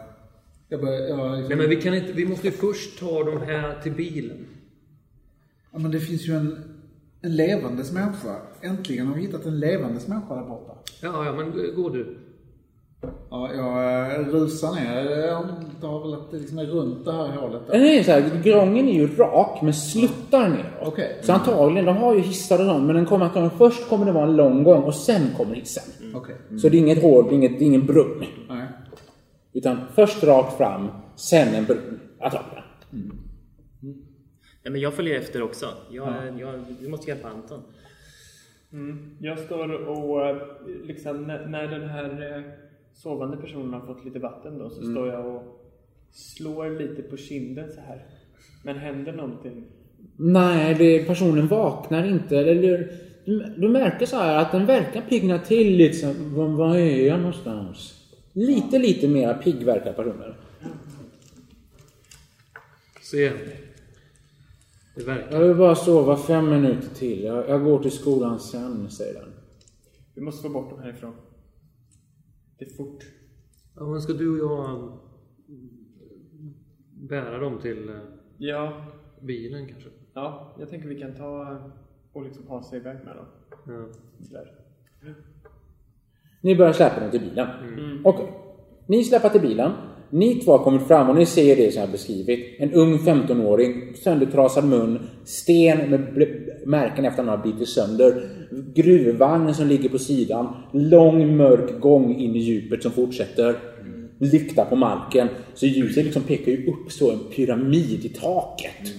jag börjar... Jag, liksom, Nej, men vi, kan inte, vi måste ju först ta de här till bilen. ja, men det finns ju en, en levandes människa. Äntligen har vi hittat en levandes människa där borta. Ja, ja, men gå du. Ja, jag eh, rusar ner. Jag antar väl att det liksom är runt det här hålet. där. Nej, så här, grången är ju rak men sluttar neråt. Okej. Så antagligen, de har ju hissar och sånt men den kommer antagligen först kommer det vara en lång gång och sen kommer hissen. Okej. Så det är inget hål, det är, inget, det är ingen brunn. Nej. Utan först rakt fram, sen en brunn. Antagligen. Ja, men jag följer efter också. Jag, jag, vi måste hjälpa Anton. Mm. Jag står och eh, liksom när, den här eh, sovande personen har fått lite vatten då så står jag och slår lite på kinden så här. Men händer någonting? Nej, det, personen vaknar inte. Eller, du, du märker så här att den verkar piggna till lite. Så, var, var är jag någonstans? Lite, lite mer pigg verkar personen. Se. Det verkar. Jag vill bara sova fem minuter till. Jag, jag går till skolan sen, säger den. Vi måste få bort dem härifrån. Det är fort. Ja, men ska du och jag mm, bära dem till eh, Ja, bilen kanske? ja, jag tänker vi kan ta eh, och liksom ha sig iväg med dem. Ja. Sådär. Ni börjar släpa dem till bilen. Okej. Ni släpar till bilen. Ni två har kommit fram och ni ser det som jag har beskrivit. En ung 15-åring, söndertrasad mun, sten med märken efter att han har bitit sönder. Gruvvagnen som ligger på sidan. Lång mörk gång in i djupet som fortsätter. Lykta på marken. Så ljuset liksom pekar ju upp så en pyramid i taket.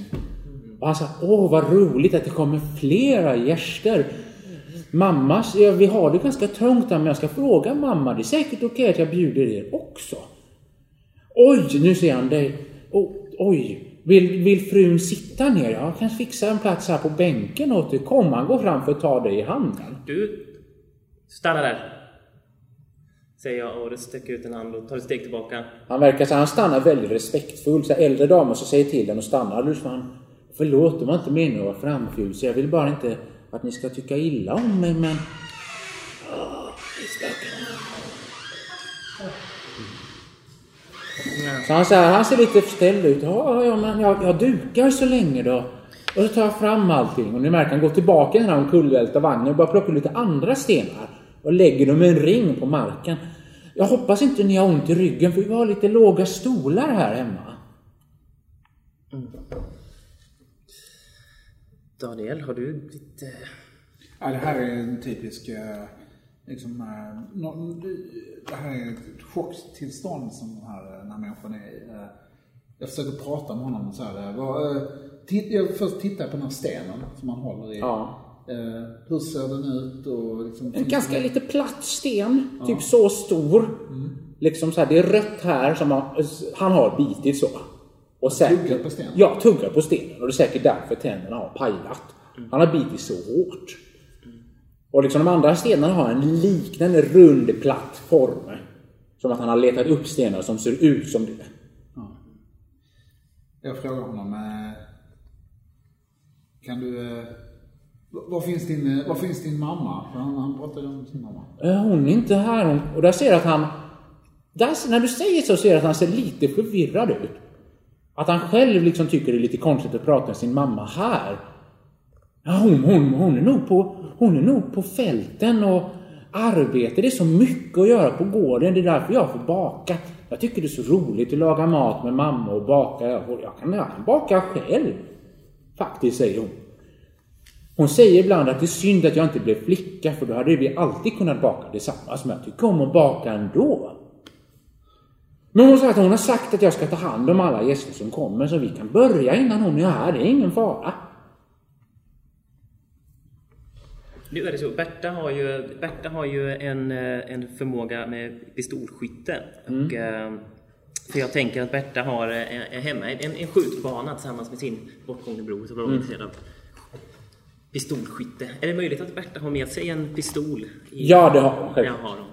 Och han sa, åh vad roligt att det kommer flera gäster. Mamma, ja, vi har det ganska trångt här men jag ska fråga mamma. Det är säkert okej att jag bjuder er också. Oj, nu ser han dig. Oh, oj, vill, vill frun sitta ner? Jag kan fixa en plats här på bänken åt dig. Kom, han går fram för att ta dig i handen. Du, stanna där. Säger jag och sträcker ut en hand och tar ett steg tillbaka. Han verkar så han stannar väldigt respektfullt. Så äldre damer som säger till den och stannar. Du han, förlåt, det var inte meningen att vara framfusig. Jag vill bara inte att ni ska tycka illa om mig, men... Så han, så här, han ser lite förställd ut. Ja, ja, men jag, jag dukar så länge då. Och så tar jag fram allting och ni märker han går tillbaka i den här omkullvälta vagnen och börjar plocka lite andra stenar. Och lägger dem i en ring på marken. Jag hoppas inte ni har ont i ryggen för vi har lite låga stolar här hemma. Daniel, har du blivit... Eh, Ja, det här är en typisk, eh, liksom, eh, det här är ett chocktillstånd som den här, den här människan är i. Jag försöker prata med honom och så här, vad, titt, jag först tittar på den här stenen som han håller i. Ja. Hur ser den ut och liksom... En ganska det- lite platt sten, typ så stor. Liksom så här, det är rött här som han, han har bitit så. Och säkert, Tuggar på stenen? Ja, tuggar på stenen. Och det är säkert därför tänderna har pajat. Han har bitit så hårt. Och liksom de andra stenarna har en liknande rund platt form. Som att han har letat upp stenar som ser ut som det. Jag frågar honom, eh, kan du... eh, Var finns din, eh, var finns din mamma? Han, han pratade om sin mamma. "Eh, Hon är inte här. Hon, och där ser jag att han... Där, när du säger så ser jag att han ser lite förvirrad ut. Att han själv liksom tycker det är lite konstigt att prata med sin mamma här. Ja, hon, hon, hon, är nog på, hon är nog på fälten och arbetar. Det är så mycket att göra på gården. Det är därför jag får baka. Jag tycker det är så roligt att laga mat med mamma och baka. Jag, kan, jag kan baka själv. Faktiskt, säger hon. Hon säger ibland att det är synd att jag inte blev flicka för då hade vi alltid kunnat baka tillsammans. Men jag tycker om att baka ändå. Men hon säger att hon har sagt att jag ska ta hand om alla gäster som kommer så vi kan börja innan hon är här. Det är ingen fara. Nu är det så, Berta har ju, Berta har ju en, eh, en förmåga med pistolskytte. Och, eh, för jag tänker att Berta har eh, är hemma en, en skjutbana tillsammans med sin bortgångne bror som var intresserad av pistolskytte. Är det möjligt att Berta har med sig en pistol? I, Ja, det har hon har.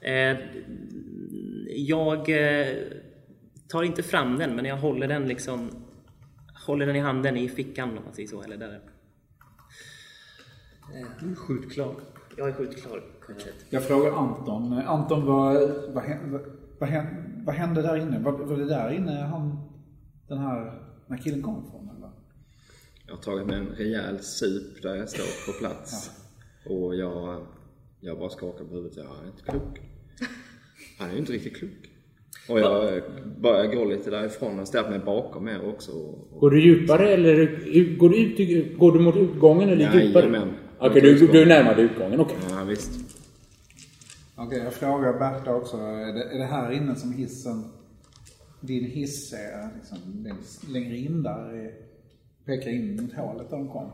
Eh, jag eh, tar inte fram den, men jag håller den liksom håller den i handen i fickan om man säger så. Eller där. Du är skjutklar. Jag är på ett sätt. Jag frågar Anton. eh, Anton, vad, vad, hände, vad, vad hände där inne? Var, var det där inne han, den här, den här killen kom ifrån? Eller? Jag har tagit mig en rejäl sup där jag står på plats. Och jag, jag bara skakar på huvudet. Jag är inte klok. Han är ju inte riktigt klok. Och jag börjar gå lite därifrån och ställer mig bakom er också. Och, Går du djupare eller går du, ut, går du mot utgången eller djupare? Jajamän. Okej, du, du är närmare utgången. Okej. ja, visst. Okej, jag frågar Berta också. Är det, är det här inne som hissen, din hiss är liksom, längre in där? Är, pekar in mot hålet där de kom?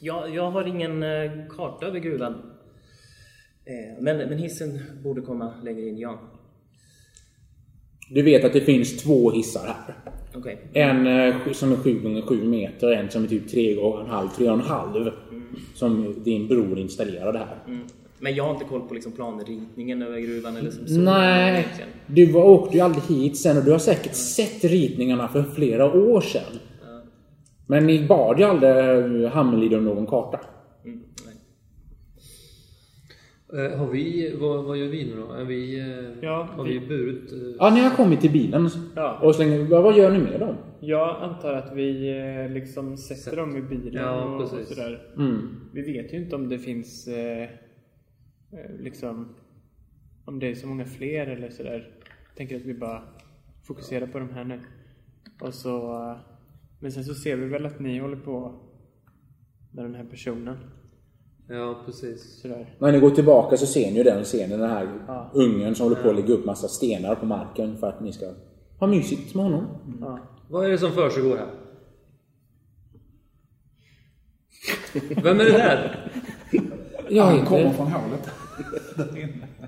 Jag, jag har ingen eh, karta över gruvan. Eh, men, men hissen borde komma längre in, ja. Du vet att det finns två hissar här. Okej. En eh, som är 7 gånger 7 meter en som är typ 3 gånger 1,5, 3,5. Som din bror installerade här. Mm. Men jag har inte koll på liksom planritningen över gruvan eller som så. Nej, du var, åkte ju aldrig hit sen och du har säkert sett ritningarna för flera år sedan. Men ni bad ju aldrig Hammelid om någon karta. Eh, har vi, vad, vad gör vi nu då? Är vi, eh, Ja, har vi- vi burit? Eh, Ja, ni har kommit till bilen. Ja. Och slänger, vad, gör ni med dem? Jag antar att vi eh, liksom sätter dem i bilen Ja, och, och sådär. Mm. Vi vet ju inte om det finns liksom om det är så många fler eller sådär. Jag tänker att vi bara fokuserar på de här nu. Och så men sen så ser vi väl att ni håller på med den här personen. Ja, precis. Sådär. När ni går tillbaka så ser ni ju den scenen, den här Ja. ungen som håller på att lägga upp massa stenar på marken för att ni ska ha mysigt med honom. Ja. Vad är det som försiggår här? Vem är det där? Jag Han kommer heter, från hålet.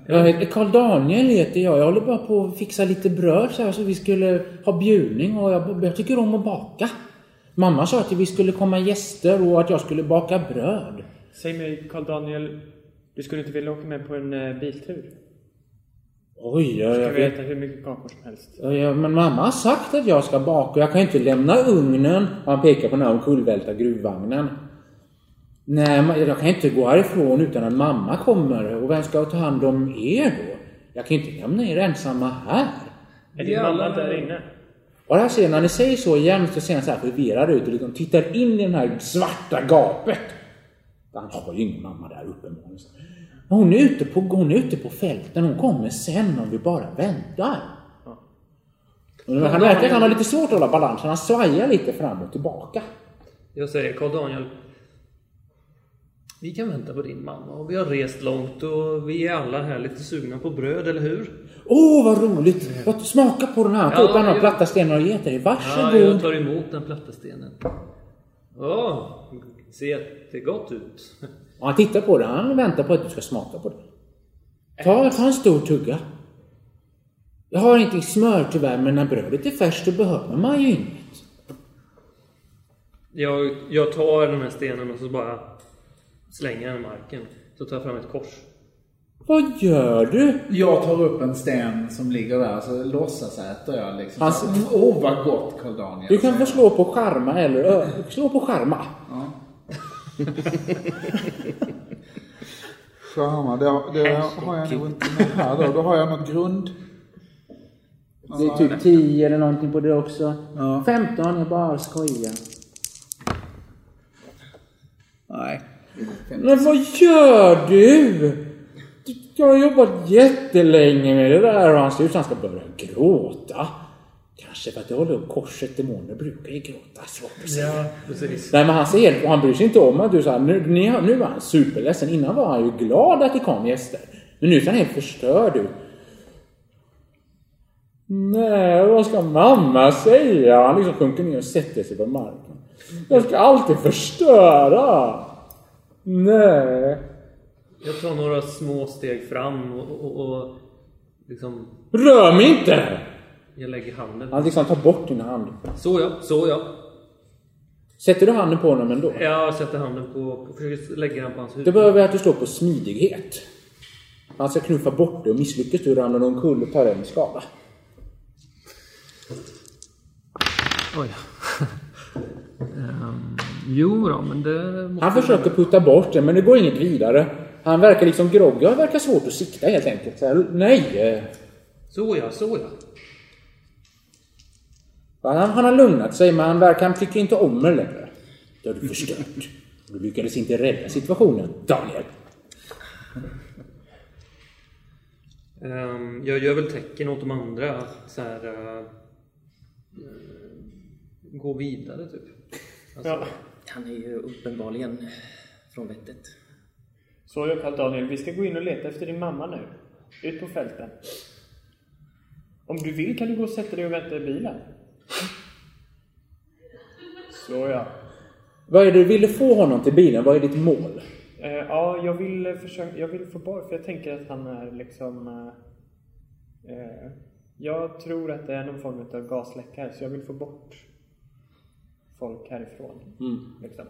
jag heter Karl Daniel heter jag. Jag håller bara på att fixa lite bröd så här så vi skulle ha bjudning och jag, jag tycker om att baka. Mamma sa att vi skulle komma gäster och att jag skulle baka bröd. Säg mig Karl Daniel, du skulle inte vilja åka med på en eh, biltur? Oj, jag, Ska jag vet. äta hur mycket kakor som helst? Ja, ja, men mamma har sagt att jag ska baka. Jag kan ju inte lämna ugnen. Och han pekar på den här omkullvälta gruvvagnen. Nej, jag kan inte gå härifrån utan att mamma kommer. Och vem ska ta hand om er då? Jag kan ju inte lämna er ensamma här. Är din mamma där inne? Och här ser när ni säger så igen så ser han så här förvirrad ut och liksom tittar in i det här svarta gapet. Han har ju ingen mamma där uppenbarligen. Hon är ute på, hon är ute på fälten. Hon kommer sen om vi bara väntar. Men han märker att han har lite svårt att hålla balansen. Han svajar lite fram och tillbaka. Jag säger Karl Daniel. Vi kan vänta på din mamma och vi har rest långt och vi är alla här lite sugna på bröd, eller hur? Åh, vad roligt! Vad- Smaka på den här. Ta Ja, upp en av de ja. platta stenarna och ge till dig. Ja, Varsågod. jag tar emot den platta stenen. Åh, ser jättegott ut. *laughs* Och han tittar på den. Han väntar på att du ska smaka på den. Ta, ta en stor tugga. Jag har inte smör tyvärr, men när brödet är färskt då behöver man ju inget. Jag, jag tar den här stenen och så bara slänger den i marken. Så tar jag fram ett kors. Vad gör du? Jag tar upp en sten som ligger där så låtsas äter jag liksom. Han- Så, mm, Åh vad gott Karl Daniel. Du kan få slå på skärma eller ö, slå på skärma. Ja. Charma, det, det har jag nog inte med här då. Då har jag något grund... Det är typ 10 eller någonting på det också. Ja. 15, jag bara skojar. Nej. Men vad gör du? Jag har jobbat jättelänge med det där och han ser ut som han ska börja gråta. Kanske för att jag håller upp korset, demoner brukar ju gråta. Ja, precis. Nej men han ser och han bryr sig inte om att du sa nu, nu var han superledsen. Innan var han ju glad att det kom gäster. Men nu är han helt förstörd du. Nej, vad ska mamma säga? Han liksom sjunker ner och sätter sig på marken. Jag ska alltid förstöra. Nej. Jag tar några små steg fram och, och, och liksom... Rör mig inte! Jag lägger handen. Han liksom tar bort din hand. Så ja, så ja. Sätter du handen på honom ändå? Jag sätter handen på... och försöker lägga den på hans huvud. Då behöver jag att du slår på smidighet. Han ska knuffa bort det och misslyckas du ramlar du omkull och tar en skada. Oj. um, jo då, men det måste... Han försöker putta bort det men det går inget vidare. Han verkar liksom groggy och verkar svårt att sikta helt enkelt. Så här, nej! Så ja, så ja. Han, han har lugnat sig men han verkar, han tycker inte om det längre. Det har du förstört. Du lyckades inte rädda situationen, Daniel. Ehm, jag gör väl tecken åt de andra att så här, eh, gå vidare typ. Alltså, Ja. Han är ju uppenbarligen från vettet. Så jag Karl Daniel, vi ska gå in och leta efter din mamma nu. Ut på fälten. Om du vill kan du gå och sätta dig och vänta i bilen. Så ja. Vad är det du ville få honom till bilen? Vad är ditt mål? Eh, ja, jag vill, eh, försöka, jag vill få bort, för jag tänker att han är liksom... Eh, eh, jag tror att det är någon form av gasläcka här, så jag vill få bort folk härifrån. Liksom.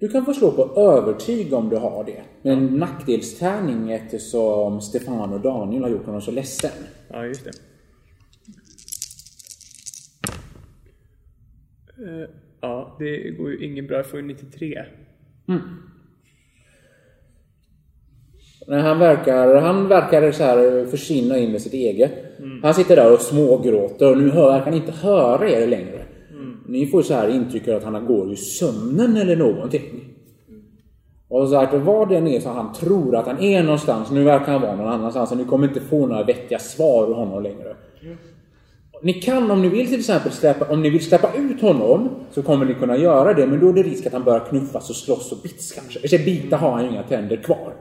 Du kan få slå på övertyg om du har det. Med en nackdelstärning eftersom Stefan och Daniel har gjort honom så ledsen. Ja, just det. Eh, ja, det går ju inget bra. Jag får ju 93. Nej, han verkar, han verkar så här försvinna in med sitt eget. Han sitter där och smågråter och nu verkar han inte höra er längre. Ni får så här intrycket att han går i sömnen eller någonting. Och så att vad det är så han tror att han är någonstans, nu verkar han vara någon annanstans och ni kommer inte få några vettiga svar ur honom längre. Ni kan om ni vill till exempel släppa, om ni vill släppa ut honom så kommer ni kunna göra det men då är det risk att han börjar knuffas och slåss och bits kanske. Sig, bita har han ju inga tänder kvar.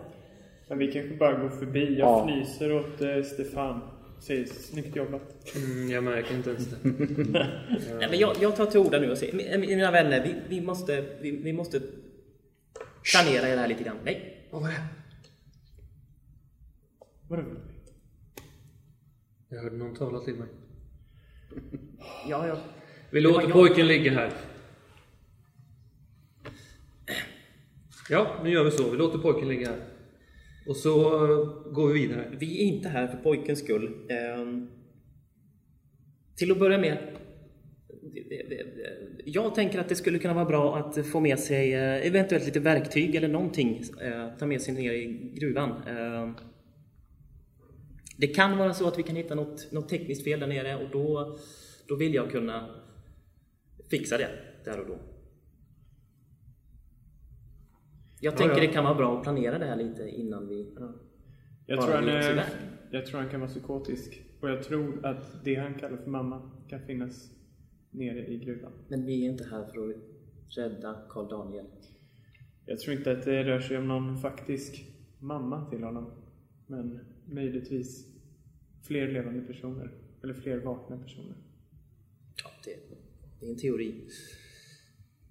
Men vi kanske bara går förbi. Jag Ja. fnyser åt eh, Stefan. Säger snyggt jobbat. mm, jag märker inte ens det. *laughs* Nej, men jag, jag tar till orda nu och säger, "Mi- mina vänner, vi, vi, måste, vi, vi måste planera det här lite grann. Nej, Vad var det? Vadå? Jag hörde någon tala till mig. Ja, ja. Vi låter jag. pojken ligga här. Ja, nu gör vi så. Vi låter pojken ligga här. Och så eh, går vi vidare. Vi är inte här för pojkens skull. Ehm, till att börja med. Jag tänker att det skulle kunna vara bra att få med sig eh, eventuellt lite verktyg eller någonting. eh, Ta med sig ner i gruvan. Ehm, Det kan vara så att vi kan hitta något, något tekniskt fel där nere och då, då vill jag kunna fixa det där och då. Jag tänker ja. det kan vara bra att planera det här lite innan vi Jag Bara tror, han är, jag tror han kan vara psykotisk. Och jag tror att det han kallar för mamma kan finnas nere i gruvan. Men vi är inte här för att rädda Karl Daniel. Jag tror inte att det rör sig om någon faktisk mamma till honom. Men möjligtvis fler levande personer. Eller fler vakna personer. Ja, det, det är en teori.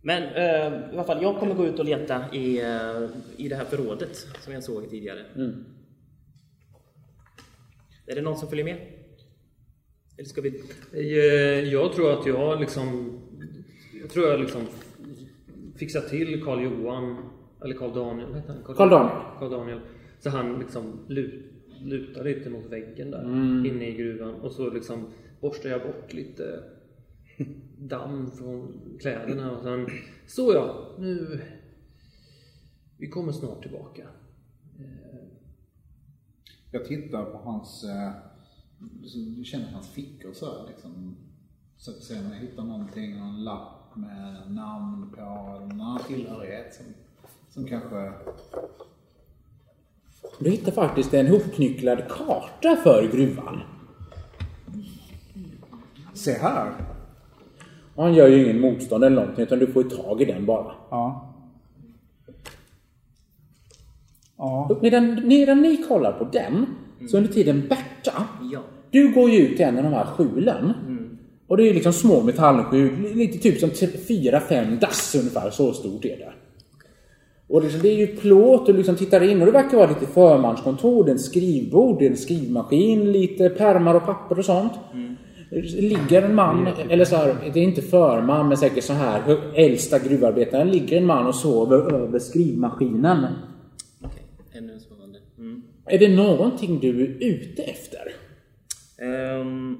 Men eh, i alla fall, jag kommer gå ut och leta i, eh, i det här förrådet som jag såg tidigare. Är det någon som följer med? Eller ska vi... Eh, Jag tror att jag liksom... Jag tror jag liksom fixar till Karl Johan, eller Karl Daniel, vad heter han? Karl Daniel. Karl Daniel. Så han liksom lut, lutar lite mot väggen där inne i gruvan och så liksom borstar jag bort lite *laughs* damm från kläderna och sen så ja, nu vi kommer snart tillbaka. Jag tittar på hans, eh, så du känner hans fickor så här liksom. Så att se om jag hittar någonting, någon lapp med namn på, någon annan tillhörighet som, som kanske... Du hittar faktiskt en hopknycklad karta för gruvan. Se här! Och han gör ju ingen motstånd eller någonting utan du får ju tag i den bara. Ja. Ja. Medan, medan ni kollar på den, så under tiden Berta, Ja. du går ju ut i en av de här skjulen. Och det är ju liksom små metallskjul, lite typ som t- fyra, fem dass ungefär, så stort är det. Och liksom, det är ju plåt och liksom tittar in och det verkar vara lite förmanskontor, det är en skrivbord, det är en skrivmaskin, lite pärmar och papper och sånt. Det ligger en man, eller så här, det är inte förman men säkert så här, äldsta gruvarbetaren, ligger en man och sover över skrivmaskinen. Okej, ännu en spännande. Mm. Är det någonting du är ute efter? Ehm,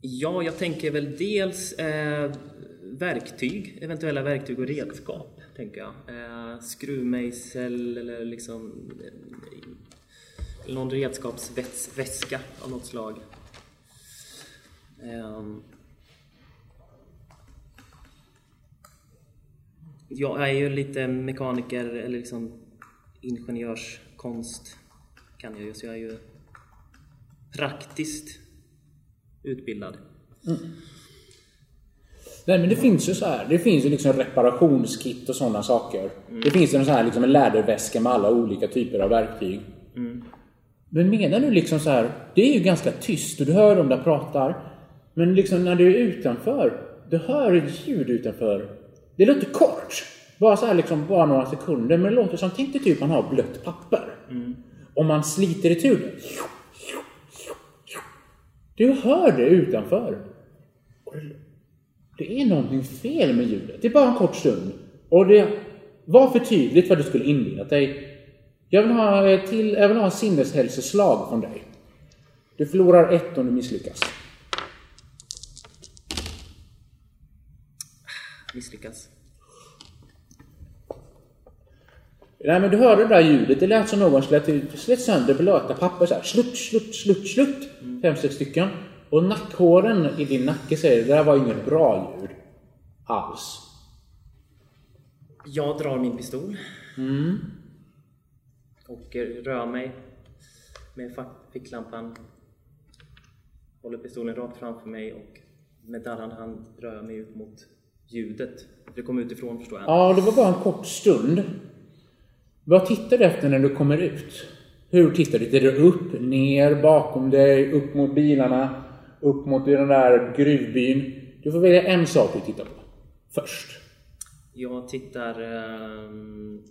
ja, jag tänker väl dels eh, verktyg, eventuella verktyg och redskap, tänker jag. Eh, skruvmejsel eller liksom eh, någon redskapsväska av något slag. Eh, jag är ju lite mekaniker eller liksom ingenjörskonst kan jag ju, så jag är ju praktiskt utbildad. Mm. Nej men det finns ju så här. Det finns ju liksom reparationskit och sådana saker. Det finns ju en sån här liksom en läderväska med alla olika typer av verktyg. Men menar du liksom så här, det är ju ganska tyst och du hör dem där pratar. Men liksom när du är utanför, du hör ett ljud utanför. Det låter kort. Bara så här liksom, bara några sekunder. Men det låter som, tänk dig typ man har blött papper. Om man sliter itu det. Du hör det utanför. Det- är någonting fel med ljudet. Det är bara en kort stund. Och det var för tydligt vad du skulle inbilla dig. Jag vill ha, ett till, jag vill ha en sinneshälsoslag från dig. Du förlorar ett om du misslyckas. Misslyckas. Nej men du hörde det där ljudet. Det lät som någon slet, slet sönder blöta papper så här. Slutt, slutt, slutt, slutt. Fem, sex stycken. Och nackhåren i din nacke säger det där var inget bra ljud. Alls. Jag drar min pistol. Och eh, rör mig med ficklampan. Håller pistolen rakt framför mig och med darrande hand rör jag mig ut mot ljudet. Det kommer utifrån förstår jag. Ja, det var bara en kort stund. Vad tittar du efter när du kommer ut? Hur tittar du? Tittar du upp, ner, bakom dig, upp mot bilarna, upp mot den där gruvbyn? Du får välja en sak du tittar på. Först. Jag tittar ehm,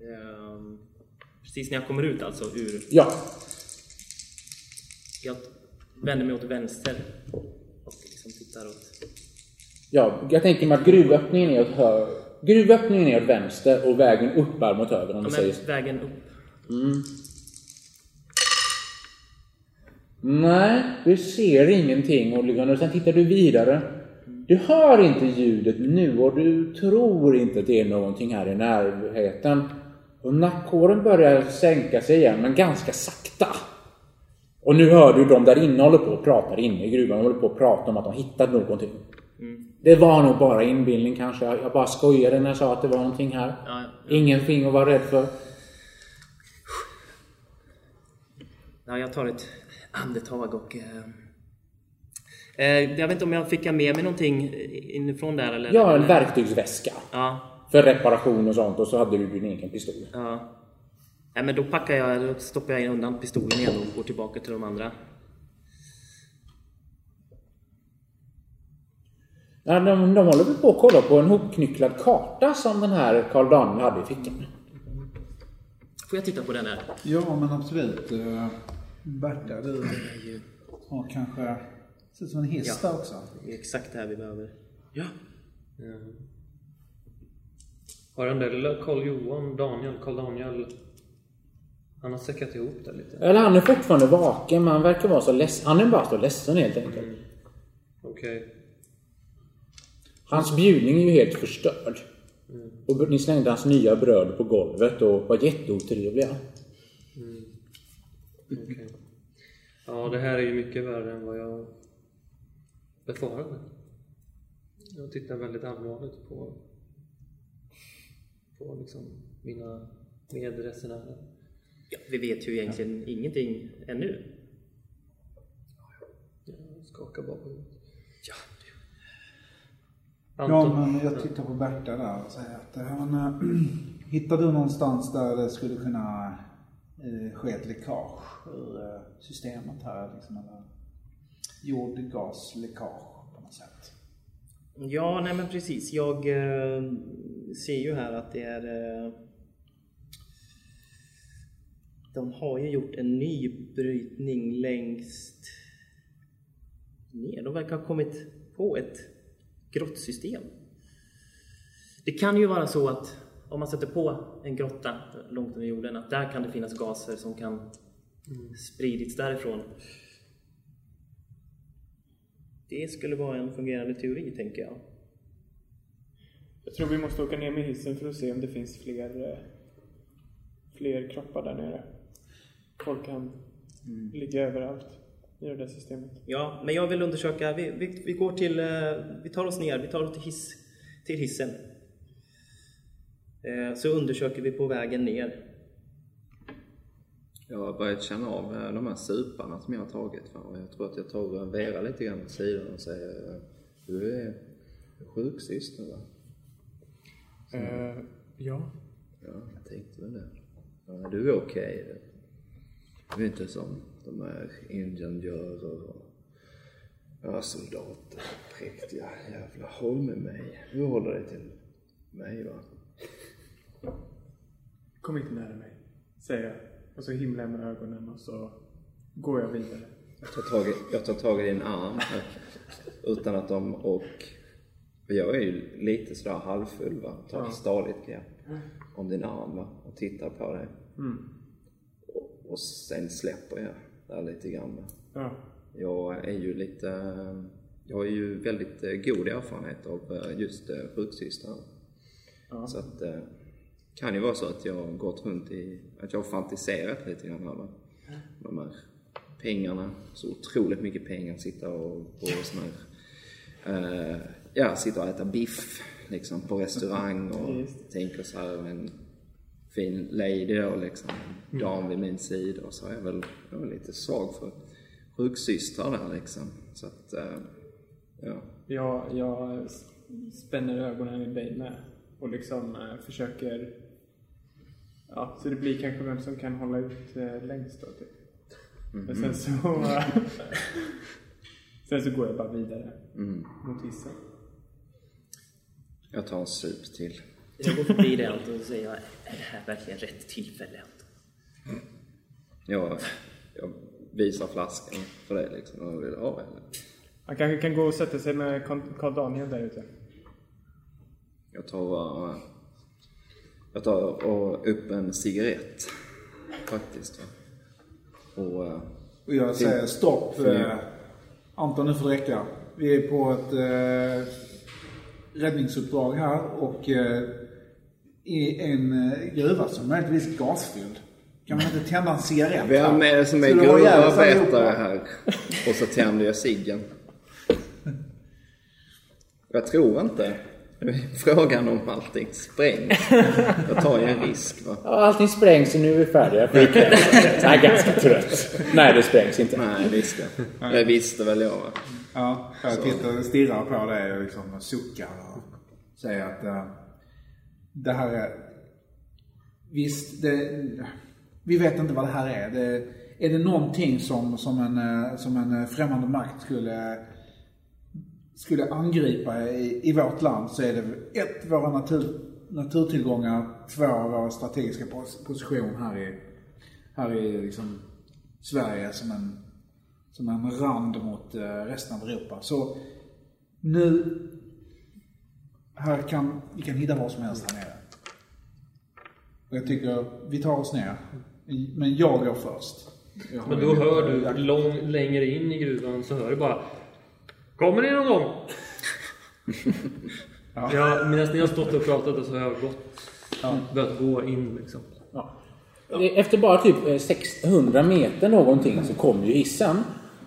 ehm, precis när jag kommer ut alltså ur... Ja. Jag vänder mig åt vänster och liksom tittar åt... Ja, jag tänker mig att gruvöppningen är åt hö... Gruvöppningen är åt vänster och vägen upp är mot höger om Ja, du säger vägen upp. Nej, du ser ingenting. Och sen tittar du vidare. Du hör inte ljudet nu och du tror inte att det är någonting här i närheten. Och nackhåren börjar sänka sig igen, men ganska sakta. Och nu hör du de där inne håller på och pratar inne i gruvan. De håller på och pratar om att de hittat någonting. Det var nog bara inbildning kanske. Jag bara skojade när jag sa att det var någonting här. Ja, Ingenting att vara rädd för. Ja, jag tar ett andetag och... Eh, eh, jag vet inte om jag fick med mig någonting inifrån där eller? Ja, en verktygsväska. Ja, För reparation och sånt och så hade du din egen pistol. ja. Nej, men då packar jag, då stoppar jag undan pistolen igen och går tillbaka till de andra. Ja, de, de håller på att kolla på en hopknycklad karta som den här Karl Daniel hade i fickan. Får jag titta på den här? Ja, men absolut. Berta, du har kanske... Ser ut som en hiss Ja. där också. Det är exakt det här vi behöver. Ja. Har den där lilla Karl Johan, Daniel, Karl Daniel Han har säckat ihop det lite. Eller han är fortfarande vaken men han verkar vara så ledsen. Han är bara så ledsen helt enkelt. Okej. Hans bjudning är ju helt förstörd. Och ni slängde hans nya bröd på golvet och var jätteotrevliga. okej. Ja, det här är ju mycket värre än vad jag befarade. Jag tittar väldigt allvarligt på, på liksom mina medresenärer. ja. Vi vet ju egentligen ingenting ännu. Jag skakar bara på huvudet. Ja. Ja, Anton, men jag tittar på Berta där och säger att eh, men, äh, hittar du någonstans där det skulle kunna Eh, sker ske ett läckage ur eh, systemet här? Liksom, eller jordgasläckage på något sätt. Ja, nej men precis. Jag eh, ser ju här att det är... Eh, de har ju gjort en ny brytning längst ner. De verkar ha kommit på ett grottsystem. Det kan ju vara så att om man sätter på en grotta långt under jorden, att där kan det finnas gaser som kan spridits därifrån. Det skulle vara en fungerande teori, tänker jag. Jag tror vi måste åka ner med hissen för att se om det finns fler, eh, fler kroppar där nere. Folk kan ligga överallt i det där systemet. Ja, men jag vill undersöka. Vi, vi, vi går till... eh, Vi tar oss ner. Vi tar oss till, hiss, till hissen. Eh, Så undersöker vi på vägen ner. Jag har börjat känna av eh, de här suparna som jag har tagit. Jag tror att jag tar och Vera lite grann på sidan och säger eh, Du är sjuksyster va? Eh, ja. Ja, jag tänkte väl det. Ja, du är okej. Du är inte som de här ingenjörer och ja, soldater. Präktiga jävla. Håll med mig. Du håller dig till mig va? Kom inte nära mig, säger jag. Och så himlar jag med ögonen och så går jag vidare. Jag tar tag i, jag tar tag i din arm utan att de och jag är ju lite sådär halvfull va. Tar ett stadigt grepp om din arm va och tittar på dig. Och, och sen släpper jag där lite grann. Ja. Jag är ju lite... Jag har ju väldigt eh, god erfarenhet av eh, just eh, sjuksystrar. Så att kan ju vara så att jag har gått runt i... Att jag fantiserat lite grann här va. De här pengarna, så otroligt mycket pengar, sitta och på sån här... Eh, ja, sitta och äta biff liksom på restaurang *laughs* och tänker så här en fin lady då liksom, en dam vid min sida och så är jag väl, jag är lite svag för sjuksystrar där liksom. Så att, eh, ja. Jag, jag spänner ögonen i dig med och liksom eh, försöker... Ja, så det blir kanske vem som kan hålla ut eh, längst då, typ. Men sen så... *laughs* sen så går jag bara vidare mot hissen. Jag tar en sup till. Jag går förbi det Anton och säger är det här verkligen rätt tillfälle Anton? Jag, jag visar flaskan för dig liksom. Och vill ha eller? Han kanske kan gå och sätta sig med Karl Karl Daniel där ute. Jag tar bara... Jag tar och upp en cigarett. Faktiskt. Och... eh, Och jag säger stopp. Eh, Anton, nu får det räcka. Vi är på ett eh, räddningsuppdrag här och eh, i en eh, gruva som är möjligtvis gasfylld. Kan man inte tända en cigarett? Vem är det som är gruvarbetare här? Och så tänder jag ciggen. Jag tror inte. *laughs* Frågan om allting sprängs. *laughs* Jag tar ju en risk va. Ja, allting sprängs och nu är vi färdiga för ikväll. Jag är ganska trött. Nej, det sprängs inte. Nej, visst det. Det visste väl jag va. Ja, jag tittar, stirrar på det och liksom suckar och säger att eh, det här är... Visst, det, vi vet inte vad det här är. Det, är det någonting som, som, en, eh, som en eh, främmande makt skulle, skulle angripa i, i vårt land så är det ett, våra natur, naturtillgångar, två, vår strategiska pos- position här i, här i liksom Sverige som en, som en rand mot eh, resten av Europa. Så nu, här kan, vi kan hitta vad som helst här nere. Och jag tycker vi tar oss ner. Men jag går först. Jag Men då hör du lång, längre in i gruvan så hör du bara Kommer ni någon gång? *laughs* ja. medan ni har stått och pratat så har jag gått, börjat gå in liksom. Ja. Efter bara typ eh, 600 meter någonting så kommer ju hissen.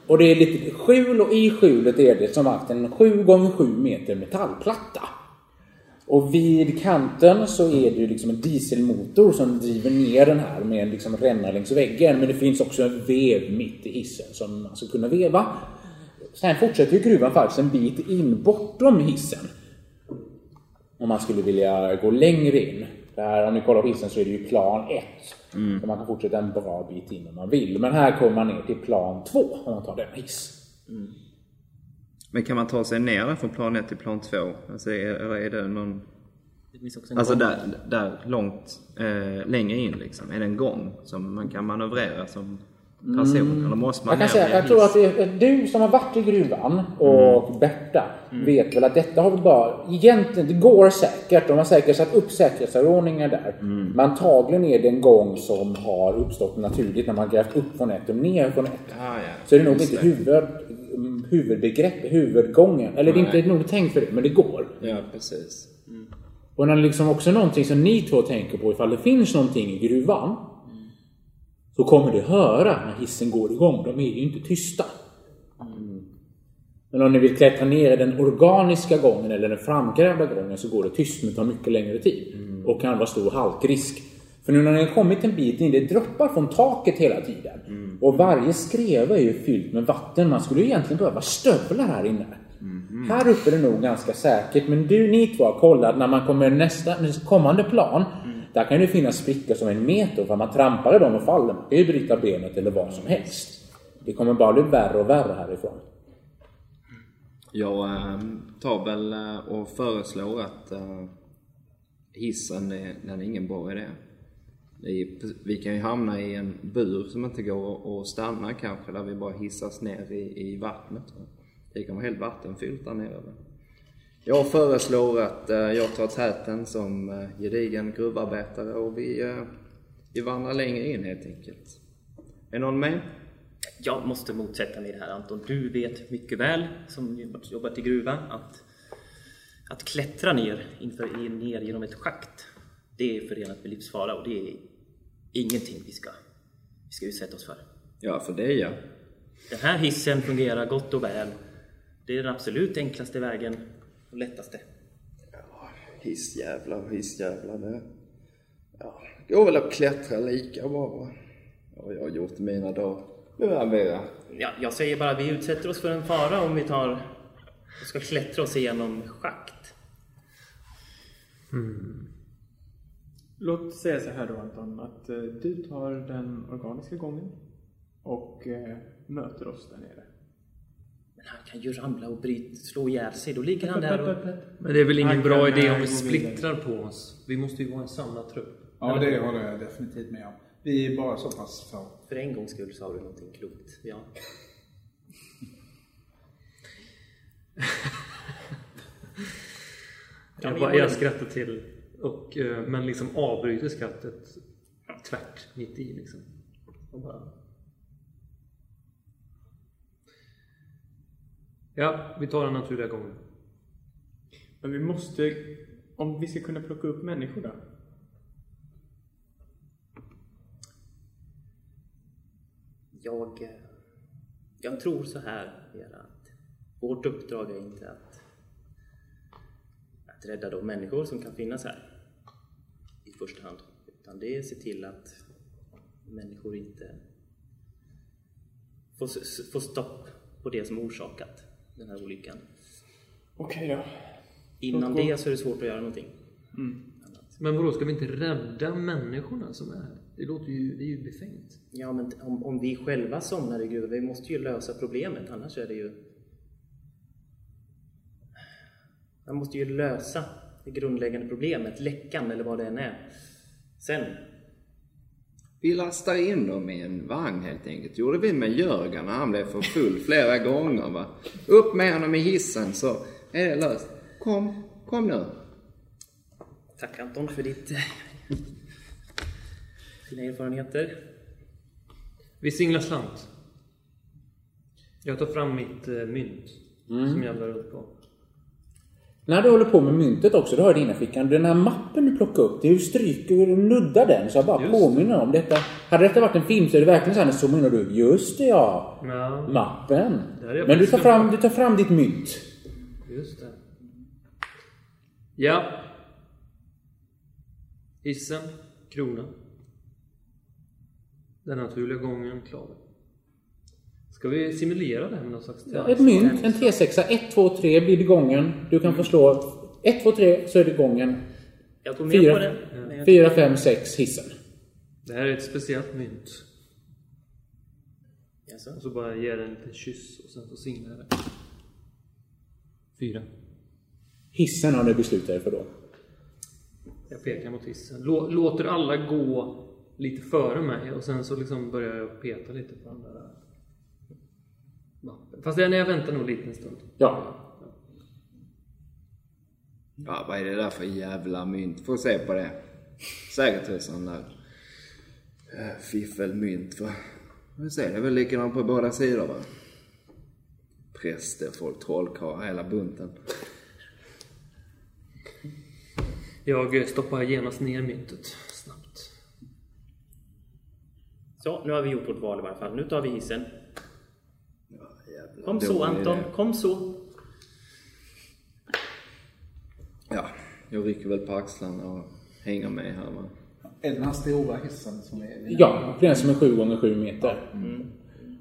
Och det är lite skjul och i skjulet är det som sagt en 7 gånger 7 meter metallplatta. Och vid kanten så är det ju liksom en dieselmotor som driver ner den här med en liksom ränna längs väggen. Men det finns också en vev mitt i hissen som man ska kunna veva. Sen fortsätter ju gruvan faktiskt en bit in bortom hissen. Om man skulle vilja gå längre in. Där, om ni kollar på hissen så är det ju plan 1. Så man kan fortsätta en bra bit in om man vill. Men här kommer man ner till plan 2 om man tar den hiss. Men kan man ta sig ner där från plan 1 till plan 2? Alltså, är, eller är det någon... Det finns också en Alltså gång. där, där långt eh, längre in liksom. Är det en gång som man kan manövrera som person? Eller måste man Jag kan säga, jag tror att det är, du som har varit i gruvan och Berta vet väl att detta har vi bara, egentligen, det går säkert. De har säkert satt upp säkerhetsanordningar där. Men antagligen är det en gång som har uppstått naturligt när man grävt upp från ett och ner från ett. Ja, ja. Så är det nog Just inte huvud, huvudbegrepp, huvudgången. Eller det är inte nog tänkt för det, men det går. Ja, precis. Och när liksom också någonting som ni två tänker på, ifall det finns någonting i gruvan. Så kommer du höra när hissen går igång. De är ju inte tysta. Men om ni vill klättra ner i den organiska gången eller den framgrävda gången så går det tyst men tar mycket längre tid. Och kan vara stor halkrisk. För nu när ni har kommit en bit in, det droppar från taket hela tiden. Och varje skreva är ju fyllt med vatten. Man skulle ju egentligen behöva stövlar här inne. Här uppe är det nog ganska säkert. Men du, ni två har kollat när man kommer nästa, nästa kommande plan. Där kan det finnas sprickor som en meter. För man trampar i dem och faller. Man kan ju bryta benet eller vad som helst. Det kommer bara bli värre och värre härifrån. Jag eh, tar väl eh, och föreslår att eh, hissen är, den är ingen bra idé. Vi kan ju hamna i en bur som inte går att stanna kanske, där vi bara hissas ner i, i vattnet. Det kan vara helt vattenfyllt där nere. Jag föreslår att eh, jag tar täten som eh, gedigen gruvarbetare och vi, eh, vi vandrar längre in helt enkelt. Är någon med? Jag måste motsätta mig det här Anton. Du vet mycket väl, som jobbat i gruva, att, att klättra ner, inför, ner genom ett schakt, det är förenat med livsfara och det är ingenting vi ska, vi ska utsätta oss för. Ja, för det jag. Den här hissen fungerar gott och väl. Det är den absolut enklaste vägen och lättaste. Hissjävlar, hissjävlar. Det ja, det går väl att klättra lika bra. Ja, jag har gjort mina dagar. Nu är. Ja, jag säger bara att vi utsätter oss för en fara om vi tar och ska klättra oss igenom schakt. Låt säga så här då Anton, att eh, du tar den organiska gången och eh, möter oss där nere. Men han kan ju ramla och bryta, slå ihjäl sig. Då ligger han där och... Men det är väl ingen bra idé om vi splittrar på oss. Vi måste ju vara en samlad trupp. Ja, det håller jag definitivt med om. Vi är bara så pass få. För en gångs skull sa du någonting klokt. Ja. *laughs* Jag, bara, jag skrattar till, och, eh, men liksom avbryter skrattet tvärt mitt i liksom. Och bara... Ja, vi tar den naturliga gången. Men vi måste, om vi ska kunna plocka upp människor då? Jag, jag tror så här, Vera, att vårt uppdrag är inte att, att rädda de människor som kan finnas här i första hand. Utan det är att se till att människor inte får, får stopp på det som orsakat den här olyckan. Okej då. Innan det så är det svårt att göra någonting. Men vadå, ska vi inte rädda människorna som är här? Det låter ju, det är ju befängt. Ja, men om, om vi själva somnar i gruvan, vi måste ju lösa problemet, annars är det ju... Man måste ju lösa det grundläggande problemet, läckan eller vad det än är. Sen, Vi lastar in dem i en vagn helt enkelt. gjorde vi med Jörgen när han blev för full flera gånger. Va? Upp med honom i hissen så är det löst. Kom, kom nu. tack Anton för ditt... dina erfarenheter. Vi singlar slant. Jag tar fram mitt eh, mynt som jag la upp på. När du håller på med myntet också, du har i dina fickan, den här mappen du plockar upp, det ju stryker och nuddar den så jag bara Just påminner om detta. Hade detta varit en film så är det verkligen så här, när zoomar in och du, just det ja, Ja, mappen. Jag Men du tar, fram, du tar fram ditt mynt. just det. Ja. Hissen, krona. Den naturliga gången, klar. Ska vi simulera det här med någon slags Ett mynt, en T6, 1, 2, 3 blir det gången. Du kan få slå 1, 2, 3 så är det gången. Jag går med på 4, det. men jag- 4 5, 6 hissen. Det här är ett speciellt mynt. Jaså? Och så bara ger den en liten kyss och sen så singlar jag det. Fyra. Hissen har ni beslutat er för då. Jag pekar mot hissen. Lå- Låter alla gå lite före mig och sen så liksom börjar jag peta lite på den där. Fast när jag väntar nog lite en stund. Ja. Ja, vad är det där för jävla mynt? Får se på det. Säkert sån där äh, fiffelmynt va. Vi ser, det är väl likadant på båda sidor va. Präster, folk, trollkarlar, hela bunten. Jag eh, stoppar genast ner myntet snabbt. Så, nu har vi gjort vårt val i varje fall. Nu tar vi hissen. Jävla Kom så Anton, kom så. Ja, jag rycker väl på axlarna och hänger med här va. Är den här stora hissen som är... Ja, den som är 7 gånger 7 meter.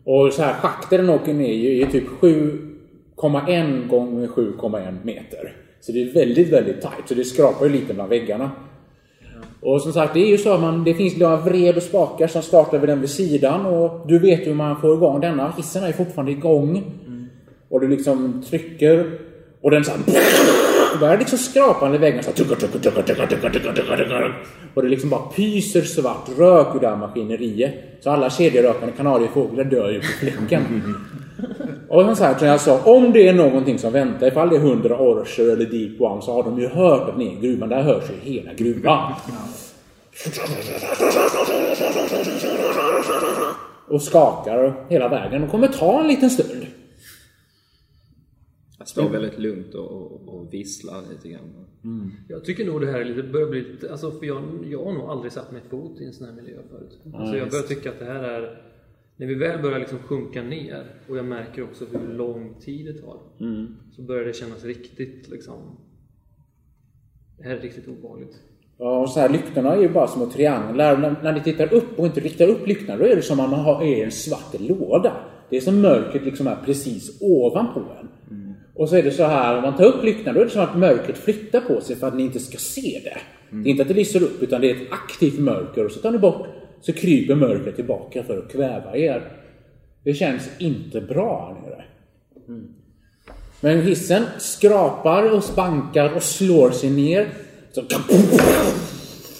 Och så här schakten den åker ner i är typ 7,1 gånger 7,1 meter. Så det är väldigt, väldigt tight. Så det skrapar ju lite bland väggarna. Och som sagt, det är ju så att man, det finns några vred och spakar som startar vid den vid sidan och du vet hur man får igång denna. Hissen är ju fortfarande igång. Mm. Och du liksom trycker och den såhär... Börjar liksom skrapa i väggen. Och det liksom bara pyser svart rök ur det här maskineriet. Så alla kedjerökande kanariefåglar dör ju på fläcken. *laughs* Och som sagt, som jag sa, om det är någonting som väntar, ifall det är 100 orcher eller deep one, så har de ju hört att ni är i gruvan. Där hörs ju hela gruvan. Och skakar hela vägen. Det kommer ta en liten stund. Jag står väldigt lugnt och, och, och visslar lite grann. Jag tycker nog det här är lite, börjar bli lite, alltså för jag, jag har nog aldrig satt mig fot i en sån här miljö förut. Alltså jag börjar tycka att det här är, när vi väl börjar liksom sjunka ner och jag märker också hur lång tid det tar. Så börjar det kännas riktigt liksom, det här är riktigt obehagligt. Ja, och så här, lyktorna är ju bara små trianglar. När, när ni tittar upp och inte riktar upp lyktorna, då är det som om man har är en svart låda. Det är som mörkret liksom är precis ovanpå en. Och så är det så här, om man tar upp lyktorna, då är det som att mörkret flyttar på sig för att ni inte ska se det. Det är inte att det lyser upp, utan det är ett aktivt mörker. Och så tar ni bort, så kryper mörkret tillbaka för att kväva er. Det känns inte bra här nere. Men hissen skrapar och spankar och slår sig ner. Så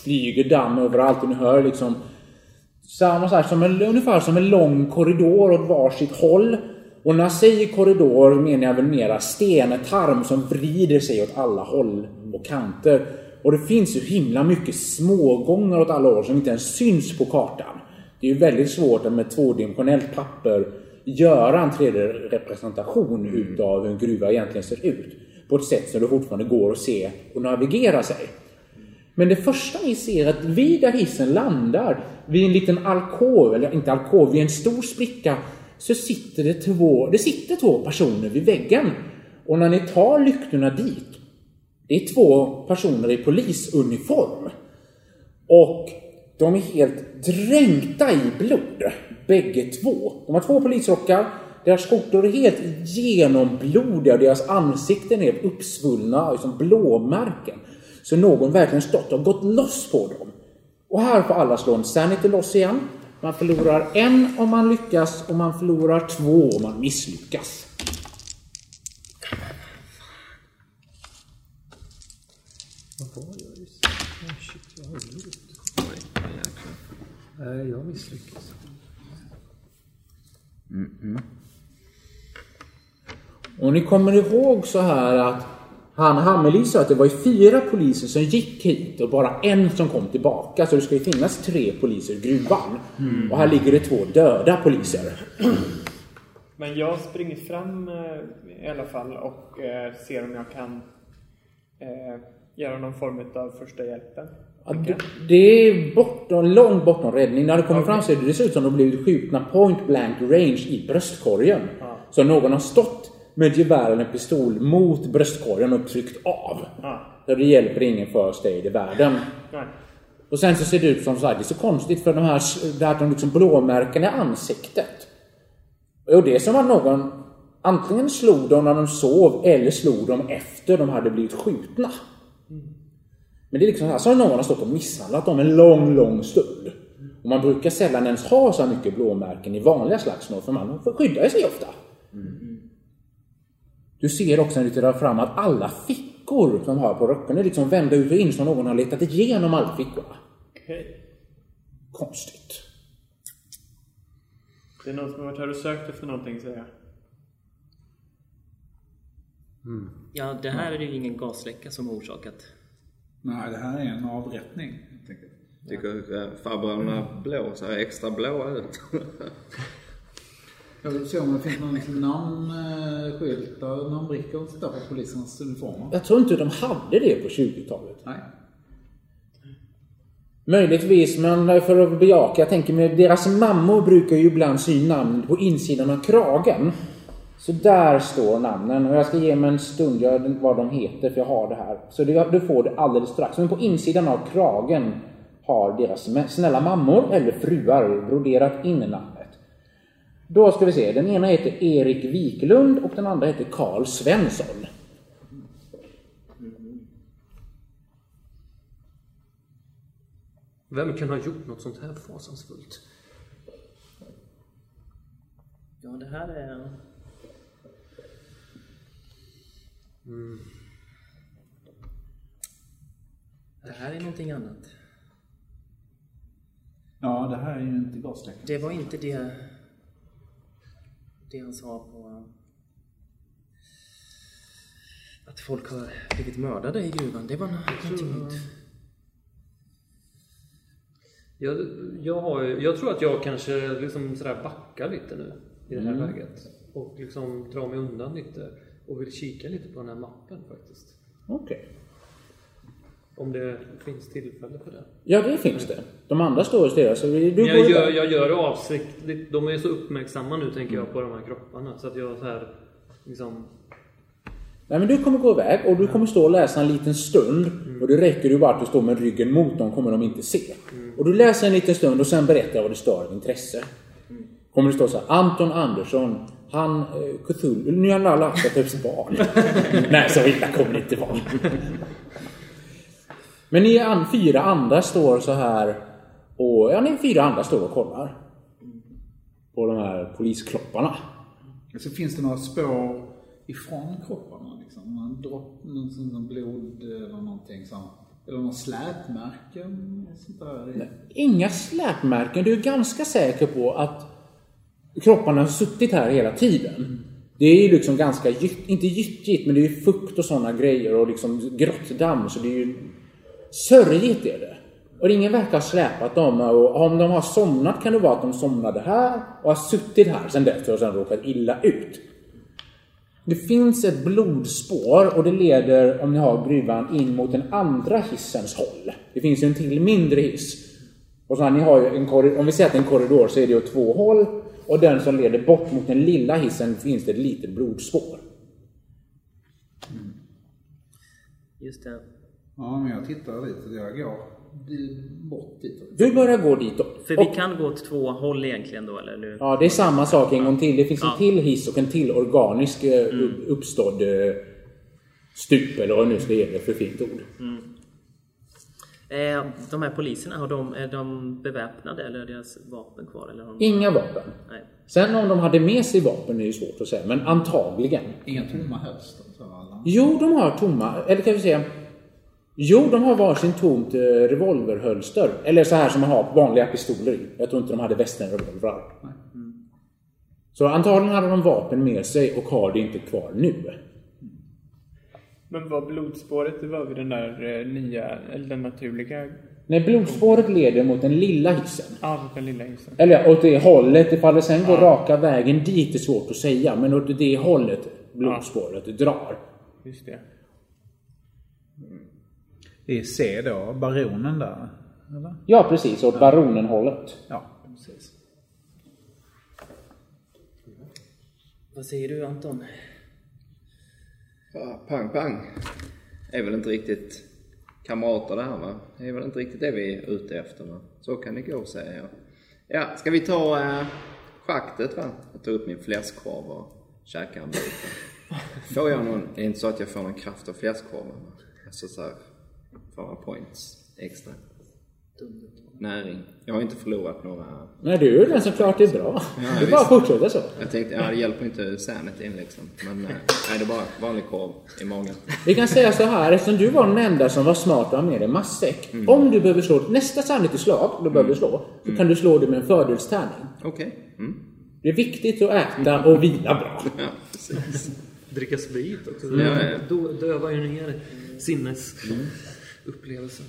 flyger damm överallt och ni hör liksom samma sak, som en, ungefär som en lång korridor åt varsitt håll. Och när jag säger korridor menar jag väl mera stentarm som vrider sig åt alla håll och kanter. Och det finns ju himla mycket smågångar åt alla håll som inte ens syns på kartan. Det är ju väldigt svårt att med tvådimensionellt papper göra en 3D-representation utav hur en gruva egentligen ser ut. På ett sätt som det fortfarande går att se och navigera sig. Men det första ni ser är att vid där hissen landar, vid en liten alkov, eller inte alkov, vid en stor spricka, så sitter det två, det sitter två personer vid väggen. Och när ni tar lyktorna dit, det är två personer i polisuniform. Och de är helt dränkta i blod, bägge två. De har två polisrockar, deras skjortor är helt genomblodiga och deras ansikten är uppsvullna, liksom blåmärken. Så någon verkligen stått och gått loss på dem. Och här får alla slå en sanity loss igen. Man förlorar en om man lyckas och man förlorar två om man misslyckas. Vad var jag just? Oh, shit, jag har gjort. Nej, jag misslyckas. Och ni kommer ihåg så här att han Hammerli sa att det var ju fyra poliser som gick hit och bara en som kom tillbaka. Så det ska ju finnas tre poliser i gruvan. Och här ligger det två döda poliser. Men jag springer fram eh, i alla fall och eh, ser om jag kan eh, göra någon form av första hjälpen. Ja, det, är bortom, långt bortom räddning. När det kommer fram så är det, det ser ut som de blivit skjutna point blank range i bröstkorgen. Så någon har stått med gevär eller pistol mot bröstkorgen och tryckt av. Ja. Så det hjälper ingen first aid i världen. Nej. Och sen så ser det ut som så här, det är så konstigt för de här, det här de liksom blåmärken i ansiktet. Och det är som att någon antingen slog dem när de sov eller slog dem efter de hade blivit skjutna. Men det är liksom så här, så någon har stått och misshandlat dem en lång, lång stund. Och man brukar sällan ens ha så här mycket blåmärken i vanliga slagsmål för man får skydda sig ofta. Du ser också när du tittar fram att alla fickor som har på rocken är liksom vända ut och in som någon har letat igenom alla fickorna. Okej. Konstigt. Det är någon som har varit här och sökt efter någonting säger jag. Ja, det här är ju ingen gasläcka som har orsakat. Nej, det här är en avrättning. enkelt. Tycker eh, farbröderna blå ser extra blåa ut. Jag vill se om det finns någon liksom namnskylt, eller namnbricka och sånt där på polisernas uniformer. Jag tror inte de hade det på 20-talet. Nej. Möjligtvis, men för att bejaka, jag tänker med deras mammor brukar ju ibland sy namn på insidan av kragen. Så där står namnen och jag ska ge mig en stund jag, vad de heter för jag har det här. Så det, du får det alldeles strax. Men på insidan av kragen har deras snälla mammor eller fruar broderat in namnet. Då ska vi se, den ena heter Erik Wiklund och den andra heter Karl Svensson. Vem kan ha gjort något sånt här fasansfullt? Ja, det här är... Det här är någonting annat. Ja, det här är ju inte gasläcka. Det var inte det... Det han sa på... Att folk har blivit mördade i gruvan. Det var nå- någonting nytt. Jag, jag, har, jag tror att jag kanske liksom sådär backar lite nu i det här läget. Och liksom drar mig undan lite. Och vill kika lite på den här mappen faktiskt. Okej. Om det finns tillfälle för det. Ja, det finns det. De andra står och stirrar, du går jag gör, jag gör det avsiktligt. De är så uppmärksamma nu tänker jag på de här kropparna. Så att jag så här liksom... Nej, men du kommer gå iväg och du kommer stå och läsa en liten stund. Och det räcker ju bara att du står med ryggen mot dem, kommer de inte se. Och du läser en liten stund och sen berättar jag vad det står av intresse. Kommer det stå så här, Anton Andersson, han, eh, Cthulhu, nu har alla typ barn. *laughs* Nej, så illa kommer det inte vara. Men ni an, fyra andra står så här och, ja, ni fyra andra står och kollar. På de här poliskropparna. Så finns det några spår ifrån kropparna liksom? Någon dropp, någon sån som blod eller någonting sånt? Eller några släpmärken sånt där? Inga släpmärken. Du är ganska säker på att kropparna har suttit här hela tiden. Det är ju liksom ganska, inte gyttjigt, men det är ju fukt och sådana grejer och liksom grått damm. Så det är ju sörjigt är det. Och ingen verkar ha släpat dem. Och om de har somnat kan det vara att de somnade här och har suttit här sedan dess och sedan råkat illa ut. Det finns ett blodspår och det leder, om ni har gruvan, in mot den andra hissens håll. Det finns ju en till mindre hiss. Och så här, ni har ju en korridor, om vi säger att det är en korridor så är det åt två håll. Och den som leder bort mot den lilla hissen finns det ett litet blodspår. Just det. Ja, men jag tittar dit och jag går bort dit. Du börjar gå dit. För vi kan gå åt två håll egentligen då, eller? Nu? Ja, det är samma sak en gång till. Det finns Ja. en till hiss och en till organisk eh, upp- uppstådd eh, stup, eller vad nu ska ge det för fint ord. Eh, de här poliserna, har de, är de beväpnade eller är deras vapen kvar? Eller har de... Inga vapen. Nej. Sen om de hade med sig vapen är ju svårt att säga, men antagligen. Inga tomma hölster. så alla. Jo, de har tomma, eller kan vi säga Jo, de har varsin tomt eh, revolverhölster. Eller så här som man har vanliga pistoler i. Jag tror inte de hade västernrevolvrar. Så antagligen hade de vapen med sig och har det inte kvar nu. Men var blodspåret, det var vid den där eh, nya, eller den naturliga, När blodspåret leder mot den lilla hissen. ja, den lilla hissen. Eller ja, åt det hållet. Ifall det sen går raka vägen dit är svårt att säga. Men åt det hållet blodspåret drar. Just det. Det är C då, baronen där. Eller? Ja, precis. Åt baronen-hållet. Ja, precis. Vad säger du Anton? Ja, pang pang. Är väl inte riktigt kamrater det här va? Det är väl inte riktigt det vi är ute efter va? Så kan det gå säger jag. Ja, ska vi ta eh, schaktet va? Jag tar upp min fläskkorv och käkar en bit. va? Får jag någon, det är inte så att jag får någon kraft av fläskkorven? Alltså såhär... får några points extra. Näring. Jag har inte förlorat några Nej, du är den som klart är bra. Ja, det är bara visst. fortsätta så. Jag tänkte, ja det hjälper inte sanityn liksom. Men eh, nej, det är bara vanlig korv i magen. Vi kan säga så här, eftersom du var den enda som var smart och har med dig matsäck. Mm. Om du behöver slå nästa sanity-slag du behöver slå, så kan du slå det med en fördelstärning. Okej. Mm. Det är viktigt att äta och vila bra. *laughs* Ja, precis. Dricka sprit också. Ja, ja. Då dövar ju ner sinnesupplevelsen.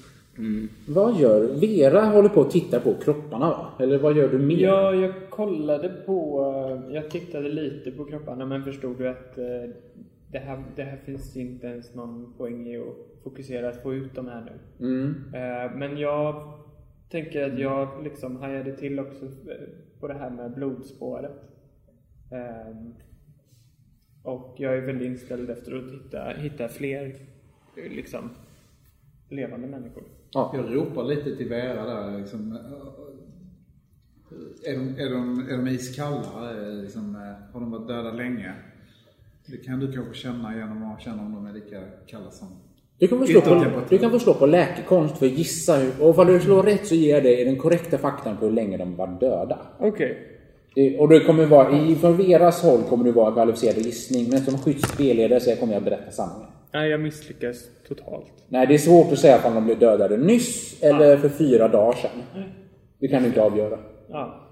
Vad gör Vera håller på att titta på kropparna va? Eller vad gör du mer? Ja, jag kollade på... eh, Jag tittade lite på kropparna men förstod ju att eh, det här, det här finns inte ens någon poäng i att fokusera att få ut de här nu. Mm. Eh, Men jag tänker att jag liksom hajade till också på det här med blodspåret. Och jag är väldigt inställd efter att hitta, hitta fler liksom levande människor. Ja. Jag ropar lite till Vera där liksom. Är de, är de, är de iskalla? Är Liksom, eh, har de varit döda länge? Det kan du kanske känna genom att känna om de är lika kalla som... Du kan, få slå på, du kan få slå på läkekonst för att gissa hur, och om du slår rätt så ger det den korrekta faktan på hur länge de var döda. Okej. Det, och det kommer vara, i, från Veras håll kommer det vara kvalificerad gissning, men som skyddsspelledare så kommer jag berätta sanningen. Nej, jag misslyckas totalt. Nej, det är svårt att säga om de blev dödade nyss eller för fyra dagar sedan. Det kan du inte avgöra. Ja.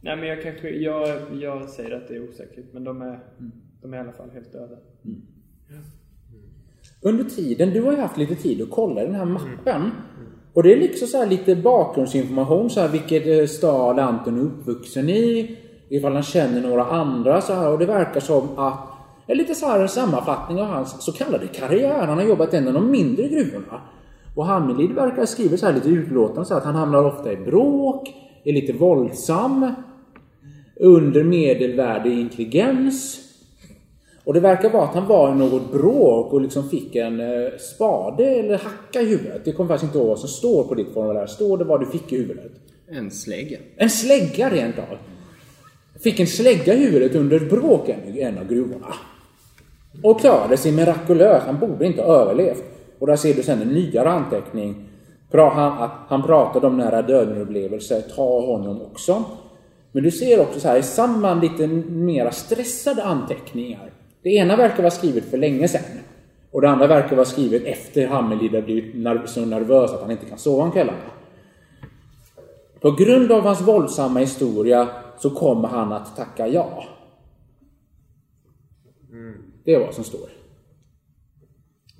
Nej, men jag kanske... Jag, jag säger att det är osäkert, men de är, de är i alla fall helt döda. Under tiden, du har ju haft lite tid att kolla den här mappen. Och det är liksom så här lite bakgrundsinformation, så här vilket eh, stad Anton är uppvuxen i, ifall han känner några andra så här. Och det verkar som att, en lite så här en sammanfattning av hans så kallade karriär. Han har jobbat i en av de mindre gruvorna. Och Hamilid verkar ha skrivit så här lite utlåtande så att han hamnar ofta i bråk, är lite våldsam, under medelvärde i intelligens. Och det verkar vara att han var i något bråk och liksom fick en eh, spade eller hacka i huvudet. Det kommer faktiskt inte ihåg vad som står på ditt formulär. Står det vad du fick i huvudet? En slägga. En slägga rent av. Fick en slägga i huvudet under ett bråk i en av gruvorna. Och klarade sig mirakulöst. Han borde inte ha överlevt. Och där ser du sen en nyare anteckning. Han, att han pratade om nära döden-upplevelser. Ta honom också. Men du ser också så här i samma lite mera stressade anteckningar. Det ena verkar vara skrivet för länge sedan. Och det andra verkar vara skrivet efter Hammerlid har blivit så nervös att han inte kan sova om kvällarna. På grund av hans våldsamma historia så kommer han att tacka ja. Det är vad som står.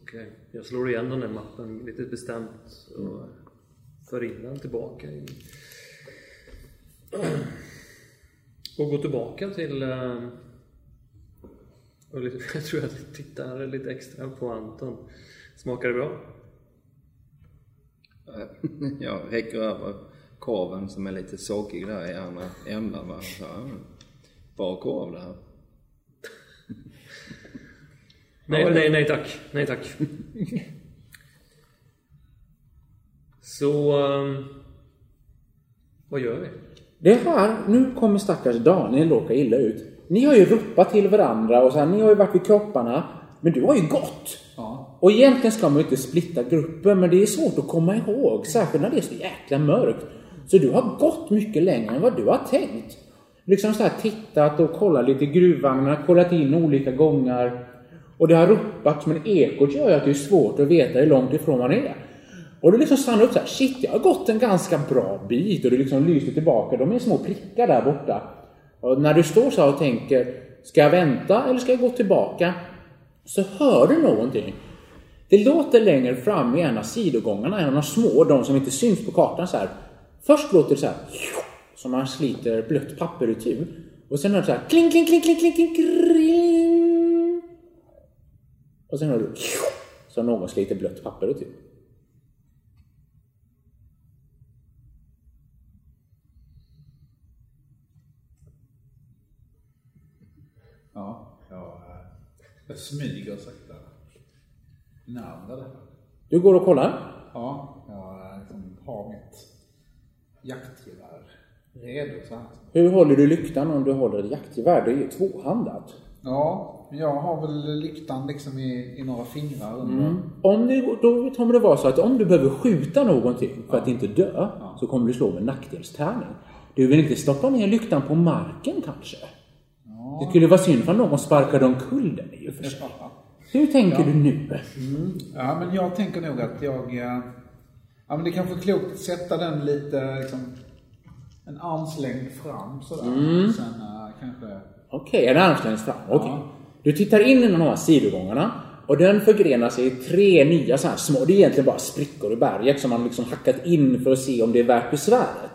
Okej, jag slår igen den där mappen lite bestämt och för in den tillbaka i... Och går tillbaka till... eh, Och lite, *laughs* jag tror jag tittar lite extra på Anton. Smakar det bra? Eh, *laughs* Jag räcker över korven som är lite sockig där i andra änden. Va? Så, ja, bra korv det här. Nej, nej, nej tack. Nej tack. *laughs* Så... ehm, vad gör vi? Det här, nu kommer stackars Daniel råka illa ut. Ni har ju ropat till varandra och så här, ni har ju varit vid kropparna. Men du har ju gått. Ja. Och egentligen ska man ju inte splitta gruppen, men det är svårt att komma ihåg. Särskilt när det är så jäkla mörkt. Så du har gått mycket längre än vad du har tänkt. Liksom så här tittat och kollat lite i gruvvagnarna, kollat in olika gångar. Och det har ropats, men ekot gör ju att det är svårt att veta hur långt ifrån man är. Och du liksom stannar upp så här, shit, jag har gått en ganska bra bit. Och du liksom lyser tillbaka, de är små prickar där borta. Och när du står så här och tänker, ska jag vänta eller ska jag gå tillbaka? Så hör du någonting. Det låter längre fram i en av sidogångarna, en av de små, de som inte syns på kartan så här. Först låter det så här, som man sliter blött papper ur Och sen hör du så här, kling, kling, kling, kling, kling, kling, kling. Och sen hör du, *laughs* som någon sliter blött papper ur Ja, jag, jag smyger sakta närmare det. Du går och kollar. Ja, jag liksom har mitt jaktgevär redo så här. Hur håller du lyktan om du håller ett jaktgevär? Det är ju tvåhandat. Ja, jag har väl lyktan liksom i, i några fingrar under. Om det, då kommer det vara så att om du behöver skjuta någonting för att inte dö, så kommer du slå med nackdelstärning. Du vill inte stoppa ner lyktan på marken kanske? Det skulle vara synd för någon sparkade omkull den i och för sig. Hur tänker du nu? Ja, men jag tänker nog att jag... eh, Ja, men det är kanske klokt att sätta den lite liksom en armslängd fram sådär. Sen eh, kanske... Okej, en armslängd fram. Okej. Du tittar in i de här sidogångarna och den förgrenar sig i tre nya så här små, det är egentligen bara sprickor i berget som man liksom hackat in för att se om det är värt besväret.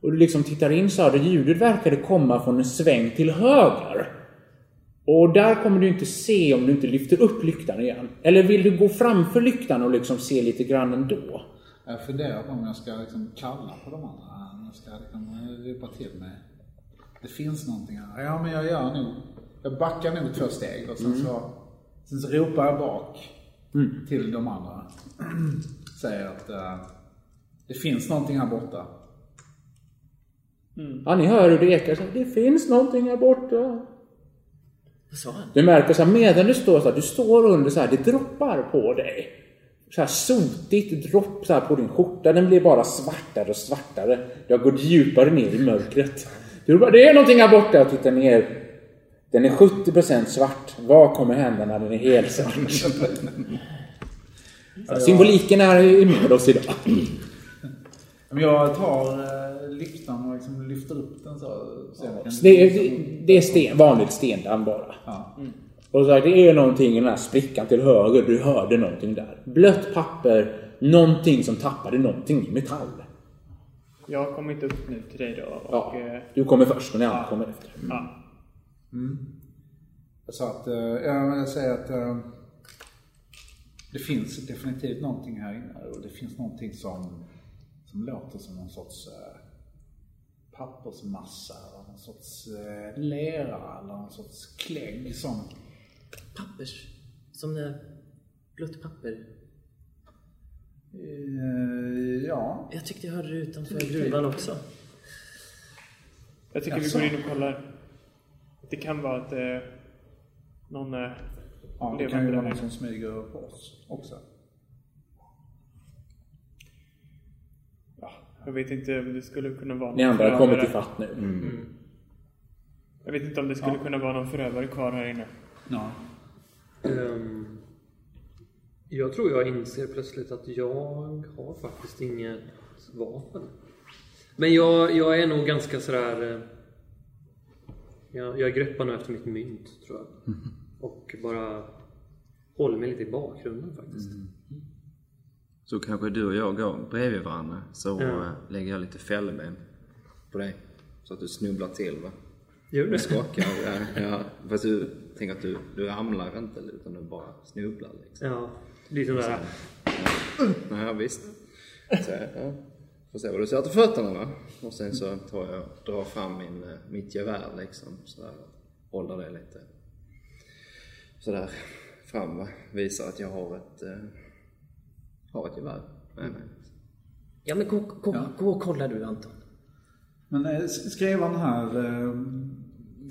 Och du liksom tittar in så här, och ljudet verkade komma från en sväng till höger. Och där kommer du inte se om du inte lyfter upp lyktan igen. Eller vill du gå framför lyktan och liksom se lite grann ändå? Jag funderar på om jag ska liksom kalla på de andra. Jag ska liksom ropa till mig. Det finns någonting här. Ja, men jag gör nog. Jag backar nog två steg och sen så, sen så ropar jag bak till de andra. *clears throat* Säger att eh, det finns någonting här borta. Ja, ni hör hur det ekar. Det finns någonting här borta. Vad sa han? Du märker så här, medan du står så här, du står under så här, det droppar på dig. Så här sotigt dropp så här på din skjorta. Den blir bara svartare och svartare. Du har gått djupare ner i mörkret. Du bara, det är någonting här borta och tittar ner. Den är 70% svart. Vad kommer hända när den är helt svart? Symboliken är med oss idag. Jag tar eh, lyktan och liksom lyfter upp den så. så Det är, det- är sten, vanligt stendamm bara. Ja. Och så här, det är någonting i den här sprickan till höger. Du hörde någonting där. Blött papper. Någonting som tappade någonting i metall. Jag har kommit upp nu till dig då och... Ja, eh, du kommer först och ni andra kommer efter. ja. Jag sa att, eh, ja, men jag säger att eh, det finns definitivt någonting här inne och det finns någonting som, som låter som någon sorts eh, pappersmassa eller någon sorts lera eller någon sorts klägg som Pappers. Som eh, blött papper. ja, Jag tyckte jag hörde det utanför gruvan också. Jag tycker vi går in och kollar. Det kan vara att eh, någon är ja det kan ju vara någon som smyger på oss också. Ja, jag vet inte om det skulle kunna vara Ni någon andra har kommit ifatt nu. Jag vet inte om det skulle Ja. kunna vara någon förövare kvar här inne. Ja. Ehm, jag tror jag inser plötsligt att jag har faktiskt inget vapen. Men jag, jag är nog ganska sådär... Jag, jag greppar nog efter mitt mynt, tror jag. Och bara håller mig lite i bakgrunden faktiskt. Så kanske du och jag går bredvid varandra så Ja. eh, lägger jag lite fällben på dig. Så att du snubblar till va? Gör Du det? skakar. ja, ja. Fast du tänker att du, du ramlar inte utan du bara snubblar liksom. Ja, lite sån där... Ja, visst. Så, ja. Får se vad du ser till fötterna va. Och sen så tar jag och drar fram min, eh, mitt gevär liksom. Sådär. Håller det lite. Sådär. fram va? Visar att jag har ett, eh, har ett gevär med mig. Ja, men gå, gå, gå och kolla du Anton. Men eh, skrev han här, eh,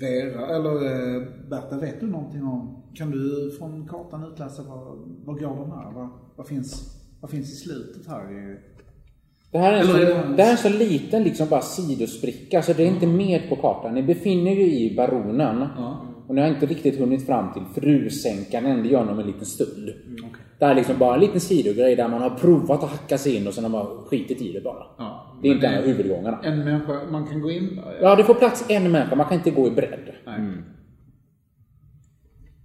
Vera, eller eh, Berta, vet du någonting om, kan du från kartan utläsa vad, vad går de här? Vad, vad, finns, vad finns i slutet här? I, Det här är en, så, det- det här är så liten liksom bara sidospricka så det är inte med på kartan. Ni befinner ju i Baronen. Och ni har inte riktigt hunnit fram till frusänkan det gör ni om en liten stund. Det här är liksom bara en liten sidogrej där man har provat att hacka sig in och sen har man skitit i det bara. ja. Det är inte en av huvudgångarna. En människa, man kan gå in där? Ja, det får plats en människa, man kan inte gå i bredd. Nej.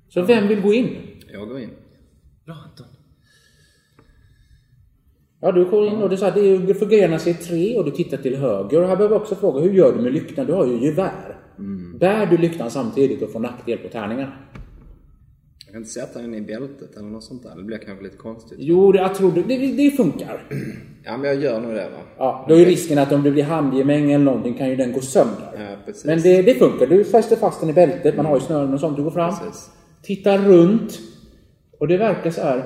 Så vem vill gå in? Jag går in. Bra Anton. Ja, du går in och du sa att det förgrenar sig i tre och du tittar till höger. Och här behöver jag också fråga, hur gör du med lyktan? Du har ju gevär. Bär du lyktan samtidigt och får nackdel på tärningarna? Jag kan inte sätta den i bältet eller något sånt där. Det blir kanske lite konstigt. Jo, det, jag tror det, det, det funkar. Ja, men jag gör nog det va. Ja, då är ju risken att om det blir handgemäng eller någonting kan ju den gå sönder. Ja, precis. Men det, det funkar. Du fäster fast den i bältet, man har ju snören och sånt. Du går fram, Precis. tittar runt och det verkar så här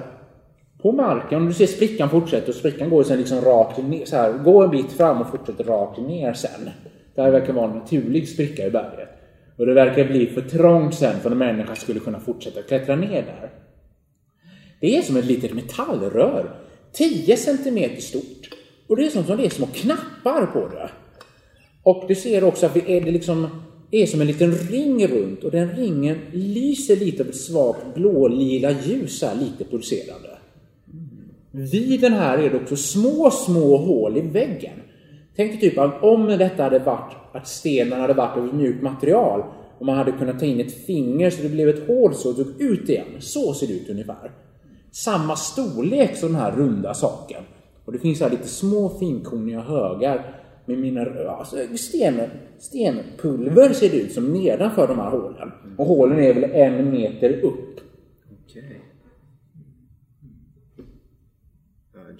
på marken. Om du ser sprickan fortsätter och sprickan går sen liksom rakt ner. Så här, gå en bit fram och fortsätter rakt ner sen. Det här verkar vara en naturlig spricka i berget. Och det verkar bli för trångt sen för en människa skulle kunna fortsätta klättra ner där. Det är som ett litet metallrör. 10 centimeter stort. Och det är som, som det är små knappar på det. Och du ser också att det är, det liksom, är som en liten ring runt och den ringen lyser lite av ett svagt blålila ljus här, lite pulserande. Vid den här är det också små, små hål i väggen. Tänk dig typ att om detta hade varit att stenen hade varit av ett mjukt material och man hade kunnat ta in ett finger så det blev ett hål så och drog ut igen. Så ser det ut ungefär. Samma storlek som den här runda saken. Och det finns här lite små finkorniga högar med mina alltså sten, stenpulver ser det ut som nedanför de här hålen. Och hålen är väl en meter upp. Okay.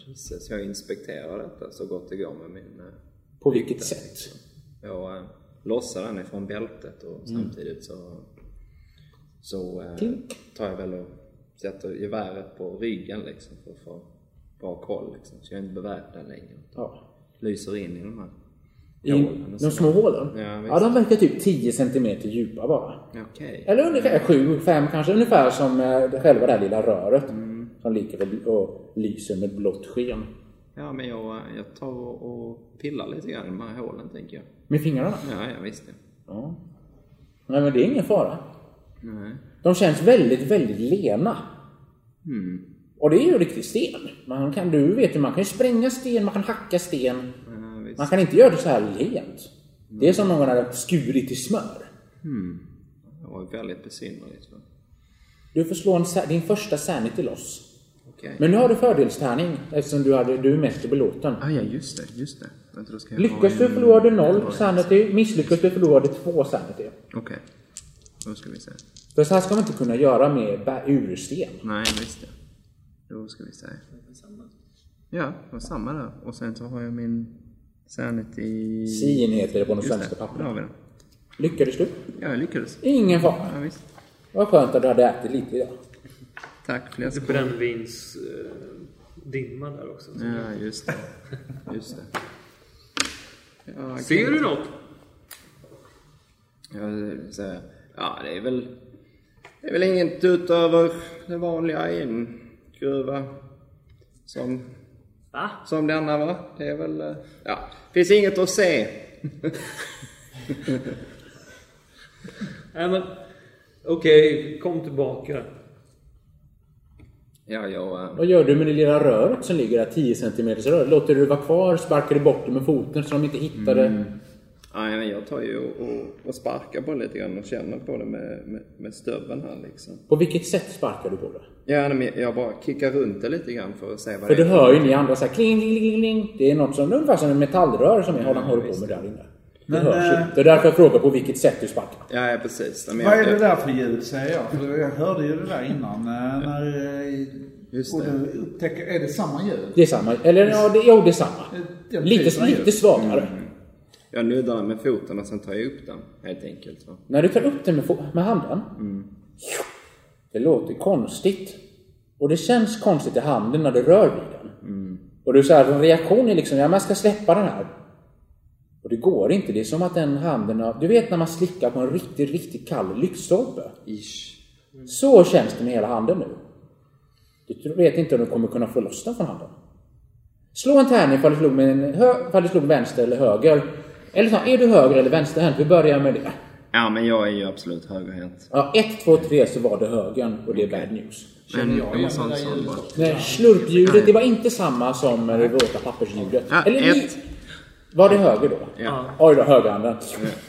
Jesus. Jag inspekterar detta så gott det går med min... eh, På vilket sätt? Jag eh, lossar den ifrån bältet och samtidigt så, så eh, tar jag väl och sätter geväret på ryggen liksom för att få bra koll liksom. Så jag är inte beväpnad längre. Ja. Lyser in i de här I hålen de så. små hålen? Ja, visst. ja, de verkar typ 10 centimeter djupa bara. Okej. Eller ungefär 7, 5 kanske. Ungefär som själva det här lilla röret. Som ligger och, lyser med blått sken. Ja, men jag, jag tar och och pillar lite grann i de här hålen tänker jag. Med fingrarna? Ja, ja visst det. Ja. Nej, men det är ingen fara. Nej. De känns väldigt, väldigt lena. Och det är ju riktigt sten. Man kan, du vet ju, man kan ju spränga sten, man kan hacka sten. Ja. Man kan inte göra det så här lent. Det är som någon hade skurit i smör. Det var väldigt besynnerligt. Du får slå en, din första sanity loss. Okej. Men nu har du fördelstärning eftersom du, hade, du är mest belåten. Ah, ja, just det. Just det. Vänta, då ska jag Lyckas du förlorar du noll sanity. Misslyckas du förlorar du två sanity. Okej. Då ska vi se. För så här ska man inte kunna göra med ursten. Nej, visst det. Då ska vi se. Ja, det var samma där. Och sen så har jag min Sanity... Sin heter det på de svenska den. Lyckades du? Ja, jag lyckades. Ingen fara. Ja, visst. Vad skönt att du hade ätit lite idag. Tack, fler Lite brännvins... Eh, dimma där också. Ja, just det. Just det. Ja, Ser du något? Jag säger, ja det är väl... Det är väl inget utöver det vanliga i en gruva. Som, Va? som denna va? Det är väl... eh, Ja, finns inget att se. *laughs* Nej men... Okej, kom tillbaka. Ja, jag... eh, Vad gör du med det lilla röret som ligger där? 10 cm rör? Låter du det vara kvar? Sparkar du bort det med foten så de inte hittar det? Nej, men jag tar ju och, och, sparkar på det lite grann och känner på det med, med, med stöveln här liksom. På vilket sätt sparkar du på det? Ja, men jag bara kickar runt det lite grann för att se vad För det du är. hör ju ni andra såhär kling, kling, kling, kling. Det är något som ungefär som en metallrör som jag håller, håller på med där inne. Det Men, hörs eh, ju. Det är därför jag frågar på vilket sätt du sparkar. Ja, ja precis. Vad är jag- det där för ljud säger jag? För jag hörde ju det där innan. eh, När, eh, Just och det. du upptäcker, är det samma ljud? Det är samma. Eller ja, det, jo, det är samma. Den Lite, av lite ljud. svagare. Jag nuddar den med foten och sen tar jag upp den helt enkelt. Va? När du tar upp den med, med handen. Det låter konstigt. Och det känns konstigt i handen när du rör vid den. Och du säger reaktion är liksom, ja jag ska släppa den här. Och det går inte. Det är som att den handen har... Du vet när man slickar på en riktigt, riktigt kall lyktstolpe? Så känns det med hela handen nu. Du vet inte om du kommer kunna få loss den från handen. Slå en tärning ifall du slog, med en hö- ifall du slog vänster eller höger. Eller så, är du höger eller vänsterhänt? Vi börjar med det. Ja, men jag är ju absolut högerhänt. Ja, 1, 2, 3 så var det högern och det är bad news. Men jag jag igen det där slurpljudet, det var inte samma som det våta pappersljudet. Ja, Eller ett. Var det höger då? Ja. Oj då, högerhanden.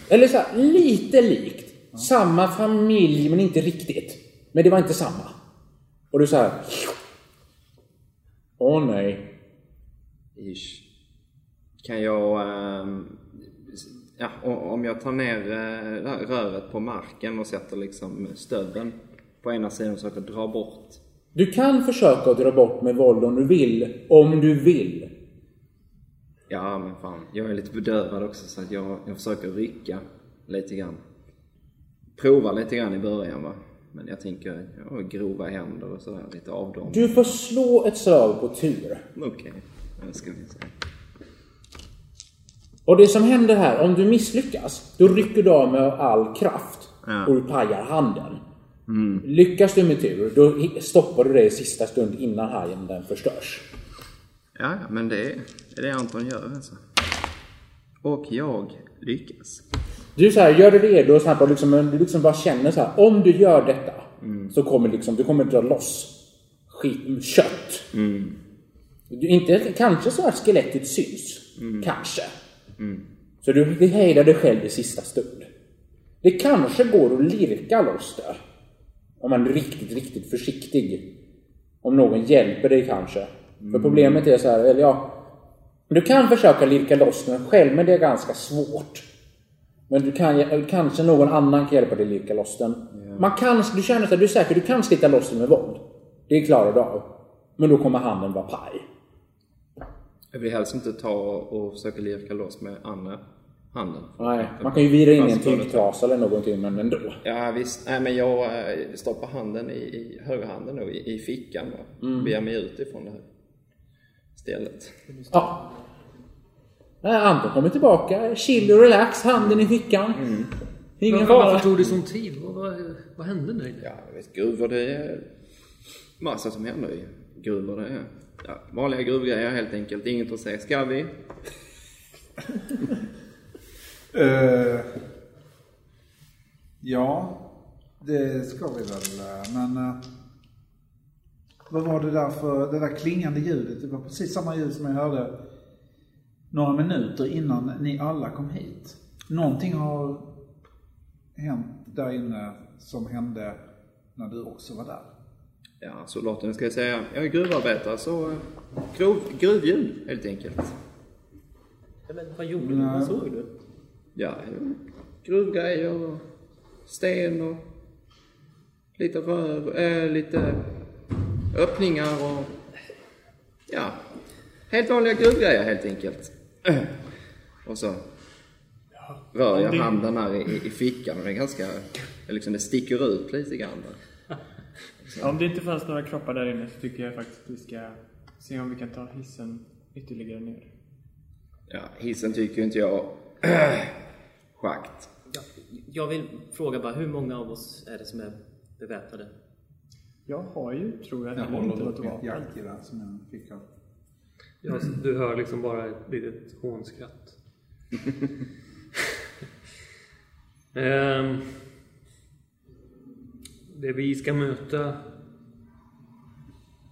Eller så här, lite likt. Samma familj, men inte riktigt. Men det var inte samma. Och du så här. Åh nej. Ish. Kan jag... ehm, ja, om jag tar ner rö- röret på marken och sätter liksom stöveln på ena sidan och försöker dra bort. Du kan försöka dra bort med våld om du vill. Om du vill. Ja, men fan. Jag är lite bedövad också så att jag, jag försöker rycka lite grann. Prova lite grann i början va. Men jag tänker, ja, grova händer och sådär, lite av dem. Du får slå ett slag på tur. Okej, nu ska vi se. Och det som händer här, om du misslyckas, då rycker du av med all kraft Ja. och du pajar handen. Lyckas du med tur, då stoppar du det i sista stund innan hajen den förstörs. Ja, ja, men det är det, Anton gör alltså. Och jag lyckas. Du så här, gör dig redo och så här, bara liksom, du liksom bara känner så här, om du gör detta så kommer liksom, du kommer dra loss skit, kött. Du, inte, kanske så att skelettet syns. Kanske. Så du, du hejdar dig själv i sista stund. Det kanske går att lirka loss det. Om man är riktigt, riktigt försiktig. Om någon hjälper dig kanske. För problemet är så här, eller ja. Du kan försöka lirka loss den själv, men det är ganska svårt. Men du kan, kanske någon annan kan hjälpa dig lirka loss den. Man kan, du känner att du är säker, du kan slita loss den med våld. Det klarar du av. Men då kommer handen vara paj. Jag vill helst inte ta och försöka lirka loss med andra handen. Nej, man kan ju vira in i en tyngdtrasa eller någonting, men ändå. Ja visst, nej men jag eh, stoppar handen i, i högerhanden då, i, i fickan och mm. ber mig ut ifrån det här stället. Ja. Nej, Anton kommer tillbaka, chill och relax, handen i fickan. Ingen Men fara. varför tog det sån tid? Vad, vad, vad hände där inne? Ja, jag vet gruvor det är massa som händer i gruvor det är. Ja, vanliga gruvgrejer helt enkelt, inget att säga. Ska vi? *laughs* Eh, ja, det ska vi väl. eh, Men eh, vad var det där för, det där klingande ljudet? Det var precis samma ljud som jag hörde några minuter innan ni alla kom hit. Någonting har hänt där inne som hände när du också var där. Ja, soldaten ska jag säga. Jag är gruvarbetare så eh, grov, gruvljud helt enkelt. Ja, men vad gjorde du? Vad såg du? Ja, gruvgrejer och sten och lite rör, äh, lite öppningar och ja, helt vanliga gruvgrejer helt enkelt. Och så rör jag handen här i, i fickan och det är ganska, liksom det sticker ut lite grann. Om det inte fanns några kroppar där inne så tycker jag faktiskt att vi ska se om vi kan ta hissen ytterligare ner. Ja, hissen tycker inte jag *clears throat* schakt. Ja, jag vill fråga bara, hur många av oss är det som är beväpnade? Jag har ju, tror jag, Jag heller håller inte något mitt vapen. jaktgevär som jag fick av. Ja, du hör liksom bara ett litet hånskratt. *laughs* Ehm, det vi ska möta...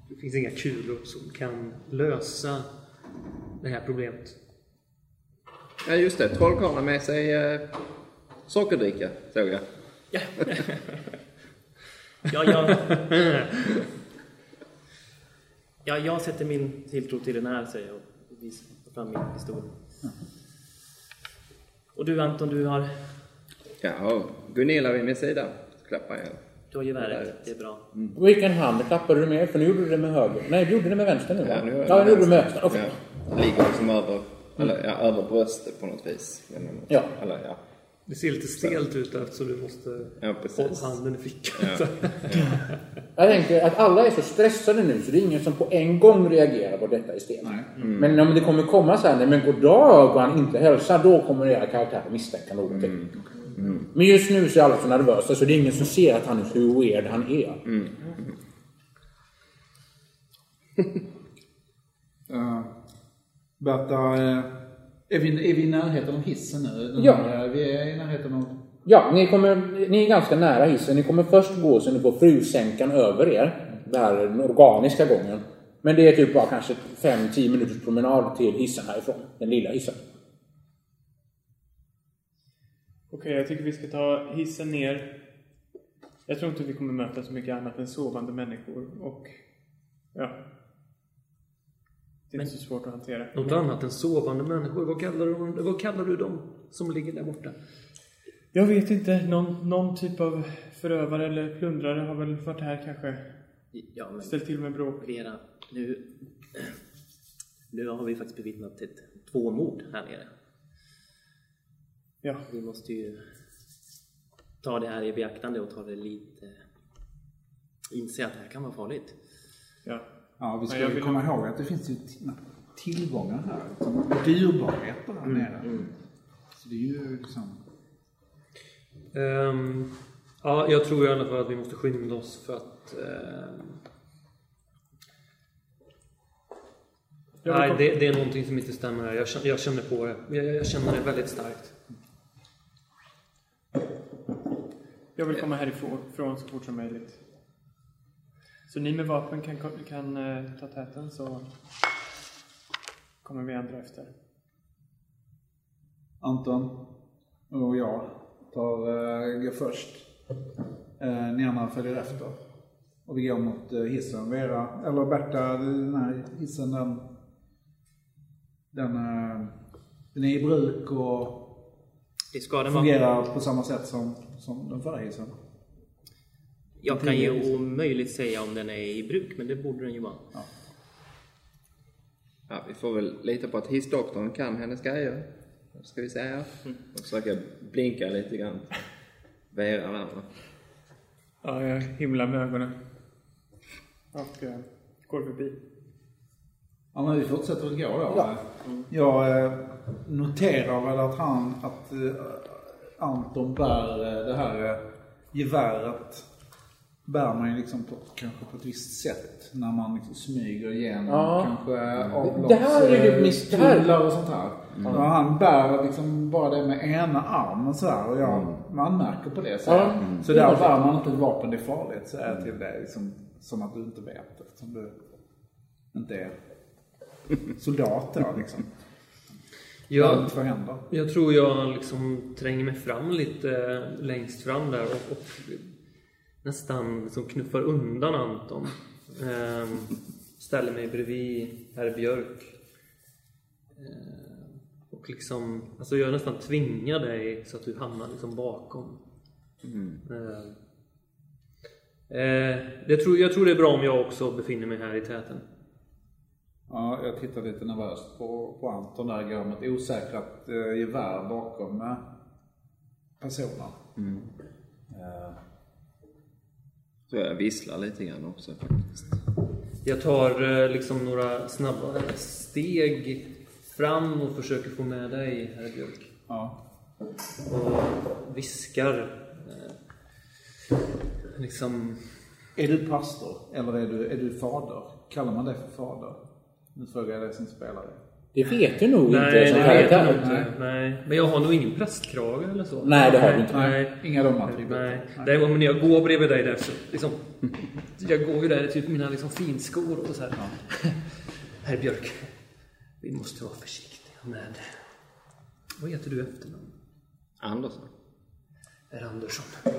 Det finns inga kulor som kan lösa det här problemet. Ja, just det. Trollkarlen med sig eh, sockerdricka, såg jag. Ja, *laughs* ja, ja. ja, jag sätter min tilltro till den här, säger jag och visar fram min pistol. Och du Anton, du har, Ja, Gunilla vid min sida. Klappar jag. du har geväret. Det är bra. Vilken hand klappade du med? För nu gjorde du det med höger. Nej, du gjorde det med vänster nu va? Ja, nu jag ja gjorde du med vänster. Okej. Ja, ligger liksom över, eller, ja, över bröstet på något vis. Men, Ja. Eller, ja. Det ser lite stelt ut eftersom du måste Ja, hålla handen i fickan. Ja. *laughs* Jag tänker att alla är så stressade nu så det är ingen som på en gång reagerar på detta i sten. Nej. Men om det kommer komma så här, men goddag och han inte hälsar, då kommer era karaktärer misstänka någonting. Men just nu så är alla så nervösa så det är ingen som ser att han är hur weird han är. Uh, *laughs* Berta, eh, är, vi, är vi i närheten av hissen nu? Den Ja. här, vi är i närheten av... Ja, ni, kommer, ni är ganska nära hissen. Ni kommer först gå så ni får frusänkan över er. Här är den organiska gången. Men det är typ bara kanske 5-10 minuters promenad till hissen härifrån. Den lilla hissen. Okej, jag tycker vi ska ta hissen ner. Jag tror inte vi kommer möta så mycket annat än sovande människor och... Ja. Det är inte så svårt att hantera. Något annat än sovande människor. Vad kallar, du, vad kallar du dem som ligger där borta? Jag vet inte. Någon, någon typ av förövare eller plundrare har väl varit här kanske. Ja, men Ställt till med bråk. Vera, nu, *clears throat* nu har vi faktiskt bevittnat ett, två mord här nere. Ja. Vi måste ju ta det här i beaktande och ta det lite... Inse att det här kan vara farligt. Ja. Ja, vi ska vill- komma ihåg att det finns ju tillgångar här. Dyrbarheter här nere. Så det är ju liksom... Ehm, ja, jag tror i alla fall att vi måste skynda oss för att... Jag nej, det, det är någonting som inte stämmer här. Jag känner, jag känner på det. Jag, jag känner det väldigt starkt. Jag vill komma härifrån från så fort som möjligt. Så ni med vapen kan, kan eh, ta täten så kommer vi andra efter. Anton och jag tar, uh, går först. Uh, ni andra följer efter. Och vi går mot uh, hissen. Vera, eller Berta, den här hissen den, den, eh, den är i bruk och fungerar på samma sätt som, som den förra hissen. Jag kan ju omöjligt säga om den är i bruk, men det borde den ju vara. Ja, vi får väl lita på att hissdoktorn kan hennes grejer. Ska vi säga. Och försöka blinka lite grann. Vera där. Ja, jag himlar med ögonen. Och eh, går förbi. Ja, men vi fortsätter väl gå då. Jag eh, noterar väl att han, att eh, Anton bär eh, det här eh, geväret bär man ju liksom på, kanske på ett visst sätt när man liksom smyger igenom Ja. kanske här det här- avloppstunnlar och sånt här. Och han bär liksom bara det med ena armen så här och jag, man märker på det. Så, Ja. så Det där var bär man inte ett vapen, det är farligt. Så är till det liksom, som att du inte vet eftersom du inte är soldat då liksom. Jag, händer. jag tror jag liksom tränger mig fram lite längst fram där och, och nästan liksom knuffar undan Anton. Ehm, ställer mig bredvid herr Björk. Ehm, och liksom, alltså jag nästan tvingar dig så att du hamnar liksom bakom. Ehm, eh, det tror, jag tror det är bra om jag också befinner mig här i täten. Ja, jag tittar lite nervöst på, på Anton där, går med ett osäkrat eh, gevär bakom eh, personen. Eh, Så jag visslar lite grann också faktiskt. Jag tar eh, liksom några snabba steg fram och försöker få med dig, herr Björk. ja. Och viskar. Eh, liksom... Är du pastor eller är du, är du fader? Kallar man det för fader? Nu frågar jag dig som spelare. Det vet du nog inte Nej, som vet jag karaktär. inte. Nej. Men jag har nog ingen prästkrage eller så. Nej, det har du inte. Nej. Inga de attributen? Nej. Däremot men när jag går bredvid dig där så liksom, Jag går ju där i typ mina liksom finskor och så här. *laughs* Herr Björk. Vi måste vara försiktiga med... Vad heter du efternamn? Andersson. Herr Andersson.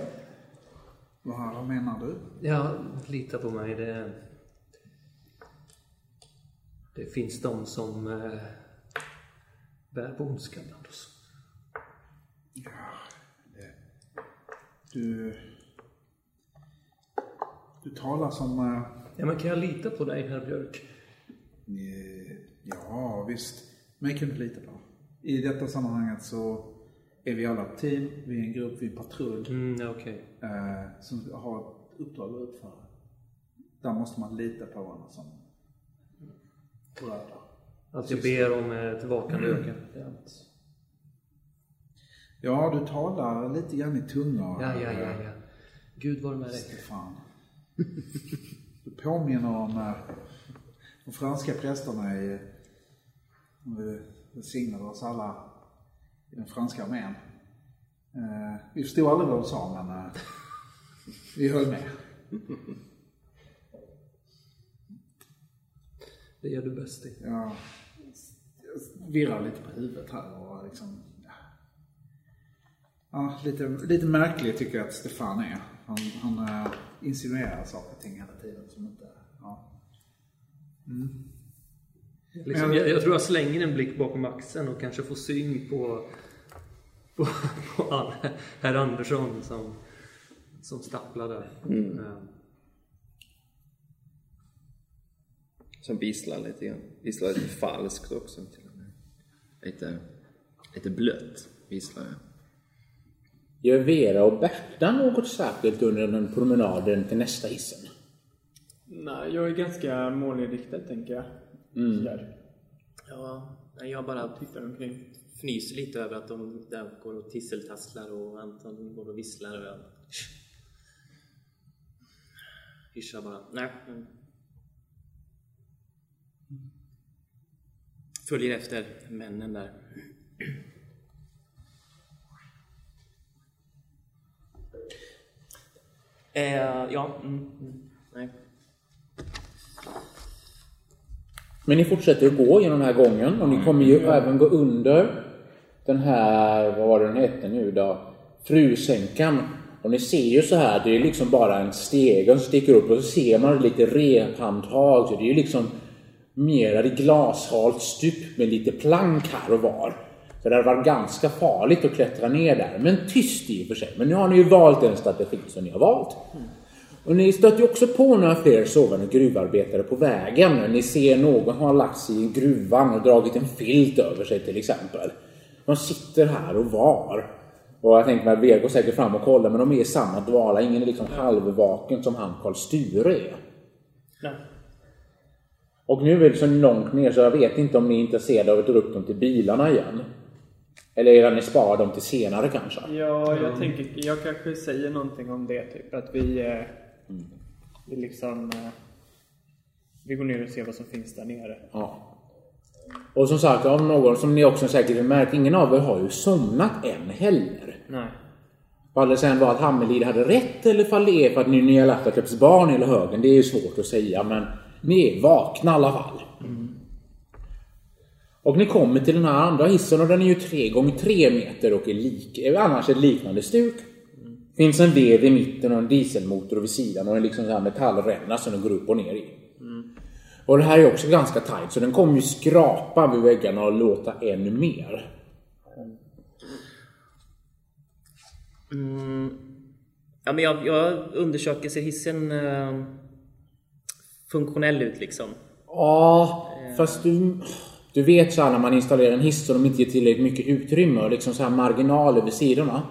Vad, vad menar du? Ja, lita på mig. Det, det finns de som eh, bär på ondska bland oss. Du... Du talar som... eh, Ja, men kan jag lita på dig, herr Björk? Ja, visst. Mig kan du lita på. I detta sammanhanget så är vi alla ett team, vi är en grupp, vi är en patrull Mm, ja, okej. eh, som har ett uppdrag att utföra. Där måste man lita på varandra som. Att jag ber om ett vakande öga. Allt. Ja, du talar lite grann i tungor. Ja, ja, ja, ja. Gud var med dig. Stefan. *laughs* Du påminner om eh, de franska prästerna i... Vi välsignade oss alla i den franska armén. Eh, Vi förstod aldrig vad de sa, men eh, vi höll med. *laughs* Det gör du bäst i. Jag jag virrar lite på huvudet här och liksom... ja. Ja, lite, lite märklig tycker jag att Stefan är. Han, han äh, insinuerar saker och ting hela tiden som inte... Ja. Liksom, jag, jag tror jag slänger en blick bakom axeln och kanske får syn på, på, på herr Andersson som, som stapplar där. Eh, Som visslar lite grann. Visslar lite falskt också till och med. Lite, lite blött visslar jag. Gör Vera och Berta något särskilt under den promenaden till nästa hissen? Nej, jag är ganska målinriktad tänker jag. Sådär. Ja, jag bara Tittar omkring. fnyser lite över att de där går och tisseltasslar och Anton går och visslar och jag hyschar bara. Nej. Följer efter männen där. Eh, ja, mm, mm, nej. Men ni fortsätter att gå genom den här gången och ni kommer ju även gå under den här, vad var det den hette nu då? Frusänkan. Och ni ser ju så här, det är liksom bara en stege som sticker upp och så ser man lite rephandtag. Så det är ju liksom mera i glashalt stup med lite plank här och var. Så det hade varit ganska farligt att klättra ner där. Men tyst i och för sig. Men nu har ni ju valt den strategi som ni har valt. Och ni stöter ju också på några fler sovande gruvarbetare på vägen. Ni ser någon har lagt sig i gruvan och dragit en filt över sig till exempel. De sitter här och var. Och jag tänker mig att Vega går säkert fram och kollar men de är i samma dvala. Ingen är liksom halvvaken som han Karl Sture är. Nej. Och nu är det så långt ner så jag vet inte om ni är intresserade av att dra upp dem till bilarna igen. Eller är ni sparar dem till senare kanske? Ja, jag tänker, jag kanske säger någonting om det typ. Att vi, eh, vi liksom, eh, vi går ner och ser vad som finns där nere. Ja. Och som sagt, av någon som ni också säkert har märkt, ingen av er har ju somnat än heller. Nej. Fall det sen var att Hammelid hade rätt eller fall det är för att ni, ni har lagt barn hela högen, det är ju svårt att säga men ni är vakna i alla fall. Och ni kommer till den här andra hissen och den är ju 3 gånger 3 meter och är lik, annars ett liknande stuk. Finns en vev i mitten och en dieselmotor vid sidan och en liksom så här metallränna som den går upp och ner i. Och det här är också ganska tajt så den kommer ju skrapa vid väggarna och låta ännu mer. Mm. Ja, men jag, jag undersöker, ser hissen eh, funktionell ut liksom? Ja, fast du, du vet så här när man installerar en hiss och de inte ger tillräckligt mycket utrymme och liksom så här marginaler vid sidorna.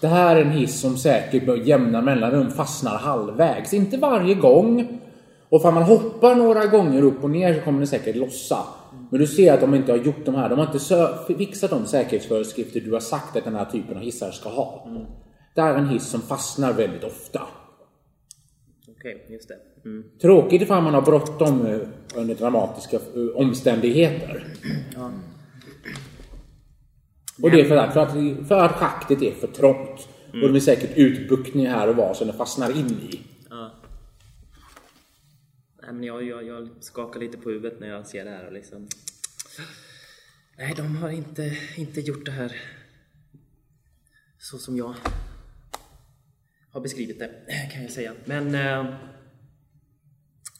Det här är en hiss som säkert med jämna mellanrum fastnar halvvägs. Inte varje gång. Och för man hoppar några gånger upp och ner så kommer den säkert lossa. Men du ser att de inte har gjort de här. De har inte fixat de säkerhetsföreskrifter du har sagt att den här typen av hissar ska ha. Det här är en hiss som fastnar väldigt ofta. Okej, just det. Mm. Tråkigt ifall man har bråttom eh, under dramatiska eh, omständigheter. Och det är för att, för att, för att schaktet är för trångt. Och det blir säkert utbuktning här och var som den fastnar in i. Ja. Nej, men jag, jag, jag skakar lite på huvudet när jag ser det här och liksom... Nej, de har inte, inte gjort det här så som jag har beskrivit det, *clears throat* kan jag säga. Men eh,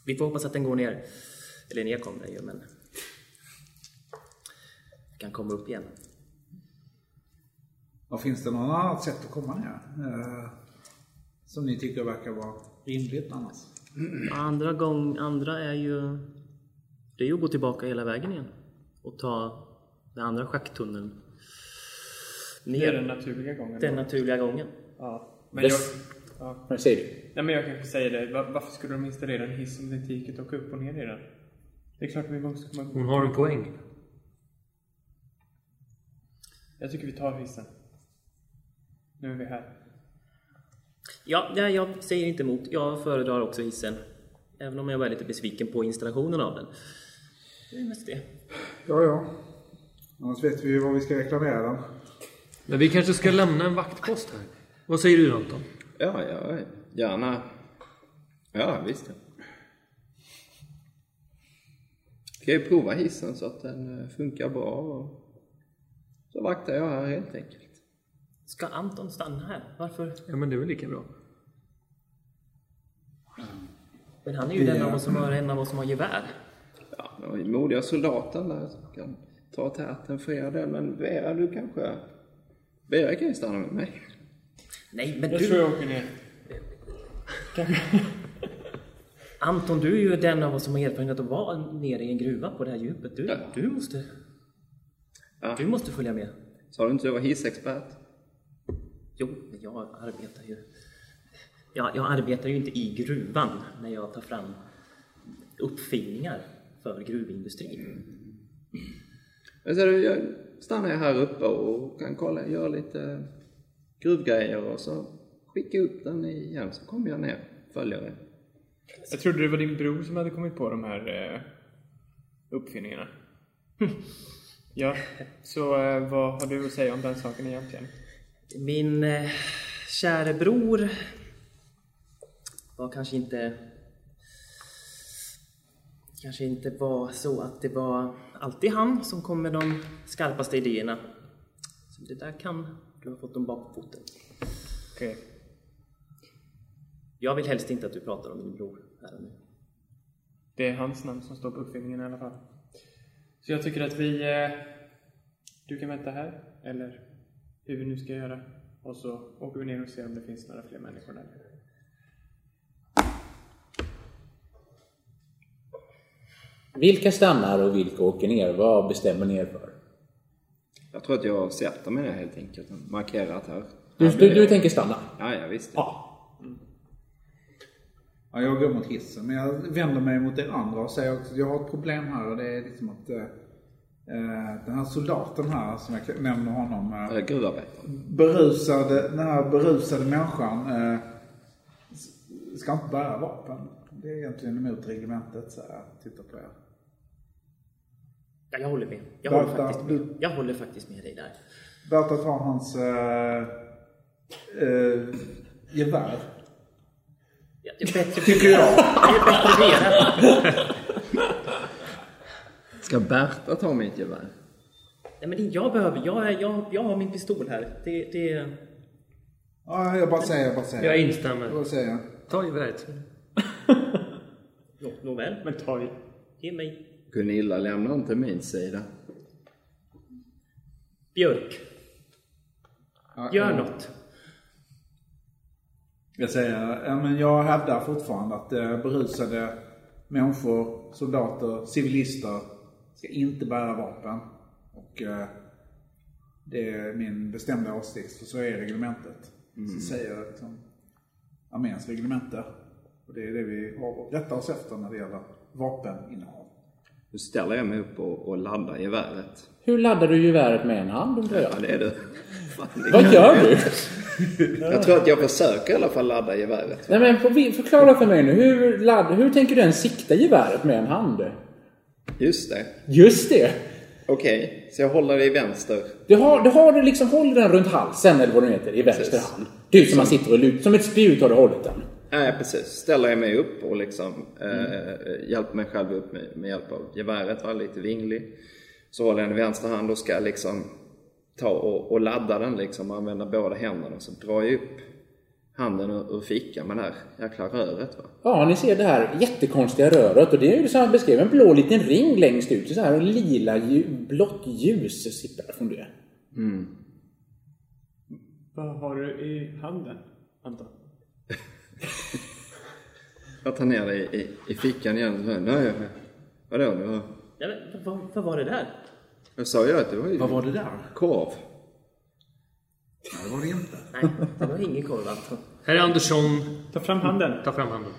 vi får hoppas att den går ner. Eller ner kommer den ju, men kan komma upp igen. Och finns det något annat sätt att komma ner? Eh, som ni tycker verkar vara rimligt annars? *clears throat* Andra gång, andra är ju... Det är ju att gå tillbaka hela vägen igen och ta den andra schakttunneln. Det är den ner naturliga gången. den då. naturliga gången. Ja. Men jag, ja. Säger du? Nej, men jag kanske säger det. Va- Varför skulle de installera en hiss om det inte gick att åka upp och ner i den? Det är klart vi måste komma Hon har en poäng. Jag tycker vi tar hissen. Nu är vi här. Ja, ja, jag säger inte emot. Jag föredrar också hissen. Även om jag var lite besviken på installationen av den. Det är mest det. Ja, ja. Annars vet vi ju vad vi ska reklamera den. Men vi kanske ska lämna en vaktpost här. Vad säger du Anton? Ja, ja, gärna. Ja, visst. Ja. Ska ju prova hissen så att den eh, funkar bra och så vaktar jag här helt enkelt. Ska Anton stanna här? Varför? Ja men det är väl lika bra. Men han är ju Det- den av oss som har, en av oss som har gevär. Ja, den modiga soldaten där som kan ta täten för er del. Men Vera, du kanske... Vera kan ju stanna med mig. Nej, men Jag du... tror jag åker ner. *laughs* Anton, du är ju den av oss som har erfarenhet att vara nere i en gruva på det här djupet. Du, Ja. du måste... Ja. Du måste följa med. Sa du inte att jag var hissexpert? Jo, men jag arbetar ju... Ja, jag arbetar ju inte i gruvan när jag tar fram uppfinningar för gruvindustrin. Men så jag stannar jag här uppe och kan kolla, göra lite gruvgrejer och så skicka upp den igen så kommer jag ner, följer er. Jag trodde det var din bror som hade kommit på de här eh, uppfinningarna. *laughs* ja, så eh, vad har du att säga om den saken egentligen? Min eh, käre bror var kanske inte kanske inte var så att det var alltid han som kom med de skarpaste idéerna. Så det där kan du ha fått dem bakfoten. Okej. Jag vill helst inte att du pratar om din bror här och nu. Det är hans namn som står på uppfinningen i alla fall. Så jag tycker att vi... Eh, du kan vänta här, eller hur vi nu ska göra. Och så åker vi ner och ser om det finns några fler människor där. Vilka stannar och vilka åker ner? Vad bestämmer ni er för? Jag tror att jag sätter mig ner helt enkelt och markerat här. Du, Här du, du jag. tänker stanna? Ja, ja visst. Ja. Ja, jag går mot hissen. Men jag vänder mig mot er andra och säger också att jag har ett problem här och det är liksom att eh, eh, den här soldaten här som jag nämner honom. Eh, Äh, gruvarbetare. berusade, den här berusade människan eh, ska inte bära vapen. Det är egentligen emot reglementet så här, titta på er. Ja, jag håller med. Jag Där- håller, där- faktiskt med. jag håller faktiskt med dig där. Berta tar hans eh, eh, gevär. Ja, det är bättre Tycker jag. *laughs* Det är bättre velat. Ska Berta ta mitt gevär? Nej, men det- jag behöver... Jag, jag, jag har min pistol här. Det... det Ja, jag bara säger, jag bara säger. Jag Jag instämmer. bara säger. Ta geväret. nå, nåväl. Men ta. Ge mig Gunilla lämnar inte min sida. björk. Gör ja. något. Jag säger, ja, men jag hävdar fortfarande att eh, berusade människor, soldater, civilister ska inte bära vapen. Och eh, det är min bestämda åsikt, för så är reglementet. Så säger jag liksom arméns reglemente. Och det är det vi har att rätta oss efter när det gäller vapeninnehav. Nu ställer jag mig upp och, och laddar geväret. Hur laddar du geväret med en hand undrar jag? Ja, det är du. Fan, det- Vad gör du? *laughs* Jag tror att jag försöker i alla fall ladda geväret. Nej men för- förklara för mig nu. Hur, ladd, hur tänker du ens sikta geväret med en hand? Just det. Just det! Okej, så jag håller i vänster. Du har, du har du liksom, håller den runt halsen eller vad det heter, i vänster Precis. hand. Du som man sitter och lutar, som ett spjut har du hållit den. Nej, precis. Ställer jag mig upp och liksom eh, hjälper mig själv upp med, med hjälp av geväret, var lite vinglig. Så håller jag den i vänster hand och ska liksom ta och, och ladda den liksom och använda båda händerna. Så drar jag upp handen ur, ur fickan med det här jäkla röret va. Ja, ni ser det här jättekonstiga röret och det är ju som jag beskrev, en blå liten ring längst ut. Så här och lila lju, blått ljus sipprar från det. Vad har du i handen, Anton? Jag tar ner det i, i, i fickan igen så, nej, vadå? Det var, Ja, men, vad, vad var det där? jag sa ju att det var ju Vad var det där? korv. Nej, det var det inte. Nej, det var ingen korv Anton. Herr Andersson, Ta fram handen. ta fram handen.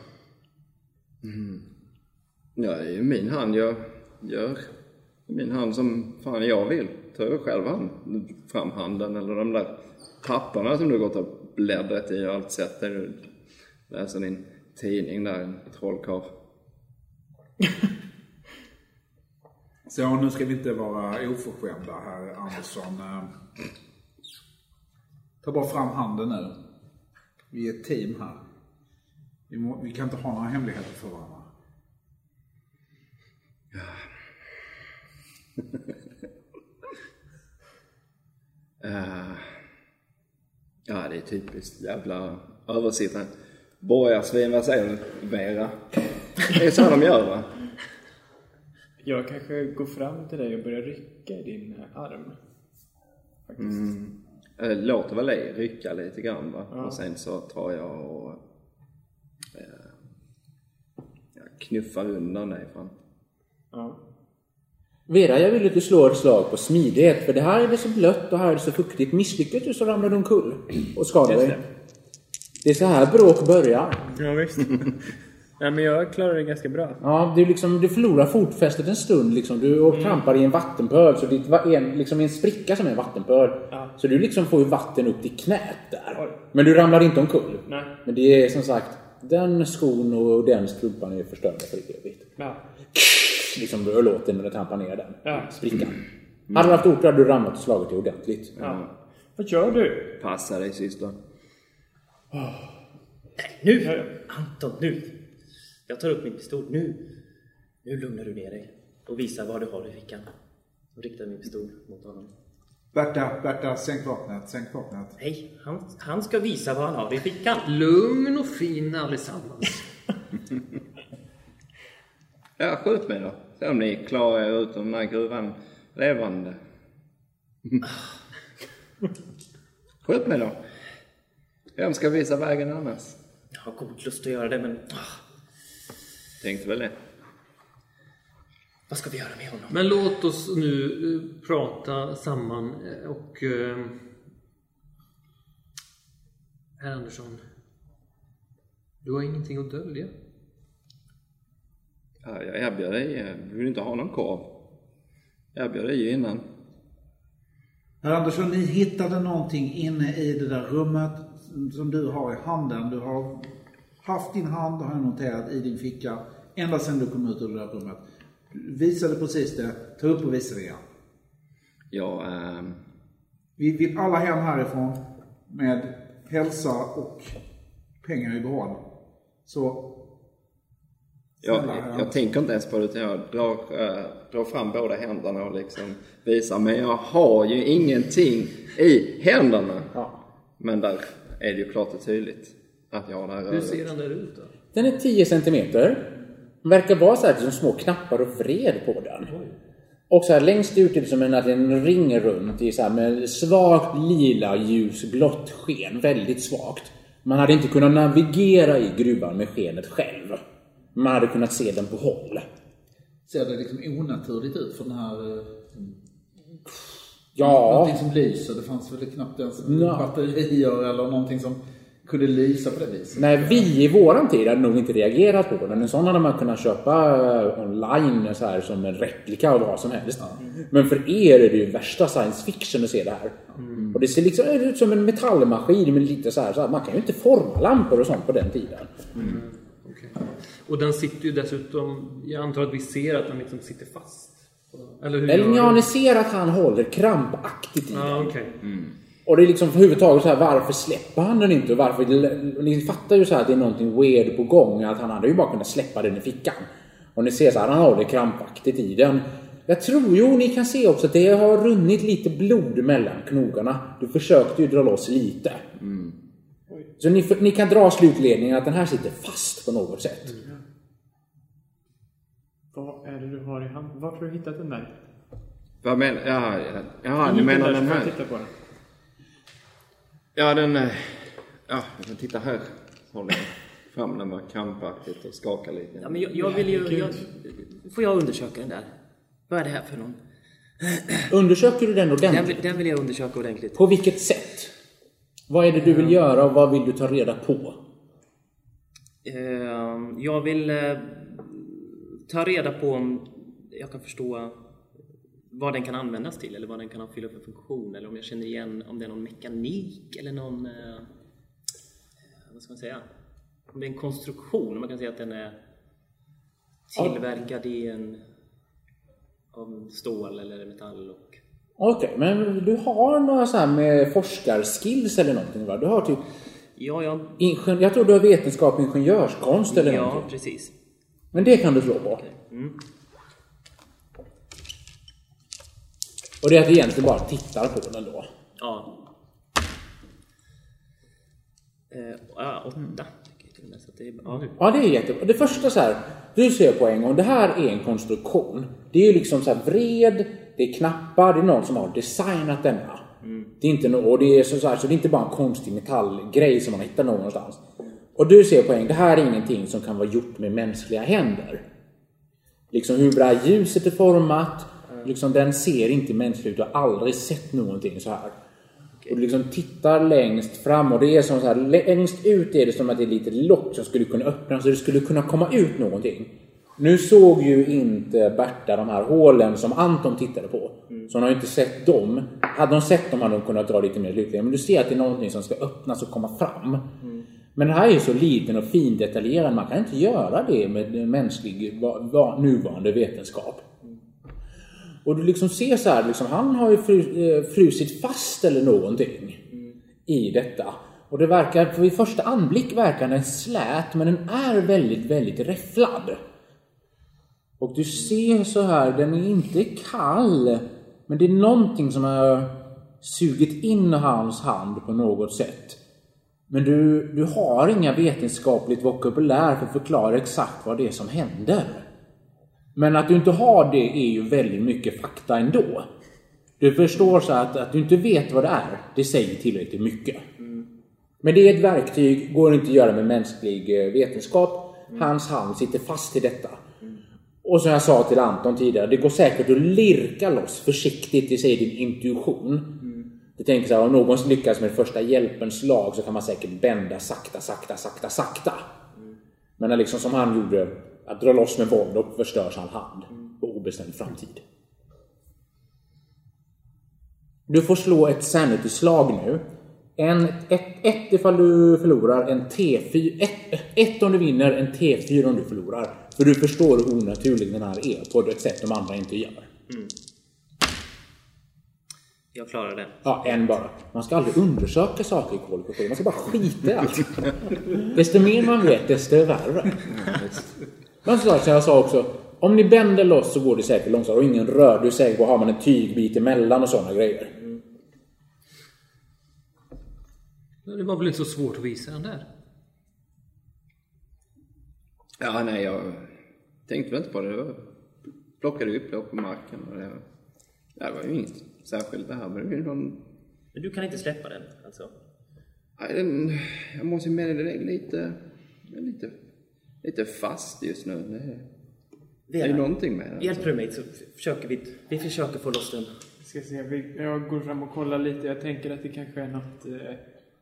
Ja, i min hand. Jag gör min hand som fan jag vill. Tar jag själv hand, fram handen eller de där papperna som du gått och bläddrat i och allt sett läser din tidning där, en trollkarl. *laughs* Så nu ska vi inte vara oförskämda här, Andersson. Eh, Ta bara fram handen nu. Vi är ett team här. Vi, må, vi kan inte ha några hemligheter för varandra. *laughs* Eh, ja, det är typiskt jävla översittare. Borgarsvin, vad säger du? Vera? Det är så de gör va? Jag kanske går fram till dig och börjar rycka i din eh, arm. Faktiskt. Eh, Låter väl dig rycka lite grann va? Och sen så tar jag och eh, jag knuffar undan dig fram. Ja. Vera, jag vill att du slår ett slag på smidighet. För det här är det så blött och här är det så fuktigt. Misslyckas du så ramlar du omkull och skadar Just dig. Det. Är så här bråk börjar. Ja, visst. *laughs* Nej, men jag klarar det ganska bra. Ja, du, liksom, du förlorar fotfästet en stund. Liksom. Du och trampar i en vattenpöl. Så det är en, liksom en spricka som är en vattenpöl. Ja. Så du liksom får ju vatten upp till knät där. Oj. Men du ramlar inte omkull. Nej. Men det är som sagt, den skon och den strumpan är förstörda för evigt. Ja. Liksom du låter när du trampar ner den Ja. sprickan. Hade du haft otur hade du ramlat och slagit dig ordentligt. ja. Vad gör du? Passa dig syster. Nu! Anton, nu! Jag tar upp min pistol. Nu! Nu lugnar du ner dig och visar vad du har i fickan. Och riktar min pistol mot honom. Berta, Berta, sänk vapnet, sänk vapnet. Nej, han, han ska visa vad han har i fickan. Lugn och fin allesammans. *laughs* Ja, skjut mig då. Se om ni klarar er ut ur den här gruvan levande. *laughs* skjut mig då. Vem ska visa vägen annars? Jag har god lust att göra det, men ah, Tänkte väl det. vad ska vi göra med honom? Men låt oss nu eh, prata samman eh, och... Eh, herr Andersson. Du har ingenting att dölja. Ja, jag erbjöd dig, du vill inte ha någon korv. Jag erbjöd dig innan. Herr Andersson, ni hittade någonting inne i det där rummet som du har i handen. Du har haft din hand, har jag noterat, i din ficka ända sedan du kom ut ur det där rummet. Du visade precis det. Ta upp och visa det igen. Jag, eh, Vi vill alla hem härifrån med hälsa och pengar i behåll. Så... jag, Snälla, herr jag tänker inte ens på det utan jag drar, eh, drar fram båda händerna och liksom visar. Men jag har ju ingenting i händerna. Ja. Men där är det ju klart och tydligt att jag har det här Hur röret. ser den där ut då? Den är 10 centimeter. Verkar vara så här som små knappar och vred på den. Och så här längst ut är det som en, en ring runt i så här med svagt lila ljusblått sken. Väldigt svagt. Man hade inte kunnat navigera i gruvan med skenet själv. Man hade kunnat se den på håll. Ser det liksom onaturligt ut för den här... Ja, Någonting som lyser. Det fanns väl knappt ens Ja. batterier eller någonting som kunde lysa på det viset. Nej, vi i våran tid hade nog inte reagerat på den. En sån hade man kunnat köpa eh, online så här som en replika av vad som helst. Men för er är det ju värsta science fiction att se det här. Och det ser liksom ut som en metallmaskin med lite så här, så här. Man kan ju inte forma lampor och sånt på den tiden. Okej. Och den sitter ju dessutom... Jag antar att vi ser att den liksom sitter fast. Eller hur Eller ja, ni ser att han håller krampaktigt i den. Ja, okej. Och det är liksom överhuvudtaget så här, varför släpper han den inte? Och varför, ni fattar ju så här att det är någonting weird på gång. Att han hade ju bara kunnat släppa den i fickan. Och ni ser så här, han håller krampaktigt i den. Jag tror, jo ni kan se också att det har runnit lite blod mellan knogarna. Du försökte ju dra loss lite. Så ni, ni kan dra slutledningen att den här sitter fast på något sätt. Är det du har i handen? Varför har du hittat den där? Vad menar Jaha, ja, jaha du menar den jag här? titta på den. Ja, den... eh, Ja, jag kan titta här. Håller jag fram den bara krampaktigt och skakar lite. Ja, men jag, jag vill ju... Jag, får jag undersöka den där? Vad är det här för någon? Undersöker du den Den ordentligt? vill, den vill jag undersöka ordentligt. På vilket sätt? Vad är det du vill göra och vad vill du ta reda på? Eh, Jag vill eh, ta reda på om jag kan förstå vad den kan användas till eller vad den kan fylla för funktion eller om jag känner igen om det är någon mekanik eller någon... eh, Vad ska man säga? Om det är en konstruktion, om man kan säga att den är tillverkad i en av stål eller metall och... Okej, men du har några så här med forskarskills eller någonting va? Du har typ... Ja, ja, Ingen, jag tror du har vetenskap och ingenjörskonst eller ja någonting. precis. Men det kan du slå på. Mm. Och det är att du egentligen bara tittar på den då. Ja. Eh, ja, åtta. det är, ja. Ja, det är jättebra. Det första så här, du ser på en gång, det här är en konstruktion. Det är ju liksom så här vred, det är knappar, det är någon som har designat denna. Det är inte no och det är så, så, här, så det är inte bara en konstig metallgrej som man hittar någonstans. Och du ser en, det här är ingenting som kan vara gjort med mänskliga händer. Liksom hur bra ljuset är format, liksom den ser inte mänsklig ut. Du har aldrig sett någonting så här. Och du liksom tittar längst fram och det är som så här, längst ut är det som att det är lite lock som skulle kunna öppnas så det skulle kunna komma ut någonting. Nu såg ju inte Berta de här hålen som Anton tittade på. Så hon har ju inte sett dem. Hade de sett dem hade hon kunnat dra lite mer lyckliga. Men du ser att det är någonting som ska öppnas och komma fram. Men den här är ju så liten och fin detaljerad. Man kan inte göra det med mänsklig nuvarande vetenskap. Och du liksom ser så här, liksom, han har ju eh, frusit fast eller någonting i detta. Och det verkar, för vid första anblick verkar den slät, men den är väldigt, väldigt räfflad. Och du ser så här, den är inte kall, men det är någonting som har sugit in hans hand på något sätt. Men du, du har inga vetenskapligt vokabulär för att förklara exakt vad det är som händer. Men att du inte har det är ju väldigt mycket fakta ändå. Du förstår så att, att du inte vet vad det är, det säger tillräckligt mycket. Men det är ett verktyg, går inte att göra med mänsklig eh, vetenskap. Hans hand sitter fast i detta. Och som jag sa till Anton tidigare, det går säkert att lirka loss försiktigt, det säger din intuition. Du tänker så här, om någon lyckas med första hjälpens lag så kan man säkert bända sakta, sakta, sakta, sakta. Men när liksom som han gjorde, att dra loss med våld och förstörs all hand på obestämd framtid. Du får slå ett sanity-slag nu. En, ett, ett ifall du förlorar, en T4. Ett, ett om du vinner, en T4 om du förlorar. För du förstår hur onaturlig den här är på ett sätt de andra inte gör. Mm. Jag klarar det. Ja, en bara. Man ska aldrig undersöka saker i kollision. Man ska bara skita i allt. desto mer man vet, desto värre. Men som sagt, jag sa också. Om ni bänder loss så går det säkert långsamt och ingen rör. Du är säker på har man en tygbit emellan och sådana grejer. Men Det var väl inte så svårt att visa den där? Ja, nej, jag tänkte väl inte på det. Var- plockade upp det på marken och det, det var ju inget särskilt det här. Men det är någon, Men du kan inte släppa den alltså? nej, den, jag måste ju med det, lite, lite, lite fast just nu. Det är, det är ju någonting med den. Hjälper du mig så försöker vi, vi försöker få loss den. Ska se, vi- jag går fram och kollar lite. Jag tänker att det kanske är något, eh,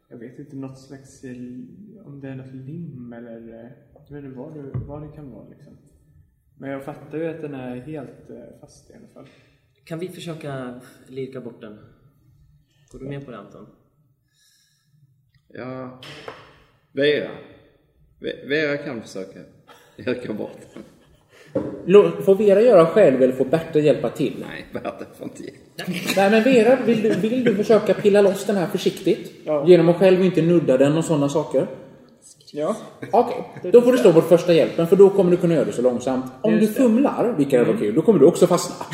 jag vet inte, något slags, eh, om det är något lim eller, eh, jag vet inte vad det, vad det kan vara liksom. Men jag fattar ju att den är helt fast i alla fall. Kan vi försöka lirka bort den? Går du med på det Anton? Ja, Vera. Ve- Vera kan försöka lirka bort den. Får Vera göra själv eller får Berta hjälpa till? Nej, Berta får inte ge. Nej men Vera, vill du, vill du försöka pilla loss den här försiktigt? Ja. Genom att själv inte nudda den och sådana saker? Ja. Okej, då får du slå bort första hjälpen för då kommer du kunna göra det så långsamt. Om du Just det. fumlar, vilket var kul, då kommer du också fastna.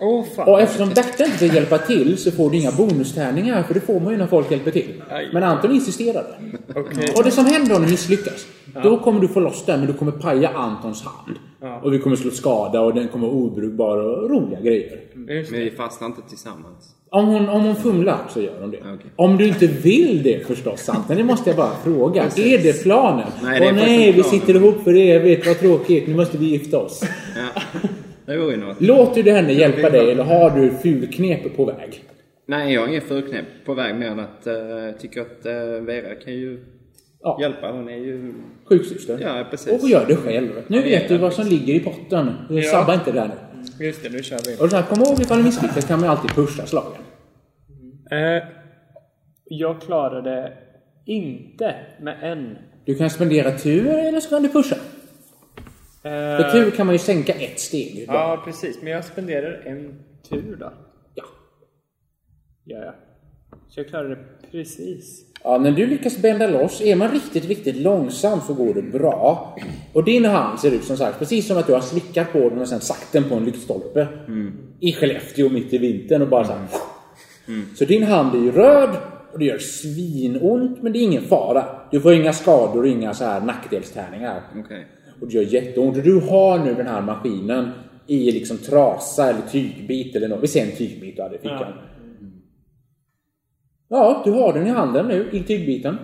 Åh fan. Och eftersom Berta inte vill hjälpa till så får du inga bonustärningar för det får man ju när folk hjälper till. Aj. Men Anton insisterade. Okej. Och det som händer om du misslyckas, då kommer du få loss den men du kommer paja Antons hand. Ja. Och vi kommer slå skada och den kommer vara obrukbar och roliga grejer. Just Men det. vi fastnar inte tillsammans. Om hon, om hon fumlar så gör hon det. Okej. Om du inte vill det förstås, Anton, det måste jag bara fråga. Är det planen? Nej, det är Åh nej, vi planen. sitter ihop för evigt, vad tråkigt, nu måste vi gifta oss. Ja, Låter du henne hjälpa dig eller har du fulknep på väg? Nej, jag har inget förknäpp på väg mer än att eh, jag tycker att uh, Vera kan ju Ja. hjälpa. Hon är ju... Sjuksyster. Ja, precis. Och gör det själv. Nu vet du vad som ligger i potten. Ja. Sabba inte det där nu. Just det, nu kör vi. Och så här, kom ihåg ifall du misslyckas kan man alltid pusha slagen. Eh, jag klarade inte med en. Du kan spendera tur eller så kan du pusha. För Eh, tur kan man ju sänka ett steg. Ja, precis. Men jag spenderar en tur då. Ja. Ja, ja. Så jag klarade det precis. Ja, när du lyckas bända loss, är man riktigt, riktigt långsam så går det bra. Och din hand ser ut som sagt, precis som att du har slickat på den och sen satt den på en lyktstolpe. I Skellefteå mitt i vintern och bara så här. Så din hand är ju röd och det gör svinont men det är ingen fara. Du får inga skador och inga så här nackdelstärningar. Okej. Och det gör jätteont. Och du har nu den här maskinen i liksom trasa eller tygbit eller något. Vi ser en tygbit du hade i fickan. Ja, du har den i handen nu, i tygbiten.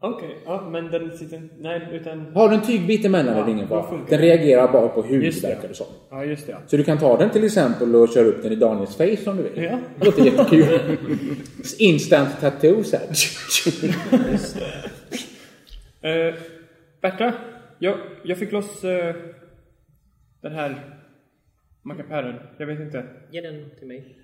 Okej, ja, men den sitter. Nej, utan... Har du en tygbit emellan är det ingen fara. Den reagerar bara på hud Just verkar det som. Ja, just det. ja. Så du kan ta den till exempel och köra upp den i Daniels face om du vill. Ja. Det låter jättekul. *laughs* Instant tattoo så här. *laughs* Eh, Berta, jag, jag fick loss eh, den här mackapären. Jag vet inte. Ge den till mig.